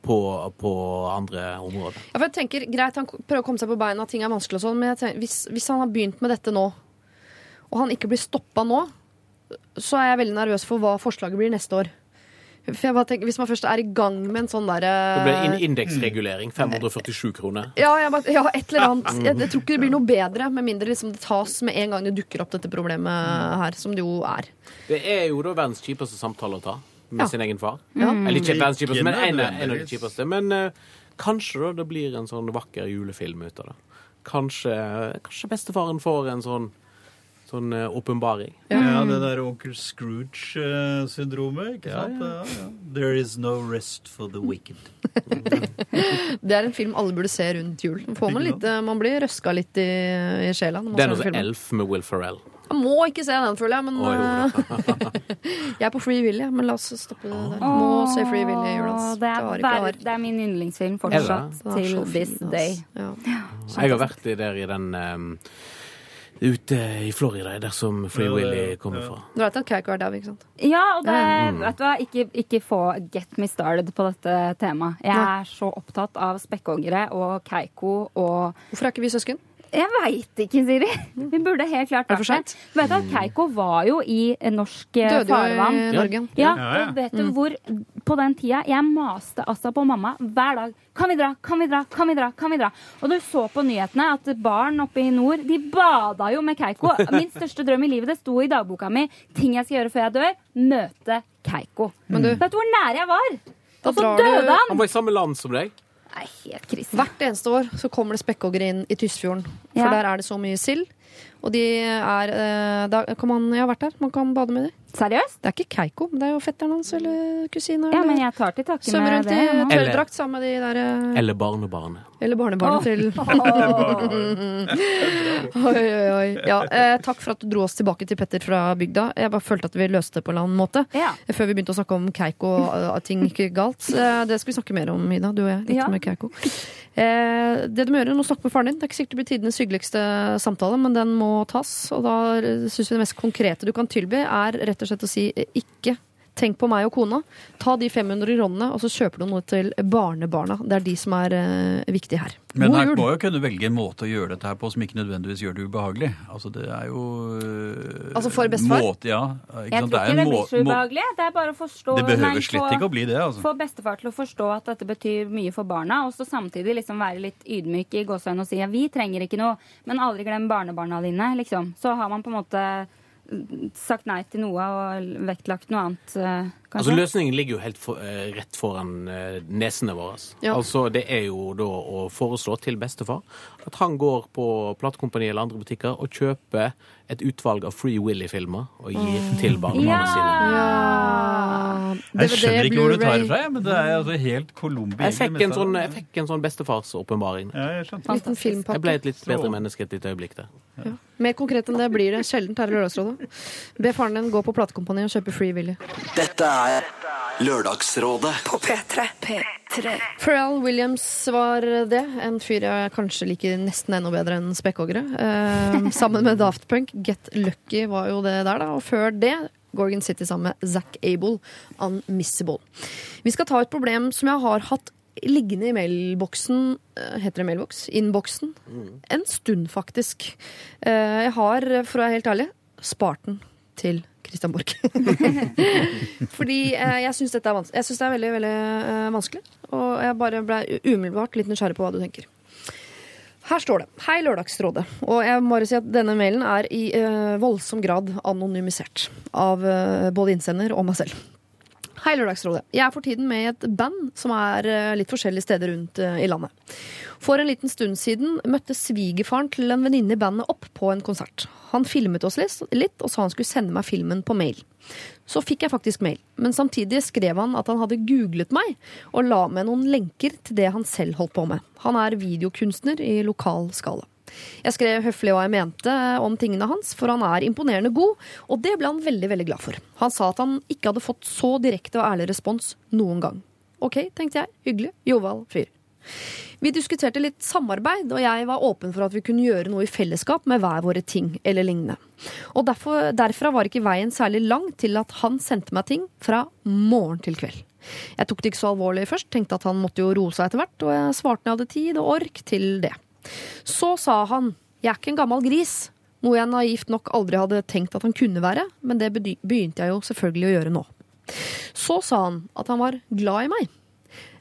Speaker 6: på, på andre områder.
Speaker 1: Ja, for jeg tenker, Greit, han prøver å komme seg på beina, ting er vanskelig og sånn, men jeg tenker, hvis, hvis han har begynt med dette nå, og han ikke blir stoppa nå, så er jeg veldig nervøs for hva forslaget blir neste år. For jeg bare tenker, Hvis man først er i gang med en sånn
Speaker 6: Det blir
Speaker 1: derre
Speaker 6: in indeksregulering. 547 kroner.
Speaker 1: ja, jeg bare, ja, et eller annet. Jeg, jeg tror ikke det blir noe bedre, med mindre liksom det tas med en gang det dukker opp dette problemet her, som det jo er.
Speaker 6: Det er jo da verdens kjipeste samtale å ta med
Speaker 1: Ja.
Speaker 6: sin egen far.
Speaker 1: Ja.
Speaker 6: Eller ikke verdens kjipeste, men en, en av de kjipeste. Men uh, kanskje da det blir en sånn vakker julefilm ut av det. Kanskje, kanskje bestefaren får en sånn sånn eh, åpenbaring.
Speaker 5: Ja, det der onkel Scrooge-syndromet, ikke sant? Ja, ja. There is no rest for the wicked. (laughs)
Speaker 1: Det er en film alle burde se rundt jul. Får man, litt, man blir røska litt i, i sjela.
Speaker 6: Det er noe. Elf med Will Ferrell.
Speaker 1: Jeg må ikke se den, føler jeg. Men
Speaker 6: oh,
Speaker 1: eh, (laughs) jeg er på Free Willy. Men la oss stoppe det der. Må se Free Willy i jula.
Speaker 4: det, det er min yndlingsfilm fortsatt til this day.
Speaker 1: Ja.
Speaker 6: Jeg har vært i der i den eh, Ute i Florida, der som Free Willy kommer fra.
Speaker 1: Du vet at Keiko er der, ikke sant?
Speaker 4: Ja, og det,
Speaker 6: Mm.
Speaker 4: vet du hva, ikke, ikke få get me started på dette temaet. Jeg er så opptatt av spekkhoggere og Keiko og
Speaker 1: Hvorfor er ikke vi søsken?
Speaker 4: Jeg veit ikke, Siri. Vi burde helt klart vært det. Du vet at Keiko var jo i norsk farvann.
Speaker 1: Døde jo i Norge.
Speaker 4: Ja, og vet du hvor På den tida jeg maste altså på mamma hver dag. Kan vi dra, kan vi dra, kan vi dra? kan vi dra? Og du så på nyhetene at barn oppe i nord de bada jo med Keiko. (laughs) Min største drøm i livet det sto i dagboka mi. Ting jeg skal gjøre før jeg dør. Møte Keiko.
Speaker 1: Men du,
Speaker 4: Vet du hvor nære jeg var? Og så døde han!
Speaker 6: Han var i samme land som deg.
Speaker 4: Nei, helt krise.
Speaker 1: hvert eneste år så kommer det spekkhoggere inn i Tysfjorden. For
Speaker 4: Ja.
Speaker 1: der er det så mye sild. Og de er eh, da kan man, Jeg har vært der. Man kan bade med dem.
Speaker 4: Seriøst?
Speaker 1: Det er ikke Keiko, men det er jo fetteren hans eller kusina.
Speaker 4: Ja, men jeg tar til takke med det.
Speaker 1: i
Speaker 4: rundt
Speaker 6: Eller-
Speaker 1: tørrdrakt sammen med de der eh,
Speaker 6: Eller barnebarnet.
Speaker 1: Eller barnebarnet
Speaker 4: Åh.
Speaker 1: til (laughs) (laughs) Oi, oi, oi. Ja, eh, takk for at du dro oss tilbake til Petter fra bygda. Jeg bare følte at vi løste det på en annen måte.
Speaker 4: Ja.
Speaker 1: Før vi begynte å snakke om Keiko og ting gikk galt. Eh, det skal vi snakke mer om, Ida. Du og jeg. Litt
Speaker 4: Ja.
Speaker 1: med Keiiko. Eh, det du må gjøre, du må snakke med faren din. Det er ikke sikkert det blir tidenes hyggeligste samtale, men den må tas. Og da syns vi det mest konkrete du kan tilby, er rett og slett å si eh, ikke Tenk på meg og kona. Ta de 500 kronene, og så kjøper du noe til barnebarna. Det er de som er uh, viktige her.
Speaker 5: Men her må jo kunne velge en måte å gjøre dette her på som ikke nødvendigvis gjør det ubehagelig. Altså det er jo uh,
Speaker 1: Altså for bestefar?
Speaker 5: Måte, ja. Ikke
Speaker 4: Jeg
Speaker 5: sant?
Speaker 4: tror ikke det
Speaker 5: en
Speaker 4: blir så ubehagelig. Det er bare å forstå
Speaker 5: Det behøver
Speaker 4: nei,
Speaker 5: slett ikke å bli det. altså.
Speaker 4: Få bestefar til å forstå at dette betyr mye for barna, og så samtidig liksom være litt ydmyk i gåsehøyden og si at vi trenger ikke noe, men aldri glem barnebarna dine, liksom. Så har man på en måte sagt nei til noe og vektlagt noe annet, Kanskje?
Speaker 6: Altså. Løsningen ligger jo helt for, eh, rett foran eh, nesene våre.
Speaker 1: Ja.
Speaker 6: Altså Det er jo da å foreslå til bestefar at han går på platekompani eller andre butikker og kjøper et utvalg av Free Willy-filmer og gir til barna
Speaker 4: Ja!
Speaker 6: sine.
Speaker 1: Ja,
Speaker 5: Jeg skjønner ikke hvor du tar det fra, men det er altså helt Colombia.
Speaker 6: Jeg fikk en sånn, jeg fikk en sånn bestefarsåpenbaring.
Speaker 5: Ja, jeg
Speaker 6: Jeg ble et litt bedre menneske et lite øyeblikk der.
Speaker 1: Ja. Mer konkret enn det blir det sjelden her i Lørdagsrådet. Be faren din gå på platekompani og kjøpe Free Willy.
Speaker 2: Dette er Lørdagsrådet
Speaker 9: På P3. P3.
Speaker 1: Pharrell Williams var det. En fyr jeg kanskje liker nesten enda bedre enn spekkhoggere. Eh, (laughs) sammen med Daft Punk. Get Lucky var jo det der, da. Og før det Gorgon City sammen med Zack Abel. Unmissable. Vi skal ta et problem som jeg har hatt liggende i mailboksen eh, Heter det mailboks? Innboksen. En stund, faktisk. Eh, jeg har, for å være helt ærlig, spart den til Christian Borch. (laughs) Fordi eh, jeg syns dette er vanskelig. Jeg synes det er veldig, veldig eh, vanskelig. Og jeg bare ble umiddelbart litt nysgjerrig på hva du tenker. Her står det 'Hei, Lørdagsrådet'. Og jeg må bare si at denne mailen er i eh, voldsom grad anonymisert. Av eh, både innsender og meg selv. Hei, Lørdagsrådet. Jeg er for tiden med i et band som er eh, litt forskjellige steder rundt eh, i landet. For en liten stund siden møtte svigerfaren til en venninne i bandet opp på en konsert. Han filmet oss litt og sa han skulle sende meg filmen på mail. Så fikk jeg faktisk mail, men samtidig skrev han at han hadde googlet meg og la med noen lenker til det han selv holdt på med. Han er videokunstner i lokal skala. Jeg skrev høflig hva jeg mente om tingene hans, for han er imponerende god, og det ble han veldig veldig glad for. Han sa at han ikke hadde fått så direkte og ærlig respons noen gang. Ok, tenkte jeg. Hyggelig. Joval fyr. Vi diskuterte litt samarbeid, og jeg var åpen for at vi kunne gjøre noe i fellesskap med hver våre ting, eller lignende. Og derfor, derfra var ikke veien særlig lang til at han sendte meg ting fra morgen til kveld. Jeg tok det ikke så alvorlig først, tenkte at han måtte jo roe seg etter hvert, og jeg svarte når jeg hadde tid og ork til det. Så sa han 'jeg er ikke en gammel gris', noe jeg naivt nok aldri hadde tenkt at han kunne være, men det begynte jeg jo selvfølgelig å gjøre nå. Så sa han at han var glad i meg.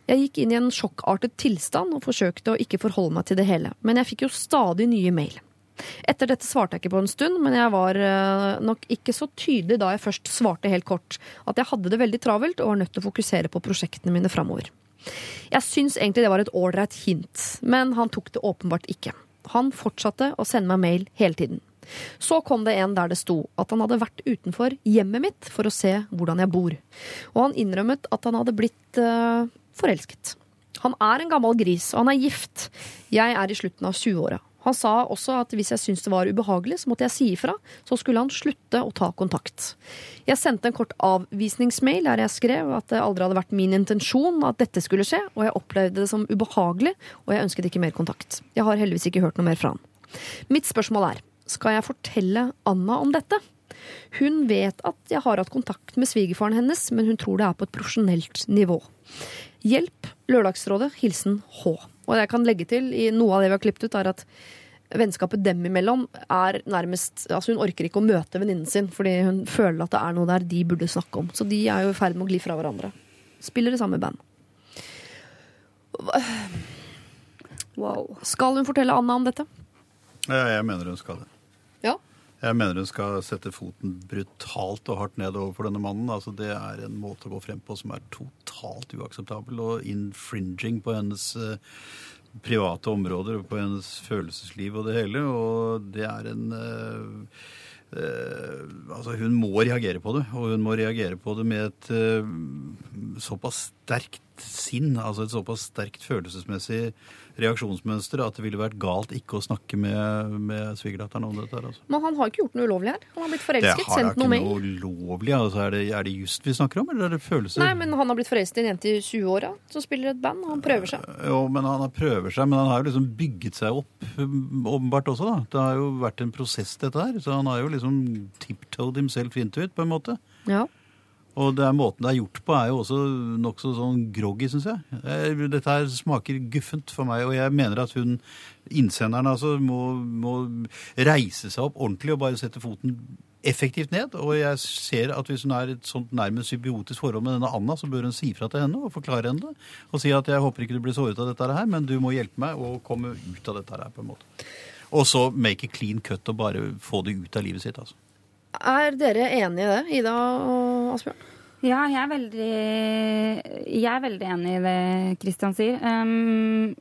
Speaker 1: Jeg gikk inn i en sjokkartet tilstand og forsøkte å ikke forholde meg til det hele, men jeg fikk jo stadig nye mail. Etter dette svarte jeg ikke på en stund, men jeg var eh, nok ikke så tydelig da jeg først svarte helt kort at jeg hadde det veldig travelt og var nødt til å fokusere på prosjektene mine framover. Jeg syns egentlig det var et ålreit hint, men han tok det åpenbart ikke. Han fortsatte å sende meg mail hele tiden. Så kom det en der det sto at han hadde vært utenfor hjemmet mitt for å se hvordan jeg bor. Og han innrømmet at han hadde blitt uh, forelsket. Han er en gammel gris, og han er gift. Jeg er i slutten av 20-åra. Han sa også at hvis jeg syntes det var ubehagelig, så måtte jeg si ifra. Så skulle han slutte å ta kontakt. Jeg sendte en kort avvisningsmail der jeg skrev at det aldri hadde vært min intensjon at dette skulle skje, og jeg opplevde det som ubehagelig, og jeg ønsket ikke mer kontakt. Jeg har heldigvis ikke hørt noe mer fra han. Mitt spørsmål er, skal jeg fortelle Anna om dette? Hun vet at jeg har hatt kontakt med svigerfaren hennes, men hun tror det er på et profesjonelt nivå. Hjelp Lørdagsrådet. Hilsen H. Og jeg kan legge til i noe av det vi har klippet ut, er at vennskapet dem imellom er nærmest Altså hun orker ikke å møte venninnen sin fordi hun føler at det er noe der de burde snakke om. Så de er jo i ferd med å gli fra hverandre. Spiller i samme band.
Speaker 4: Wow.
Speaker 1: Skal hun fortelle Anna om dette?
Speaker 5: Ja, jeg mener hun skal det. Jeg mener hun skal sette foten brutalt og hardt ned overfor denne mannen. Altså, det er en måte å gå frem på som er totalt uakseptabel og infringing på hennes eh, private områder og på hennes følelsesliv og det hele. Og det er en uh, uh, altså Hun må reagere på det, og hun må reagere på det med et uh, såpass sterkt sinn, altså et såpass sterkt følelsesmessig reaksjonsmønster at det ville vært galt ikke å snakke med, med svigerdatteren om dette. her, altså.
Speaker 1: Men han har ikke gjort noe ulovlig her. Han har blitt
Speaker 5: Det
Speaker 1: forelsket,
Speaker 5: har da
Speaker 1: sendt
Speaker 5: ikke
Speaker 1: noe mail.
Speaker 5: noe ulovlig. Altså, er, det, er det just vi snakker om, eller er det følelser?
Speaker 1: Nei, men han har blitt forelsket i en jente i 20-åra som spiller et band. og Han prøver seg.
Speaker 5: Jo, men han har prøver seg, men han har jo liksom bygget seg opp, um, åpenbart også, da. Det har jo vært en prosess, dette her. Så han har jo liksom tiptoed himself into it, på en måte.
Speaker 1: Ja.
Speaker 5: Og det er måten det er gjort på, er jo også nokså sånn groggy, syns jeg. Eh, Dette her smaker guffent for meg, og jeg mener at hun, innsenderen, altså, må, må reise seg opp ordentlig og bare sette foten effektivt ned. Og jeg ser at hvis hun er i et sånt nærmest symbiotisk forhold med denne Anna, så bør hun si fra til henne og forklare henne det. Og si at jeg håper ikke du blir såret av dette her, men du må hjelpe meg å komme ut av dette her, på en måte. Og så make a clean cut og bare få det ut av livet sitt, altså.
Speaker 1: Er dere enige i det, Ida og Asbjørn?
Speaker 4: Ja, jeg er veldig, jeg er veldig enig i det Kristian sier.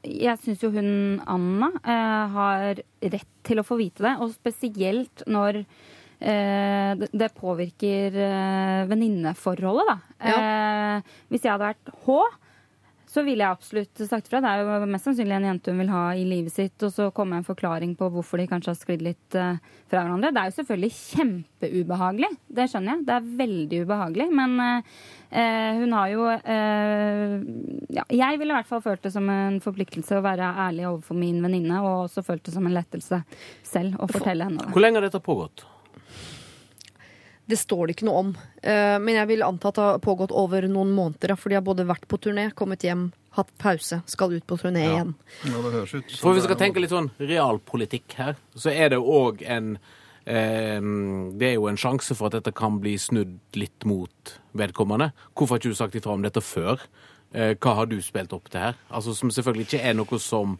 Speaker 4: Jeg syns jo hun Anna eh, har rett til å få vite det, og spesielt når eh, det, påvirker uh, venninneforholdet, da. Eh, hvis jeg hadde vært H, så ville jeg absolutt sagt fra. Det er jo mest sannsynlig en jente hun vil ha i livet sitt, og så komme en forklaring på hvorfor de kanskje har sklidd litt eh, fra hverandre. Det er jo selvfølgelig kjempeubehagelig, det skjønner jeg. Det er veldig ubehagelig. Men eh, hun har jo eh, ja, Jeg ville i hvert fall følt det som en forpliktelse å være ærlig overfor min venninne, og også følt det som en lettelse selv å fortelle henne det.
Speaker 6: Hvor lenge har dette pågått?
Speaker 1: Det står det ikke noe om. Eh, Men jeg vil anta at det har pågått over noen måneder. For de har både vært på turné, kommet hjem, hatt pause, skal ut på turné igjen.
Speaker 5: Ja, det høres ut
Speaker 6: For hvis vi skal tenke litt sånn realpolitikk her, så er det òg en eh, Det er jo en sjanse for at dette kan bli snudd litt mot vedkommende. Hvorfor har ikke du sagt ifra om dette før? Eh, hva har du spilt opp til her? Altså Som selvfølgelig ikke er noe som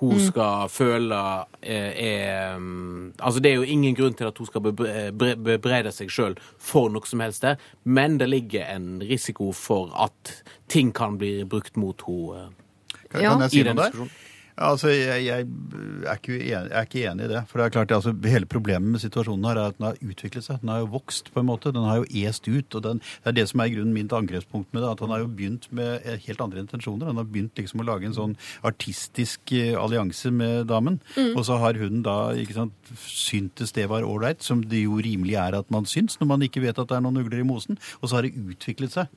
Speaker 6: hun skal føle eh, er mm, altså Det er jo ingen grunn til at hun skal bebreide seg sjøl for noe som helst der, men det ligger en risiko for at ting kan bli brukt mot henne.
Speaker 5: Kan,
Speaker 1: Ja.
Speaker 5: kan jeg si noe der? Altså, jeg, jeg, er ikke enig, jeg er ikke enig i det. For det er klart, altså, Hele problemet med situasjonen her er at den har utviklet seg. Den har jo vokst, på en måte. Den har jo est ut. og den, Det er det som er i grunnen mitt angrepspunkt med det. At han har jo begynt med eh, helt andre intensjoner. Han har begynt liksom å lage en sånn artistisk eh, allianse med damen. Og så har hun da ikke sant, syntes det var ålreit, som det jo rimelig er at man syns når man ikke vet at det er noen ugler i mosen. Og så har det utviklet seg.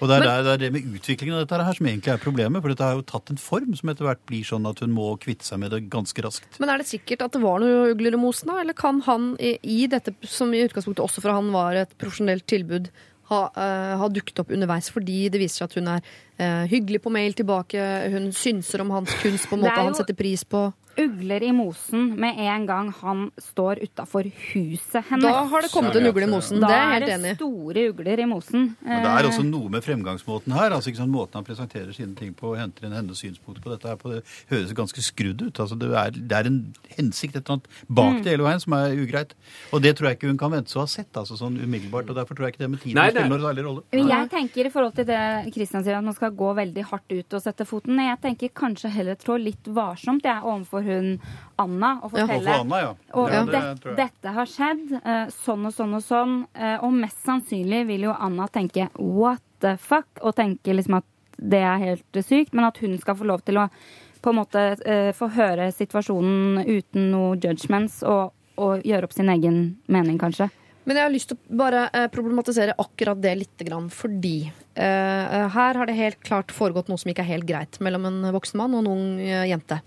Speaker 5: Og det er, det, er, det er det med utviklingen av dette her som egentlig er problemet. For dette har jo tatt en form som etter hvert blir sånn at hun må kvitte seg med det ganske raskt.
Speaker 1: Men er det sikkert at det var noe ugler i mosen, da? Eller kan han i, i dette, som i utgangspunktet også for han var et profesjonelt tilbud, ha, uh, ha dukket opp underveis fordi det viser seg at hun er uh, hyggelig på mail tilbake, hun synser om hans kunst på en måte
Speaker 4: jo...
Speaker 1: han setter pris på?
Speaker 4: Ugler i mosen med en gang han står utafor huset hennes.
Speaker 1: Da har det kommet en ugle i mosen.
Speaker 4: Da
Speaker 1: Det er jeg
Speaker 4: er
Speaker 1: helt
Speaker 4: det
Speaker 1: enig i.
Speaker 4: store ugler i mosen.
Speaker 5: Men det er også noe med fremgangsmåten her. altså ikke sånn Måten han presenterer sine ting på og henter inn hennes synspunkter på dette her på, det høres ganske skrudd ut. altså Det er, det er en hensikt et eller annet bak det hele veien som er ugreit. Og det tror jeg ikke hun kan vente så å ha sett altså sånn umiddelbart. og Derfor tror jeg ikke det med tiden
Speaker 6: Nei, det-
Speaker 5: spiller noen særlig rolle.
Speaker 4: Men jeg tenker i forhold til det Kristian sier, at man skal gå veldig hardt ut og sette foten. Jeg tenker kanskje heller trå litt varsomt jeg, overfor hun Anna og fortelle
Speaker 5: ja. Anna, ja.
Speaker 4: Og
Speaker 5: Ja,
Speaker 4: det,
Speaker 5: det
Speaker 4: dette har skjedd, eh, sånn og sånn og sånn. eh, og mest sannsynlig vil jo Anna tenke what the fuck, og tenke liksom at det er helt sykt, men at hun skal få lov til å på en måte eh, få høre situasjonen uten noe judgments og, og gjøre opp sin egen mening, kanskje.
Speaker 1: Men jeg har lyst til å bare problematisere akkurat det litt, fordi eh, her har det helt klart foregått noe som ikke er helt greit mellom en voksen mann og en ung jente.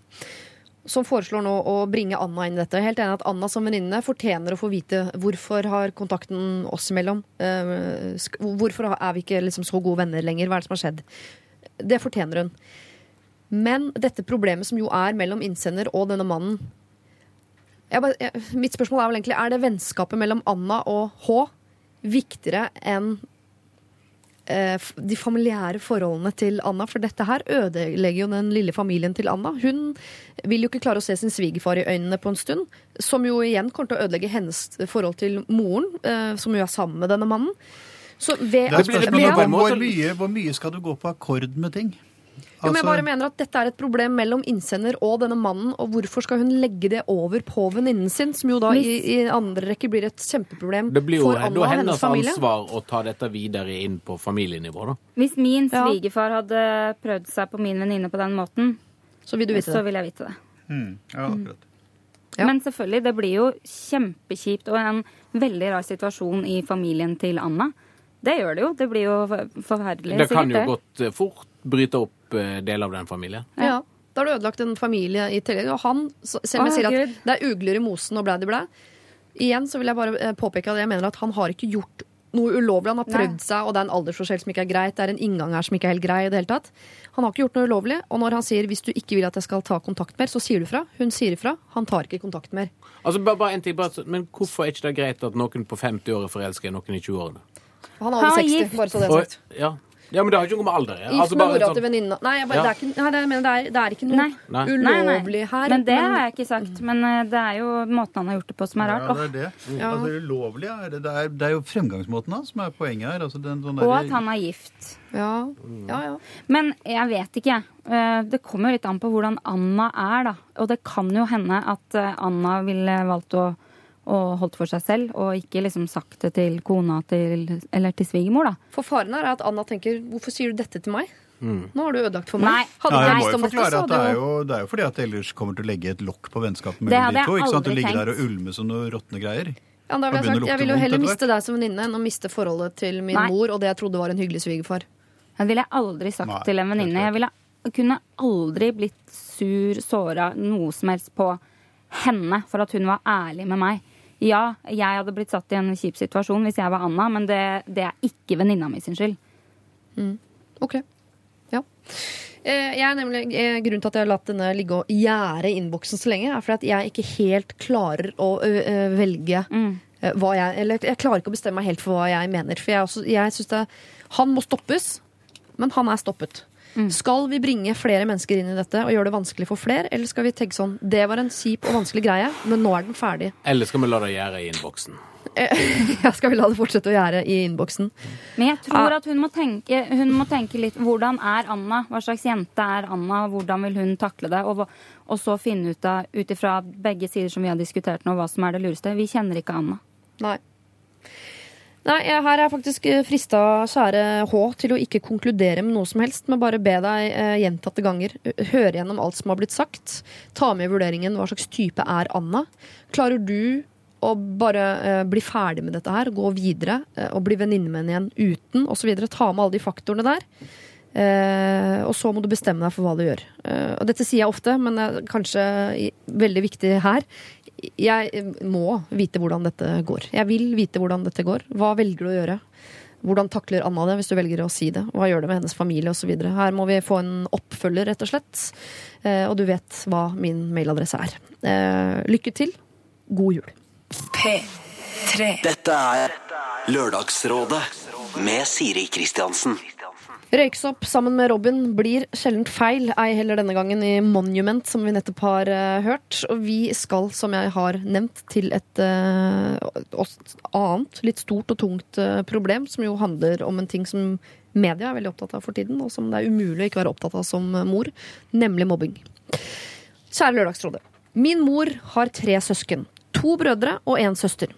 Speaker 1: Som foreslår nå å bringe Anna inn i dette. Helt enig at Anna som venninne fortjener å få vite hvorfor har kontakten oss imellom eh, Hvorfor er vi ikke liksom så gode venner lenger? Hva er det som har skjedd? Det fortjener hun. Men dette problemet som jo er mellom innsender og denne mannen jeg bare, jeg, Mitt spørsmål er vel egentlig Er det vennskapet mellom Anna og H viktigere enn de familiære forholdene til Anna? For dette her ødelegger jo den lille familien til Anna. Hun vil jo ikke klare å se sin svigerfar i øynene på en stund. Som jo igjen kommer til å ødelegge hennes forhold til moren, eh, som jo er sammen med denne mannen. Så ved
Speaker 5: Det
Speaker 6: blir- det blir
Speaker 5: hvor, mye, hvor mye skal du gå på akkord med ting?
Speaker 1: Jo, men jeg
Speaker 5: Altså-
Speaker 1: bare mener at Dette er et problem mellom innsender og denne mannen. Og hvorfor skal hun legge det over på venninnen sin, som jo da i, i andre rekke blir et kjempeproblem
Speaker 6: Det blir jo
Speaker 1: for
Speaker 6: familie.
Speaker 1: Anna og hennes
Speaker 6: hennes ansvar å ta dette videre inn på familienivå, da.
Speaker 4: Hvis min
Speaker 1: Ja.
Speaker 4: svigerfar hadde prøvd seg på min venninne på den måten,
Speaker 1: Så vil du vite
Speaker 4: så
Speaker 1: det.
Speaker 4: vil jeg vite det.
Speaker 5: Mm, ja, akkurat.
Speaker 1: Ja.
Speaker 4: Men selvfølgelig, det blir jo kjempekjipt og en veldig rar situasjon i familien til Anna. Det gjør det jo. Det blir jo for- forferdelig.
Speaker 6: Det kan
Speaker 4: sikkert,
Speaker 6: jo godt fort bryte opp eh, deler av den familien.
Speaker 1: Ja. Da har du ødelagt en familie i tillegg. Og han, selv om jeg sier at det er ugler i mosen og blæ, blæ, blæ, igjen så vil jeg bare eh, påpeke at jeg mener at han har ikke gjort noe ulovlig. Han har
Speaker 4: Nei.
Speaker 1: prøvd seg, og det er en aldersforskjell som ikke er greit. Det er en inngang her som ikke er helt grei i det hele tatt. Han har ikke gjort noe ulovlig, og når han sier hvis du ikke vil at jeg skal ta kontakt mer, så sier du fra. Hun sier ifra. Han tar ikke kontakt mer.
Speaker 6: Altså, bare, bare en ting, bare, Men hvorfor er ikke det greit at noen på 50 år er forelska i noen i 20-årene?
Speaker 1: Han er
Speaker 4: Han
Speaker 1: over
Speaker 4: er
Speaker 1: 60, bare så det er
Speaker 6: Og- Ja. Ja, men det har ikke noe med alder å gjøre.
Speaker 1: Gift
Speaker 6: Altså,
Speaker 1: med mora
Speaker 6: sånn-
Speaker 1: til venninna. Nei, jeg bare,
Speaker 6: Ja.
Speaker 1: det, er ikke, nei, det, men det, er, det er ikke noe
Speaker 4: Nei.
Speaker 6: Nei.
Speaker 4: Nei, nei.
Speaker 1: ulovlig her.
Speaker 4: Men det har jeg ikke sagt. Men eh, det er jo måten han har gjort det på som er rart.
Speaker 5: Ja, det er det.
Speaker 1: Ja.
Speaker 5: Altså, det ulovlige er det, det, er, det er jo fremgangsmåten hans som er poenget her. Altså, den, sånn
Speaker 4: Og at han er gift.
Speaker 1: Ja, ja, ja.
Speaker 4: Men jeg vet ikke. Eh, Det kommer jo litt an på hvordan Anna er, da. Og det kan jo hende at eh, Anna ville valgt å, å holdt for seg selv, og ikke liksom sagt det til kona til, eller til svigermor, da.
Speaker 1: For faren her er at Anna tenker hvorfor sier du dette til meg?
Speaker 6: Mm.
Speaker 1: Nå har du ødelagt for meg.
Speaker 4: Nei.
Speaker 1: Hadde
Speaker 5: Ja, jeg må jo forklare at det er
Speaker 1: jo
Speaker 5: det er jo fordi at det ellers kommer til å legge et lokk på vennskapet mellom de to. ikke sant? Du ligger der og ulmer som noen råtne greier.
Speaker 1: ja, da vil jeg, sagt, jeg vil jo heller miste deg som venninne enn å miste forholdet til min
Speaker 4: Nei.
Speaker 1: mor og det jeg trodde var en hyggelig svigerfar.
Speaker 4: Det ville jeg aldri sagt
Speaker 5: Nei,
Speaker 4: til en venninne. Jeg ville, kunne aldri blitt sur, såra, noe som helst på henne for at hun var ærlig med meg. Ja, jeg hadde blitt satt i en kjip situasjon hvis jeg var Anna, men det, det er ikke venninna mi sin skyld.
Speaker 1: Ok, ja. Eh, Jeg er nemlig, eh, grunnen til at jeg har latt denne ligge og gjære innboksen så lenge, er fordi at jeg ikke helt klarer å ø, ø, velge
Speaker 4: Mm.
Speaker 1: eh, hva jeg Eller jeg klarer ikke å bestemme meg helt for hva jeg mener. For jeg, også, jeg synes det Han må stoppes, men han er stoppet. Skal vi bringe flere mennesker inn i dette og gjøre det vanskelig for flere, eller skal vi tenke sånn Det var en kjip og vanskelig greie, men nå er den ferdig.
Speaker 6: Eller skal vi la det gjøre i innboksen? (laughs)
Speaker 1: Ja, skal vi la det fortsette å gjøre i innboksen?
Speaker 4: Men jeg tror at hun må, tenke, hun må tenke litt Hvordan er Anna? Hva slags jente er Anna? Hvordan vil hun takle det? Og, og så finne ut av, ut ifra begge sider som vi har diskutert nå, hva som er det lureste. Vi kjenner ikke Anna.
Speaker 1: Nei. Nei, jeg, her er jeg faktisk eh, frista, kjære H, til å ikke konkludere med noe som helst, men bare be deg eh, gjentatte ganger høre gjennom alt som har blitt sagt. Ta med i vurderingen hva slags type er Anna. Klarer du å bare eh, bli ferdig med dette her, gå videre eh, og bli venninne med henne igjen uten osv.? Ta med alle de faktorene der. Eh, og så må du bestemme deg for hva du gjør. Eh, og dette sier jeg ofte, men kanskje veldig viktig her. Jeg eh, må vite hvordan dette går. Jeg vil vite hvordan dette går. Hva velger du å gjøre? Hvordan takler Anna det, hvis du velger å si det? Hva gjør det med hennes familie osv.? Her må vi få en oppfølger, rett og slett. Eh, og du vet hva min mailadresse er. Eh, lykke til. God jul.
Speaker 9: P3.
Speaker 2: Dette er Lørdagsrådet med Siri Kristiansen.
Speaker 1: Røyksopp sammen med Robin blir sjelden feil, ei heller denne gangen i Monument, som vi nettopp har uh, hørt. Og vi skal, som jeg har nevnt, til et uh, annet, litt stort og tungt uh, problem, som jo handler om en ting som media er veldig opptatt av for tiden, og som det er umulig å ikke være opptatt av som mor, nemlig mobbing. Kjære Lørdagsrådet. Min mor har tre søsken. To brødre og én søster.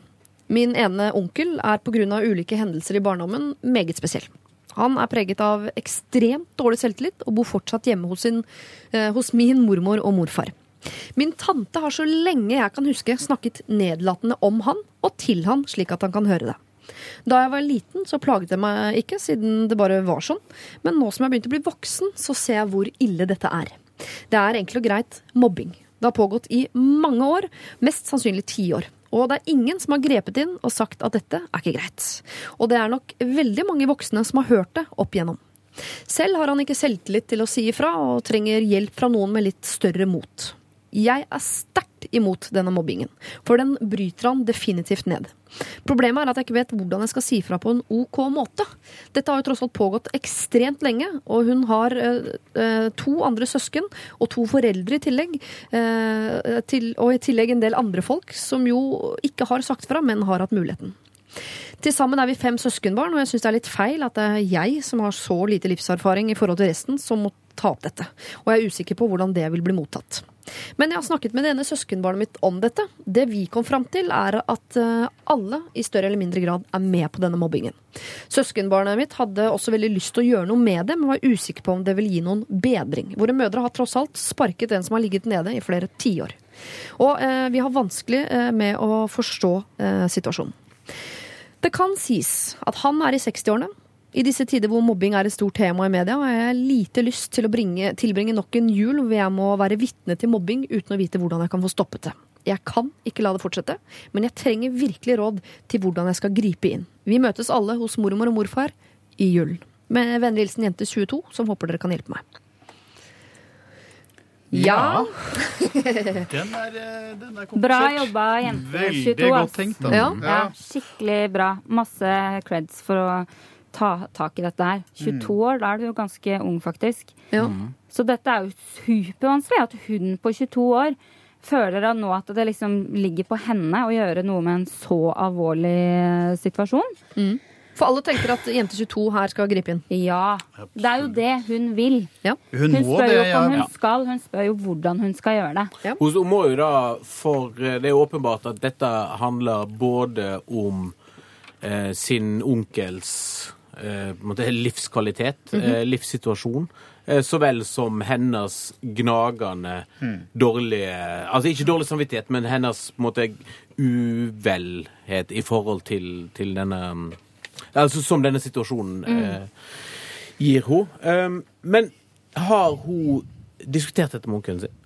Speaker 1: Min ene onkel er pga. ulike hendelser i barndommen meget spesiell. Han er preget av ekstremt dårlig selvtillit og bor fortsatt hjemme hos, sin, eh, hos min mormor og morfar. Min tante har så lenge jeg kan huske snakket nedlatende om han og til han, slik at han kan høre det. Da jeg var liten, så plaget det meg ikke, siden det bare var sånn. Men nå som jeg begynte å bli voksen, så ser jeg hvor ille dette er. Det er enkelt og greit mobbing. Det har pågått i mange år, mest sannsynlig ti år. Og det er ingen som har grepet inn og sagt at dette er ikke greit. Og det er nok veldig mange voksne som har hørt det opp igjennom. Selv har han ikke selvtillit til å si ifra, og trenger hjelp fra noen med litt større mot. Jeg er sterkt imot denne mobbingen, for den bryter han definitivt ned. Problemet er at jeg ikke vet hvordan jeg skal si fra på en ok måte. Dette har jo tross alt pågått ekstremt lenge, og hun har eh, eh, to andre søsken og to foreldre i tillegg. eh, til, og i tillegg en del andre folk som jo ikke har sagt fra, men har hatt muligheten. Til sammen er vi fem søskenbarn, og jeg syns det er litt feil at det er jeg som har så lite livserfaring i forhold til resten, som må ta opp dette. Og jeg er usikker på hvordan det vil bli mottatt. Men jeg har snakket med det ene søskenbarnet mitt om dette. Det vi kom fram til, er at eh, alle i større eller mindre grad er med på denne mobbingen. Søskenbarnet mitt hadde også veldig lyst til å gjøre noe med det, men var usikker på om det ville gi noen bedring. Våre mødre har tross alt sparket en som har ligget nede i flere tiår. Og eh, vi har vanskelig eh, med å forstå eh, situasjonen. Det kan sies at han er i 60-årene. I disse tider hvor mobbing er et stort tema i media, har jeg lite lyst til å bringe, tilbringe nok en jul hvor jeg må være vitne til mobbing uten å vite hvordan jeg kan få stoppet det. Jeg kan ikke la det fortsette, men jeg trenger virkelig råd til hvordan jeg skal gripe inn. Vi møtes alle hos mormor og morfar i julen. Med vennlig hilsen jente22, som håper dere kan hjelpe meg. Ja. (laughs)
Speaker 5: Den er, eh, den er komplisert.
Speaker 4: Bra jobba, jente 22.
Speaker 5: Veldig
Speaker 4: godt
Speaker 5: tenkt, da.
Speaker 1: Ja.
Speaker 4: Ja, skikkelig bra. Masse creds for å ta tak i dette her. 22 år, da er du jo ganske ung, faktisk.
Speaker 1: Ja.
Speaker 4: Så dette er jo supervanskelig. At hun på 22 år føler nå at det liksom ligger på henne å gjøre noe med en så alvorlig situasjon. situasjon.
Speaker 1: For alle tenker at Jente22 her skal gripe inn.
Speaker 4: Ja. Det er jo det hun vil.
Speaker 1: Ja.
Speaker 5: Hun
Speaker 4: Hun
Speaker 5: må
Speaker 4: spør
Speaker 5: det.
Speaker 4: jo om om
Speaker 5: Ja.
Speaker 4: hun skal, hun spør jo hvordan hun skal gjøre det.
Speaker 6: Hun hun må jo da, for eh, det er åpenbart at dette handler både om eh, sin onkels eh, livskvalitet, eh, livssituasjon, eh, så vel som hennes gnagende dårlige Altså ikke dårlig samvittighet, men hennes måte uvelhet i forhold til, til denne Altså som denne situasjonen eh, gir henne. Um, men har hun diskutert dette med onkelen sin?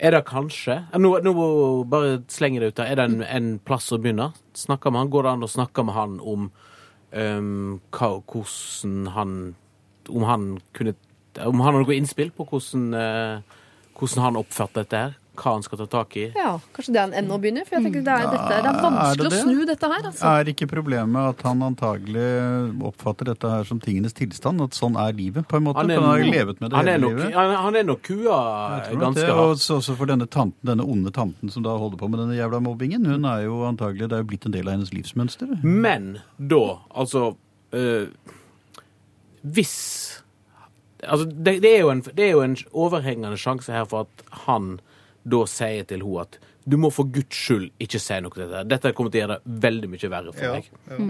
Speaker 6: Er det kanskje Nå, nå bare slenger det ut der. Er det en, en plass å begynne? Snakker med han? Går det an å snakke med han om um, hva, hvordan han Om han kunne Om han har noe innspill på hvordan, uh, hvordan han oppførte dette her? Hva han skal ta tak i.
Speaker 1: Ja, Kanskje det er en ennå å begynne? For jeg tenker det er, dette, det er
Speaker 5: Er
Speaker 1: vanskelig
Speaker 5: det det?
Speaker 1: å snu dette her. Altså.
Speaker 5: Er ikke problemet at han antagelig oppfatter dette her som tingenes tilstand? At sånn er livet, på en måte?
Speaker 6: Han er
Speaker 5: Han har jo levet med det
Speaker 6: er
Speaker 5: hele
Speaker 6: nok,
Speaker 5: livet.
Speaker 6: han, han er nok kua ganske
Speaker 5: det,
Speaker 6: hardt.
Speaker 5: og også for denne tanten, denne onde tanten som da holder på med denne jævla mobbingen. Hun er jo antagelig, Det er jo blitt en del av hennes livsmønster.
Speaker 6: Men da, altså øh, Hvis Altså, det, det, er jo en, det er jo en overhengende sjanse her for at han da sier til henne at du må for guds skyld ikke si noe til dette. Dette kommer til å gjøre det veldig mye verre for
Speaker 5: Ja,
Speaker 6: deg.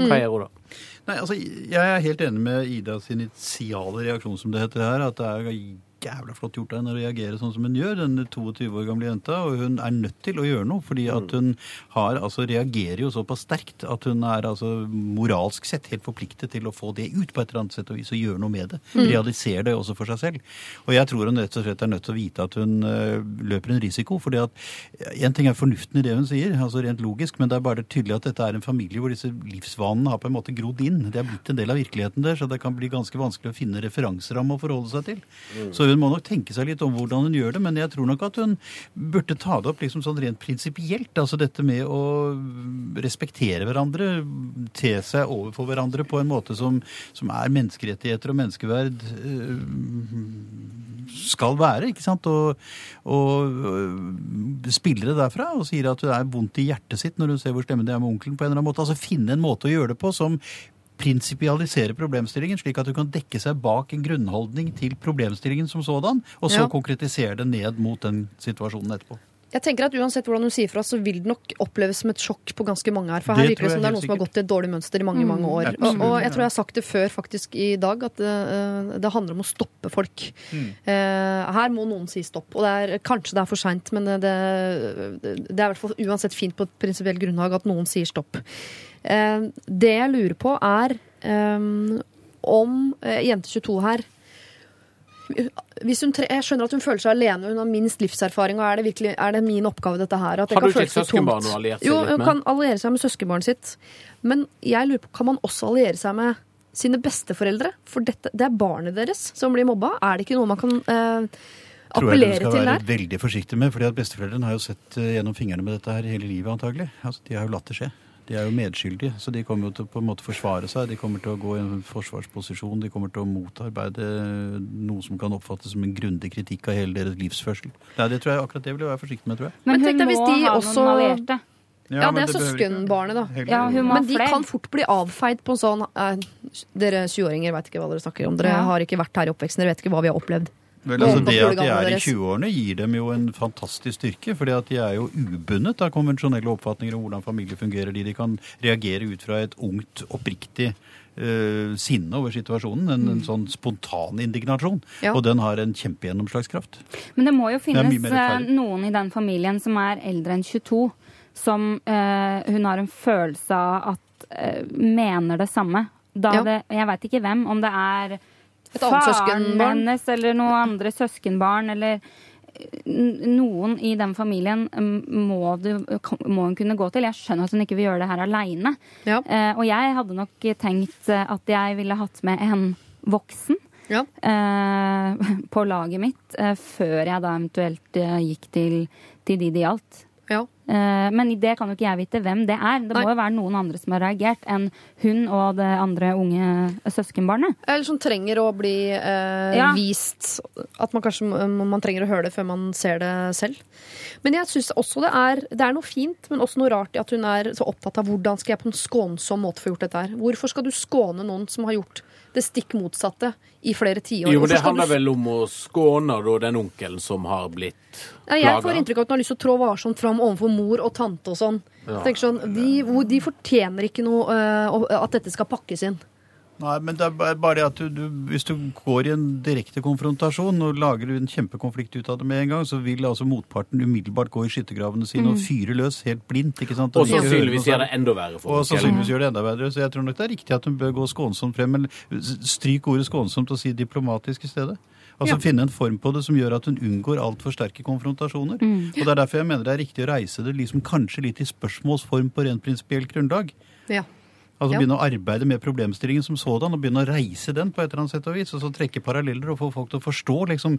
Speaker 6: Hva gjør hun da?
Speaker 5: Nei, altså, Jeg er helt enig med Idas initiale reaksjon, som det heter her. At det er jævla flott gjort av henne å reagere sånn som hun gjør, den 22 år gamle jenta. Og hun er nødt til å gjøre noe, fordi at hun har, altså, reagerer jo såpass sterkt at hun er altså, moralsk sett helt forpliktet til å få det ut på et eller annet sett og vis og gjøre noe med det. Realisere det også for seg selv. Og jeg tror hun rett og slett er nødt til å vite at hun øh, løper en risiko. fordi at En ting er fornuften i det hun sier, altså rent logisk, men det er bare tydelig at dette er en familie hvor disse livsvanene har på en måte grodd inn. Det er blitt en del av virkeligheten der, så det kan bli ganske vanskelig å finne referanseramme å forholde seg til. Så hun må nok tenke seg litt om hvordan hun gjør det, men jeg tror nok at hun burde ta det opp liksom sånn rent prinsipielt. Altså dette med å respektere hverandre, te seg overfor hverandre på en måte som, som er menneskerettigheter og menneskeverd øh, skal være, ikke sant? Og, og det derfra og sier at det er vondt i hjertet sitt når hun ser hvor stemmen det er med onkelen på en eller annen måte. Altså finne en måte å gjøre det på som prinsipialisere problemstillingen, slik at du kan dekke seg bak en grunnholdning til problemstillingen som sådan, og så
Speaker 1: Ja.
Speaker 5: konkretisere det ned mot den situasjonen etterpå.
Speaker 1: Jeg tenker at Uansett hvordan hun sier fra, så vil det nok oppleves som et sjokk på ganske mange her. For her
Speaker 5: Det
Speaker 1: virker det som det er noen som har gått i et dårlig mønster i mange mange år. Og, og jeg tror jeg har sagt det før faktisk i dag, at det, eh, det handler om å stoppe folk. Eh, her må noen si stopp. Og det er, kanskje det er for seint, men det, det, det er i hvert fall uansett fint på et prinsipielt grunnlag at noen sier stopp. Eh, det jeg lurer på, er eh, om eh, jente 22 her hvis hun tre, jeg skjønner at hun føler seg alene, hun har minst livserfaring. og Er det, virkelig, er det min oppgave, dette her? At det
Speaker 6: Har du ikke et
Speaker 1: så
Speaker 6: søskenbarn å alliere seg
Speaker 1: Jo,
Speaker 6: litt
Speaker 1: hun
Speaker 6: med?
Speaker 1: kan alliere seg med søskenbarnet sitt. Men jeg lurer på, kan man også alliere seg med sine besteforeldre? For dette, det er barnet deres som blir mobba. Er det ikke noe man kan eh,
Speaker 5: tror jeg du skal være
Speaker 1: der?
Speaker 5: veldig forsiktig med, fordi at besteforeldrene har jo sett gjennom fingrene med dette her hele livet antagelig. Altså, de har jo latt det skje. De er jo medskyldige, så de kommer jo til å på en måte forsvare seg. De kommer til å gå i en forsvarsposisjon. De kommer til å motarbeide noe som kan oppfattes som en grundig kritikk av hele deres livsførsel. Nei, det tror jeg akkurat det vil jeg være forsiktig med, tror jeg.
Speaker 4: Men,
Speaker 1: Men tenk deg hvis de også-
Speaker 4: allierte.
Speaker 1: Ja, det er søskenbarnet, da.
Speaker 5: Heller-
Speaker 4: Ja, hun må
Speaker 1: Men de
Speaker 4: flere.
Speaker 1: kan fort bli avfeid på en sånn eh, Dere 20-åringer veit ikke hva dere snakker om. Dere
Speaker 4: Ja.
Speaker 1: har ikke vært her i oppveksten, dere vet ikke hva vi har opplevd.
Speaker 5: Vel, altså Det at de er i 20-årene gir dem jo en fantastisk styrke, fordi at de er jo ubundet av konvensjonelle oppfatninger om hvordan familie fungerer. De, de kan reagere ut fra et ungt, oppriktig uh, sinne over situasjonen. En, en sånn spontan indignasjon.
Speaker 1: Ja.
Speaker 5: Og den har en kjempegjennomslagskraft.
Speaker 4: Men det må jo finnes eh, noen i den familien som er eldre enn 22, som uh, hun har en følelse av at uh, mener det samme. Da
Speaker 1: Ja.
Speaker 4: det, jeg veit ikke hvem, om det er
Speaker 1: Et annet søskenbarn.
Speaker 4: hennes eller noen andre søskenbarn eller eh, noen i den familien mm, må, du, må hun kunne gå til. Jeg skjønner at hun ikke vil gjøre det her aleine.
Speaker 1: Ja.
Speaker 4: Eh, og jeg hadde nok tenkt eh, at jeg ville hatt med en voksen
Speaker 1: Ja.
Speaker 4: eh, (laughs) på laget mitt eh, før jeg da eventuelt eh, gikk til, til de det gjaldt.
Speaker 1: Ja.
Speaker 4: Eh, men det kan jo ikke jeg vite hvem det er. Det
Speaker 1: Nei.
Speaker 4: må jo være noen andre som har reagert enn hun og det andre unge søskenbarnet.
Speaker 1: Eller som trenger å bli eh,
Speaker 4: Ja.
Speaker 1: vist At man kanskje man trenger å høre det før man ser det selv. Men jeg syns også det er, det er noe fint, men også noe rart i at hun er så opptatt av hvordan skal jeg på en skånsom måte få gjort dette her. Hvorfor skal du skåne noen som har gjort det stikk motsatte i flere tiår?
Speaker 6: Jo, men Det handler
Speaker 1: du-
Speaker 6: vel om å skåne da, den onkelen som har blitt
Speaker 1: Ja, jeg får inntrykk av at hun har lyst til å trå varsomt fram overfor mor og tante og sånn. Tenker sånn, de, de fortjener ikke noe uh, at dette skal pakkes inn.
Speaker 5: Nei, men det er bare at du, du, hvis du går i en direkte konfrontasjon og lager en kjempekonflikt ut av det med en gang, så vil altså motparten umiddelbart gå i skyttergravene sine og fyre løs helt blindt. ikke sant?
Speaker 6: Og
Speaker 5: ikke
Speaker 6: sannsynligvis gjør det enda verre for
Speaker 5: Og sannsynligvis gjør det enda verre. Så jeg tror nok det er riktig at hun bør gå skånsomt frem. Men stryk ordet skånsomt og si diplomatisk i stedet. Altså Finne en form på det som gjør at hun unngår altfor sterke konfrontasjoner. Og Det er derfor jeg mener det er riktig å reise det liksom kanskje litt i spørsmålsform på rent prinsipielt grunnlag.
Speaker 1: Ja.
Speaker 5: Altså
Speaker 1: Ja.
Speaker 5: begynne å arbeide med problemstillingen som sådan, og begynne å reise den på et eller annet sett og vis. Og så trekke paralleller og få folk til å forstå, liksom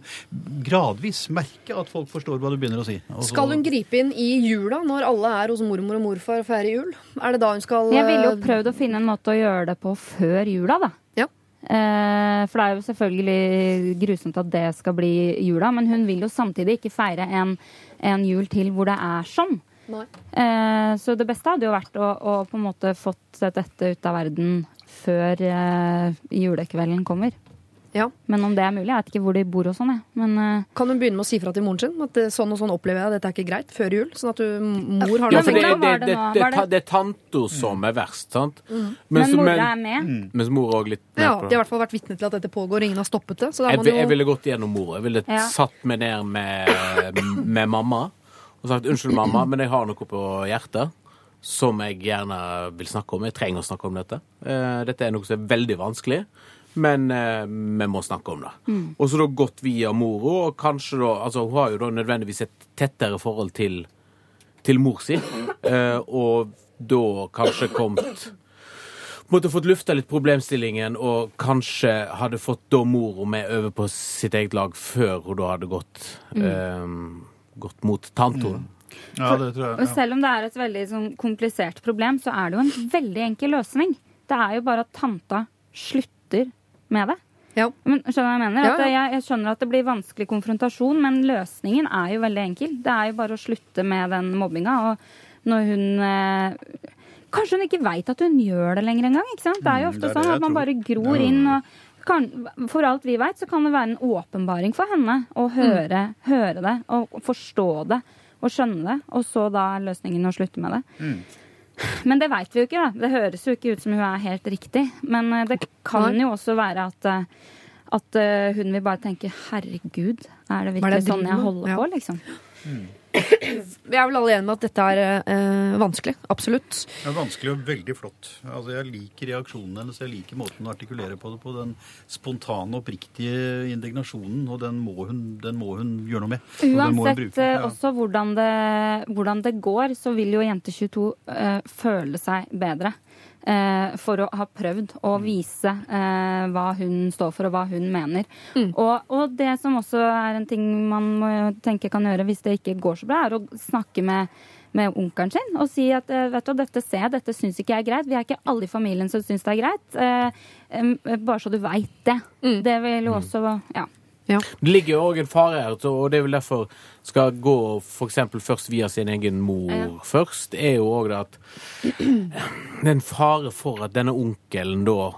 Speaker 5: gradvis merke at folk forstår hva du begynner å si. Og så-
Speaker 1: Skal hun gripe inn i jula når alle er hos mormor og morfar og feirer jul? Er det da hun skal
Speaker 4: Jeg ville jo
Speaker 1: eh,
Speaker 4: prøvd å finne en måte å gjøre det på før jula, da.
Speaker 1: Ja.
Speaker 4: Eh, for det er jo selvfølgelig grusomt at det skal bli jula, men hun vil jo samtidig ikke feire en, en jul til hvor det er sånn. Eh, så det beste hadde jo vært å, å på en måte fått dette ut av verden før eh, julekvelden kommer.
Speaker 1: Ja.
Speaker 4: Men om det er mulig, jeg vet ikke hvor de bor og sånn, jeg. Men eh,
Speaker 1: Kan hun begynne med å si fra til moren sin at det, sånn og sånn opplever jeg, dette er ikke greit, før jul? Sånn at du, mor har
Speaker 6: Ja,
Speaker 1: noe
Speaker 6: for det, det,
Speaker 4: det
Speaker 6: det, det,
Speaker 4: det-
Speaker 6: det er tanta som er verst, sant?
Speaker 4: men
Speaker 6: Mens,
Speaker 4: mora er med.
Speaker 6: mens mor òg litt med
Speaker 1: Ja, De
Speaker 6: det.
Speaker 1: har i hvert fall vært vitne til at dette pågår, ingen har stoppet det. Så da
Speaker 6: Jeg,
Speaker 1: må
Speaker 6: vil- jeg ville gått gjennom mor. Jeg ville
Speaker 4: Ja.
Speaker 6: satt meg ned med, med mamma og sagt unnskyld, mamma, men jeg har noe på hjertet som jeg gjerne vil snakke om. Jeg trenger å snakke om dette. Eh, Dette er noe som er veldig vanskelig. Men eh, vi må snakke om det. Og så da gått via mora, og kanskje da Altså, hun har jo da nødvendigvis et tettere forhold til, til mor si, eh, og da kanskje kommet måtte fått lufta litt problemstillingen, og kanskje hadde fått da mora med over på sitt eget lag før hun da hadde gått, eh, gått mot tantoen.
Speaker 5: Ja, det tror jeg. Ja.
Speaker 4: selv om det er et veldig sånn, komplisert problem, så er det jo en veldig enkel løsning. Det er jo bare at tanta slutter med det.
Speaker 1: Ja.
Speaker 4: Men, skjønner jeg mener?
Speaker 1: Ja,
Speaker 4: At
Speaker 1: ja.
Speaker 4: jeg, jeg skjønner at det blir vanskelig konfrontasjon, men løsningen er jo veldig enkel. Det er jo bare å slutte med den mobbinga. Og når hun eh, Kanskje hun ikke veit at hun gjør det lenger engang. Det er jo
Speaker 5: Mm,
Speaker 4: ofte
Speaker 5: det er det
Speaker 4: sånn at man
Speaker 5: tror.
Speaker 4: bare gror inn. og kan, For alt vi veit, så kan det være en åpenbaring for henne å høre, høre det og forstå det og skjønne det. Og så da er løsningen å slutte med det. Men det veit vi jo ikke. da. Det høres jo ikke ut som hun er helt riktig. Men eh, det kan jo også være at, eh, at eh, hun vil bare tenke 'herregud, er det virkelig sånn jeg holder på', liksom?
Speaker 1: Vi er vel alle enige med at dette er eh, vanskelig. Absolutt.
Speaker 5: Det er vanskelig og veldig flott. Altså, Jeg liker reaksjonen hennes, jeg liker måten hun artikulerer på det på. Den spontane, oppriktige indignasjonen, og den må hun, den må hun gjøre noe med.
Speaker 4: Uansett eh,
Speaker 5: Ja.
Speaker 4: også hvordan det, hvordan det går, så vil jo Jente22 eh, føle seg bedre. Eh, for å ha prøvd å
Speaker 5: Mm.
Speaker 4: vise eh, hva hun står for og hva hun mener.
Speaker 1: Mm.
Speaker 4: Og, og det som også er en ting man må tenke kan gjøre hvis det ikke går så bra, er å snakke med med onkelen sin og si at eh, vet du, dette ser jeg, dette syns ikke jeg er greit. Vi er ikke alle i familien som syns det er greit. Eh, bare så du veit det.
Speaker 1: Mm.
Speaker 4: Det vil jo også Ja.
Speaker 6: Det ligger jo òg en fare her, og det er vel derfor skal gå f.eks. først via sin egen mor
Speaker 4: Ja.
Speaker 6: først, er jo òg det at (clears throat) det er en fare for at denne onkelen da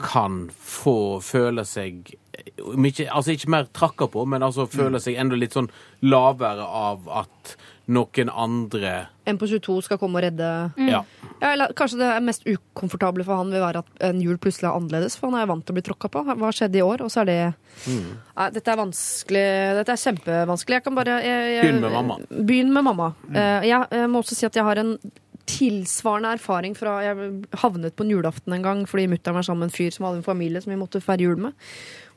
Speaker 6: kan få føle seg ikke, altså ikke mer trakka på, men altså føle seg enda litt sånn lavere av at noen andre
Speaker 1: En på 22 skal komme og redde
Speaker 6: Ja.
Speaker 1: ja, eller, Kanskje det mest ukomfortable for han vil være at en jul plutselig er annerledes, for han er vant til å bli tråkka på. Hva skjedde i år? Og så er det Nei, Dette er vanskelig. Dette er kjempevanskelig. Jeg kan bare jeg, jeg,
Speaker 6: Begynn med mamma.
Speaker 1: Begynn med mamma. Mm. jeg, jeg må også si at jeg har en tilsvarende erfaring fra Jeg havnet på en julaften en gang fordi mutter'n var sammen med en fyr som hadde en familie som vi måtte feire jul med.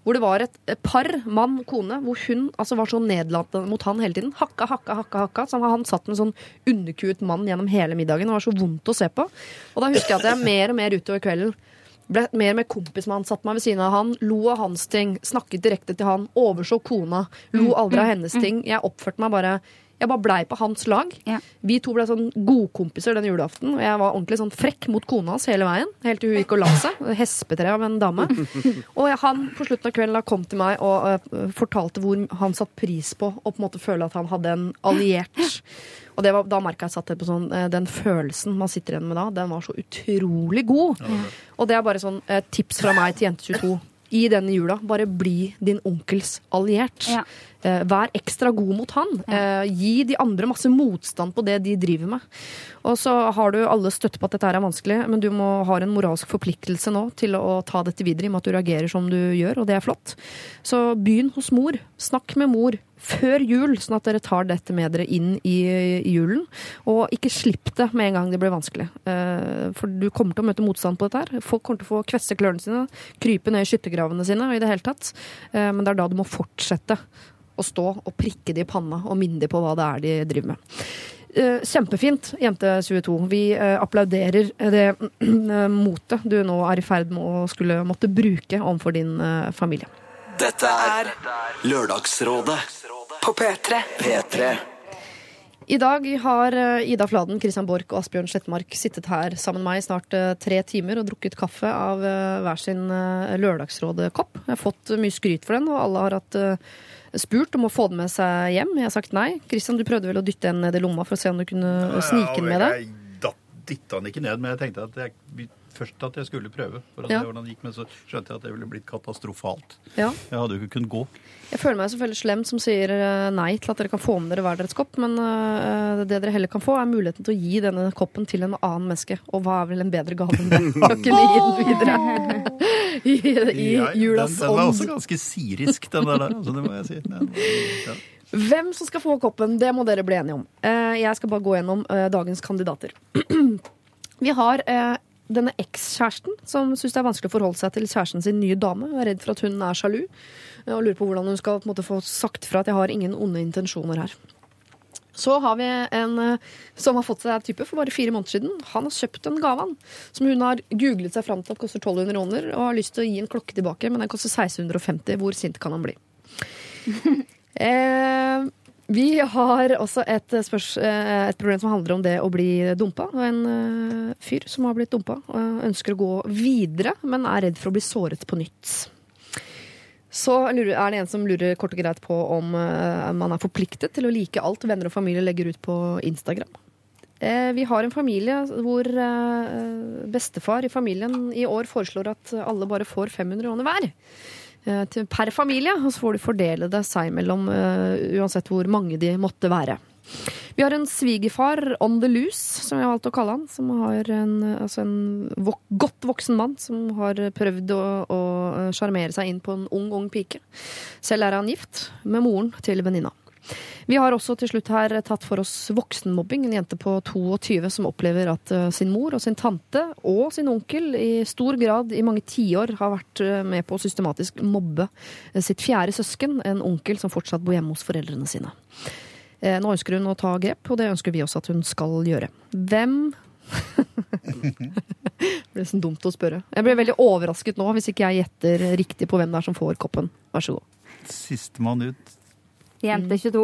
Speaker 1: Hvor det var et par, mann, kone, hvor hun altså, var så nedlatende mot han hele tiden. Hakka, hakka, hakka. hakka Så han satt med en sånn underkuet mann gjennom hele middagen. Det var så vondt å se på. Og da husker jeg at jeg mer og mer utover kvelden ble mer og mer kompis med han, satt meg ved siden av han, lo av hans ting, snakket direkte til han, overså kona, lo aldri av hennes ting. Jeg oppførte meg bare Jeg bare blei på hans lag.
Speaker 4: Ja.
Speaker 1: Vi to ble sånn godkompiser den julaften, og jeg var ordentlig sånn frekk mot kona hans hele veien. Helt til hun gikk og la seg. Hespetre av en dame. (laughs) Og han på slutten av kvelden kom til meg og uh, fortalte hvor han satte pris på å på en måte føle at han hadde en alliert. Og det var, da merka jeg satt på sånn øh, Den følelsen man sitter igjen med da, den var så utrolig god. Og det er bare sånn eh, tips fra meg til Jente22. I denne jula, bare bli din onkels alliert.
Speaker 4: Ja.
Speaker 1: Eh, vær ekstra god mot han. Eh, gi de andre masse motstand på det de driver med. Og så har du alle støtte på at dette her er vanskelig, men du må ha en moralsk forpliktelse nå til å ta dette videre, i og med at du reagerer som du gjør, og det er flott. Så begynn hos mor. Snakk med mor før jul, sånn at dere tar dette med dere inn i, julen. Og ikke slipp det med en gang det blir vanskelig. Eh, for du kommer til å møte motstand på dette her. Folk kommer til å få kvesse klørne sine, krype ned i skyttergravene sine og i det hele tatt. Men det er da du må fortsette å stå og prikke de i panna og minne de på hva det er de driver med. Eh, Kjempefint, Jente22. Vi eh, applauderer det eh, motet du nå er i ferd med å skulle måtte bruke overfor din familie.
Speaker 2: Dette er Lørdagsrådet
Speaker 9: På P3.
Speaker 2: P3.
Speaker 1: I dag har Ida Fladen, Christian Borch og Asbjørn Slettmark sittet her sammen med meg i snart tre timer og drukket kaffe av hver sin lørdagsrådekopp. Lørdagsrådet-kopp. Jeg har fått mye skryt for den, og alle har hatt spurt om å få den med seg hjem. Jeg har sagt nei. Christian, du prøvde vel å dytte den ned i lomma for å se om du kunne snike den med deg?
Speaker 5: Jeg dytta den ikke ned, men jeg tenkte at jeg, først at jeg skulle prøve. For å
Speaker 1: Ja.
Speaker 5: se hvordan det gikk, Men så skjønte jeg at det ville blitt katastrofalt.
Speaker 1: Ja.
Speaker 5: Jeg hadde jo ikke kunnet gå.
Speaker 1: Jeg føler meg selvfølgelig slem som sier eh, nei til at dere kan få med dere hver deres kopp, men eh, det dere heller kan få, er muligheten til å gi denne koppen til en annen menneske. Og hva er vel en bedre gave enn det? Å kunne gi den videre (laughs) i, i
Speaker 5: Ja,
Speaker 1: julas
Speaker 5: den, den var også ganske sirisk, den der. Altså, det må jeg si. Den, ja.
Speaker 1: Hvem som skal få koppen, det må dere bli enige om. Eh, Jeg skal bare gå gjennom eh, dagens kandidater. (clears throat) Vi har eh, denne ekskjæresten som syns det er vanskelig å forholde seg til kjæresten sin nye dame. Er redd for at hun er sjalu og lurer på hvordan hun skal på måte, få sagt fra at jeg har ingen onde intensjoner her. Så har vi en eh, som har fått seg type for bare fire måneder siden. Han har kjøpt en gave han, som hun har googlet seg fram til at koster 1200 kroner, og har lyst til å gi en klokke tilbake, men den koster 1650. Hvor sint kan han bli? (laughs) Eh, vi har også et, spørs, eh, et problem som handler om det å bli dumpa. En eh, fyr som har blitt dumpa og ønsker å gå videre, men er redd for å bli såret på nytt. Så er det en som lurer kort og greit på om eh, man er forpliktet til å like alt venner og familie legger ut på Instagram. Eh, Vi har en familie hvor eh, bestefar i familien i år foreslår at alle bare får 500 kroner hver per familie, og så får de fordele det seg mellom uansett hvor mange de måtte være. Vi har en svigerfar on the loose, som jeg har valgt å kalle han. Som har en, altså en vok godt voksen mann som har prøvd å sjarmere seg inn på en ung, ung pike. Selv er han gift med moren til venninna. Vi har også til slutt her tatt for oss voksenmobbing. En jente på 22 som opplever at eh, sin mor og sin tante og sin onkel i stor grad i mange tiår har vært eh, med på å systematisk mobbe eh, sitt fjerde søsken, en onkel som fortsatt bor hjemme hos foreldrene sine. Eh, Nå ønsker hun å ta grep, og det ønsker vi også at hun skal gjøre. Hvem (laughs) Det blir sånn dumt å spørre. Jeg blir veldig overrasket nå hvis ikke jeg gjetter riktig på hvem det er som får koppen. Vær så god.
Speaker 5: Sistemann ut.
Speaker 4: Jente 22.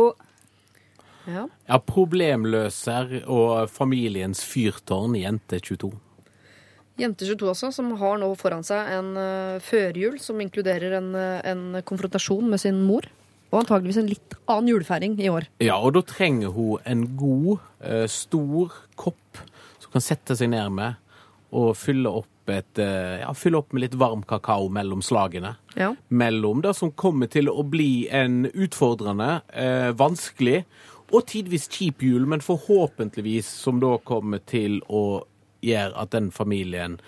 Speaker 1: Ja.
Speaker 6: Ja, problemløser og familiens fyrtårn, jente 22.
Speaker 1: Jente 22 også, som har nå foran seg en uh, førjul som inkluderer en, eh, en konfrontasjon med sin mor. Og antageligvis en litt annen julefeiring i år.
Speaker 6: Ja, og da trenger hun en god, eh, stor kopp som kan sette seg ned med og fylle opp, et, eh, ja, fylle opp med litt varm kakao mellom slagene.
Speaker 1: Ja.
Speaker 6: Mellom det som kommer til å bli en utfordrende, eh, vanskelig og tidvis kjip jul, men forhåpentligvis som da kommer til å gjøre at den familien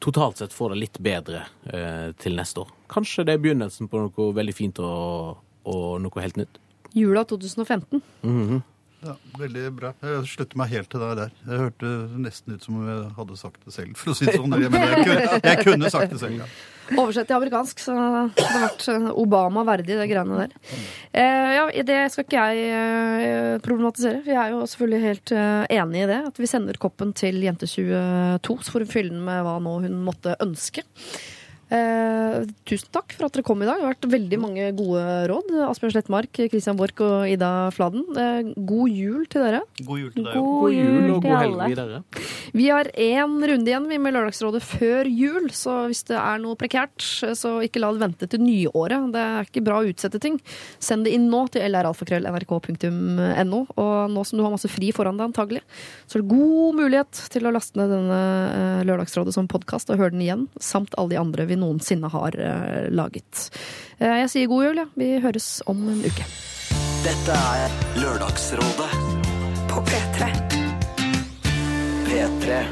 Speaker 6: totalt sett får det litt bedre eh, til neste år. Kanskje det er begynnelsen på noe veldig fint og, og noe helt nytt.
Speaker 1: Jula 2015.
Speaker 5: Ja, Veldig bra. Jeg slutter meg helt til deg der. Jeg hørte nesten ut som om jeg hadde sagt det selv, for å si det sånn. Jeg kunne, jeg kunne sagt det selv, ja.
Speaker 1: Oversett til amerikansk, så det har vært eh, Obama verdig, det greiene der. Eh, ja, Det skal ikke jeg eh, problematisere. Vi er jo selvfølgelig helt eh, enig i det. At vi sender koppen til Jente22, så får hun fylle den med hva nå hun måtte ønske. Eh, tusen takk for at dere kom i dag. Det har vært veldig mange gode råd. Asbjørn Slettmark, Christian Borch og Ida Fladen. Eh, god jul til dere.
Speaker 5: God jul til deg òg.
Speaker 4: God jul
Speaker 6: og god helg videre.
Speaker 1: Vi har én runde igjen vi med Lørdagsrådet før jul, så hvis det er noe prekært, så ikke la det vente til nyåret. Det er ikke bra å utsette ting. Send det inn nå til lralfakrøll.nrk.no. Og nå som du har masse fri foran deg antagelig, så er det god mulighet til å laste ned denne eh, Lørdagsrådet som podkast og høre den igjen, samt alle de andre vi noensinne har eh, laget. Eh, Jeg sier god jul, ja. Vi høres om en uke.
Speaker 2: Dette er Lørdagsrådet
Speaker 9: På P3.
Speaker 2: P3.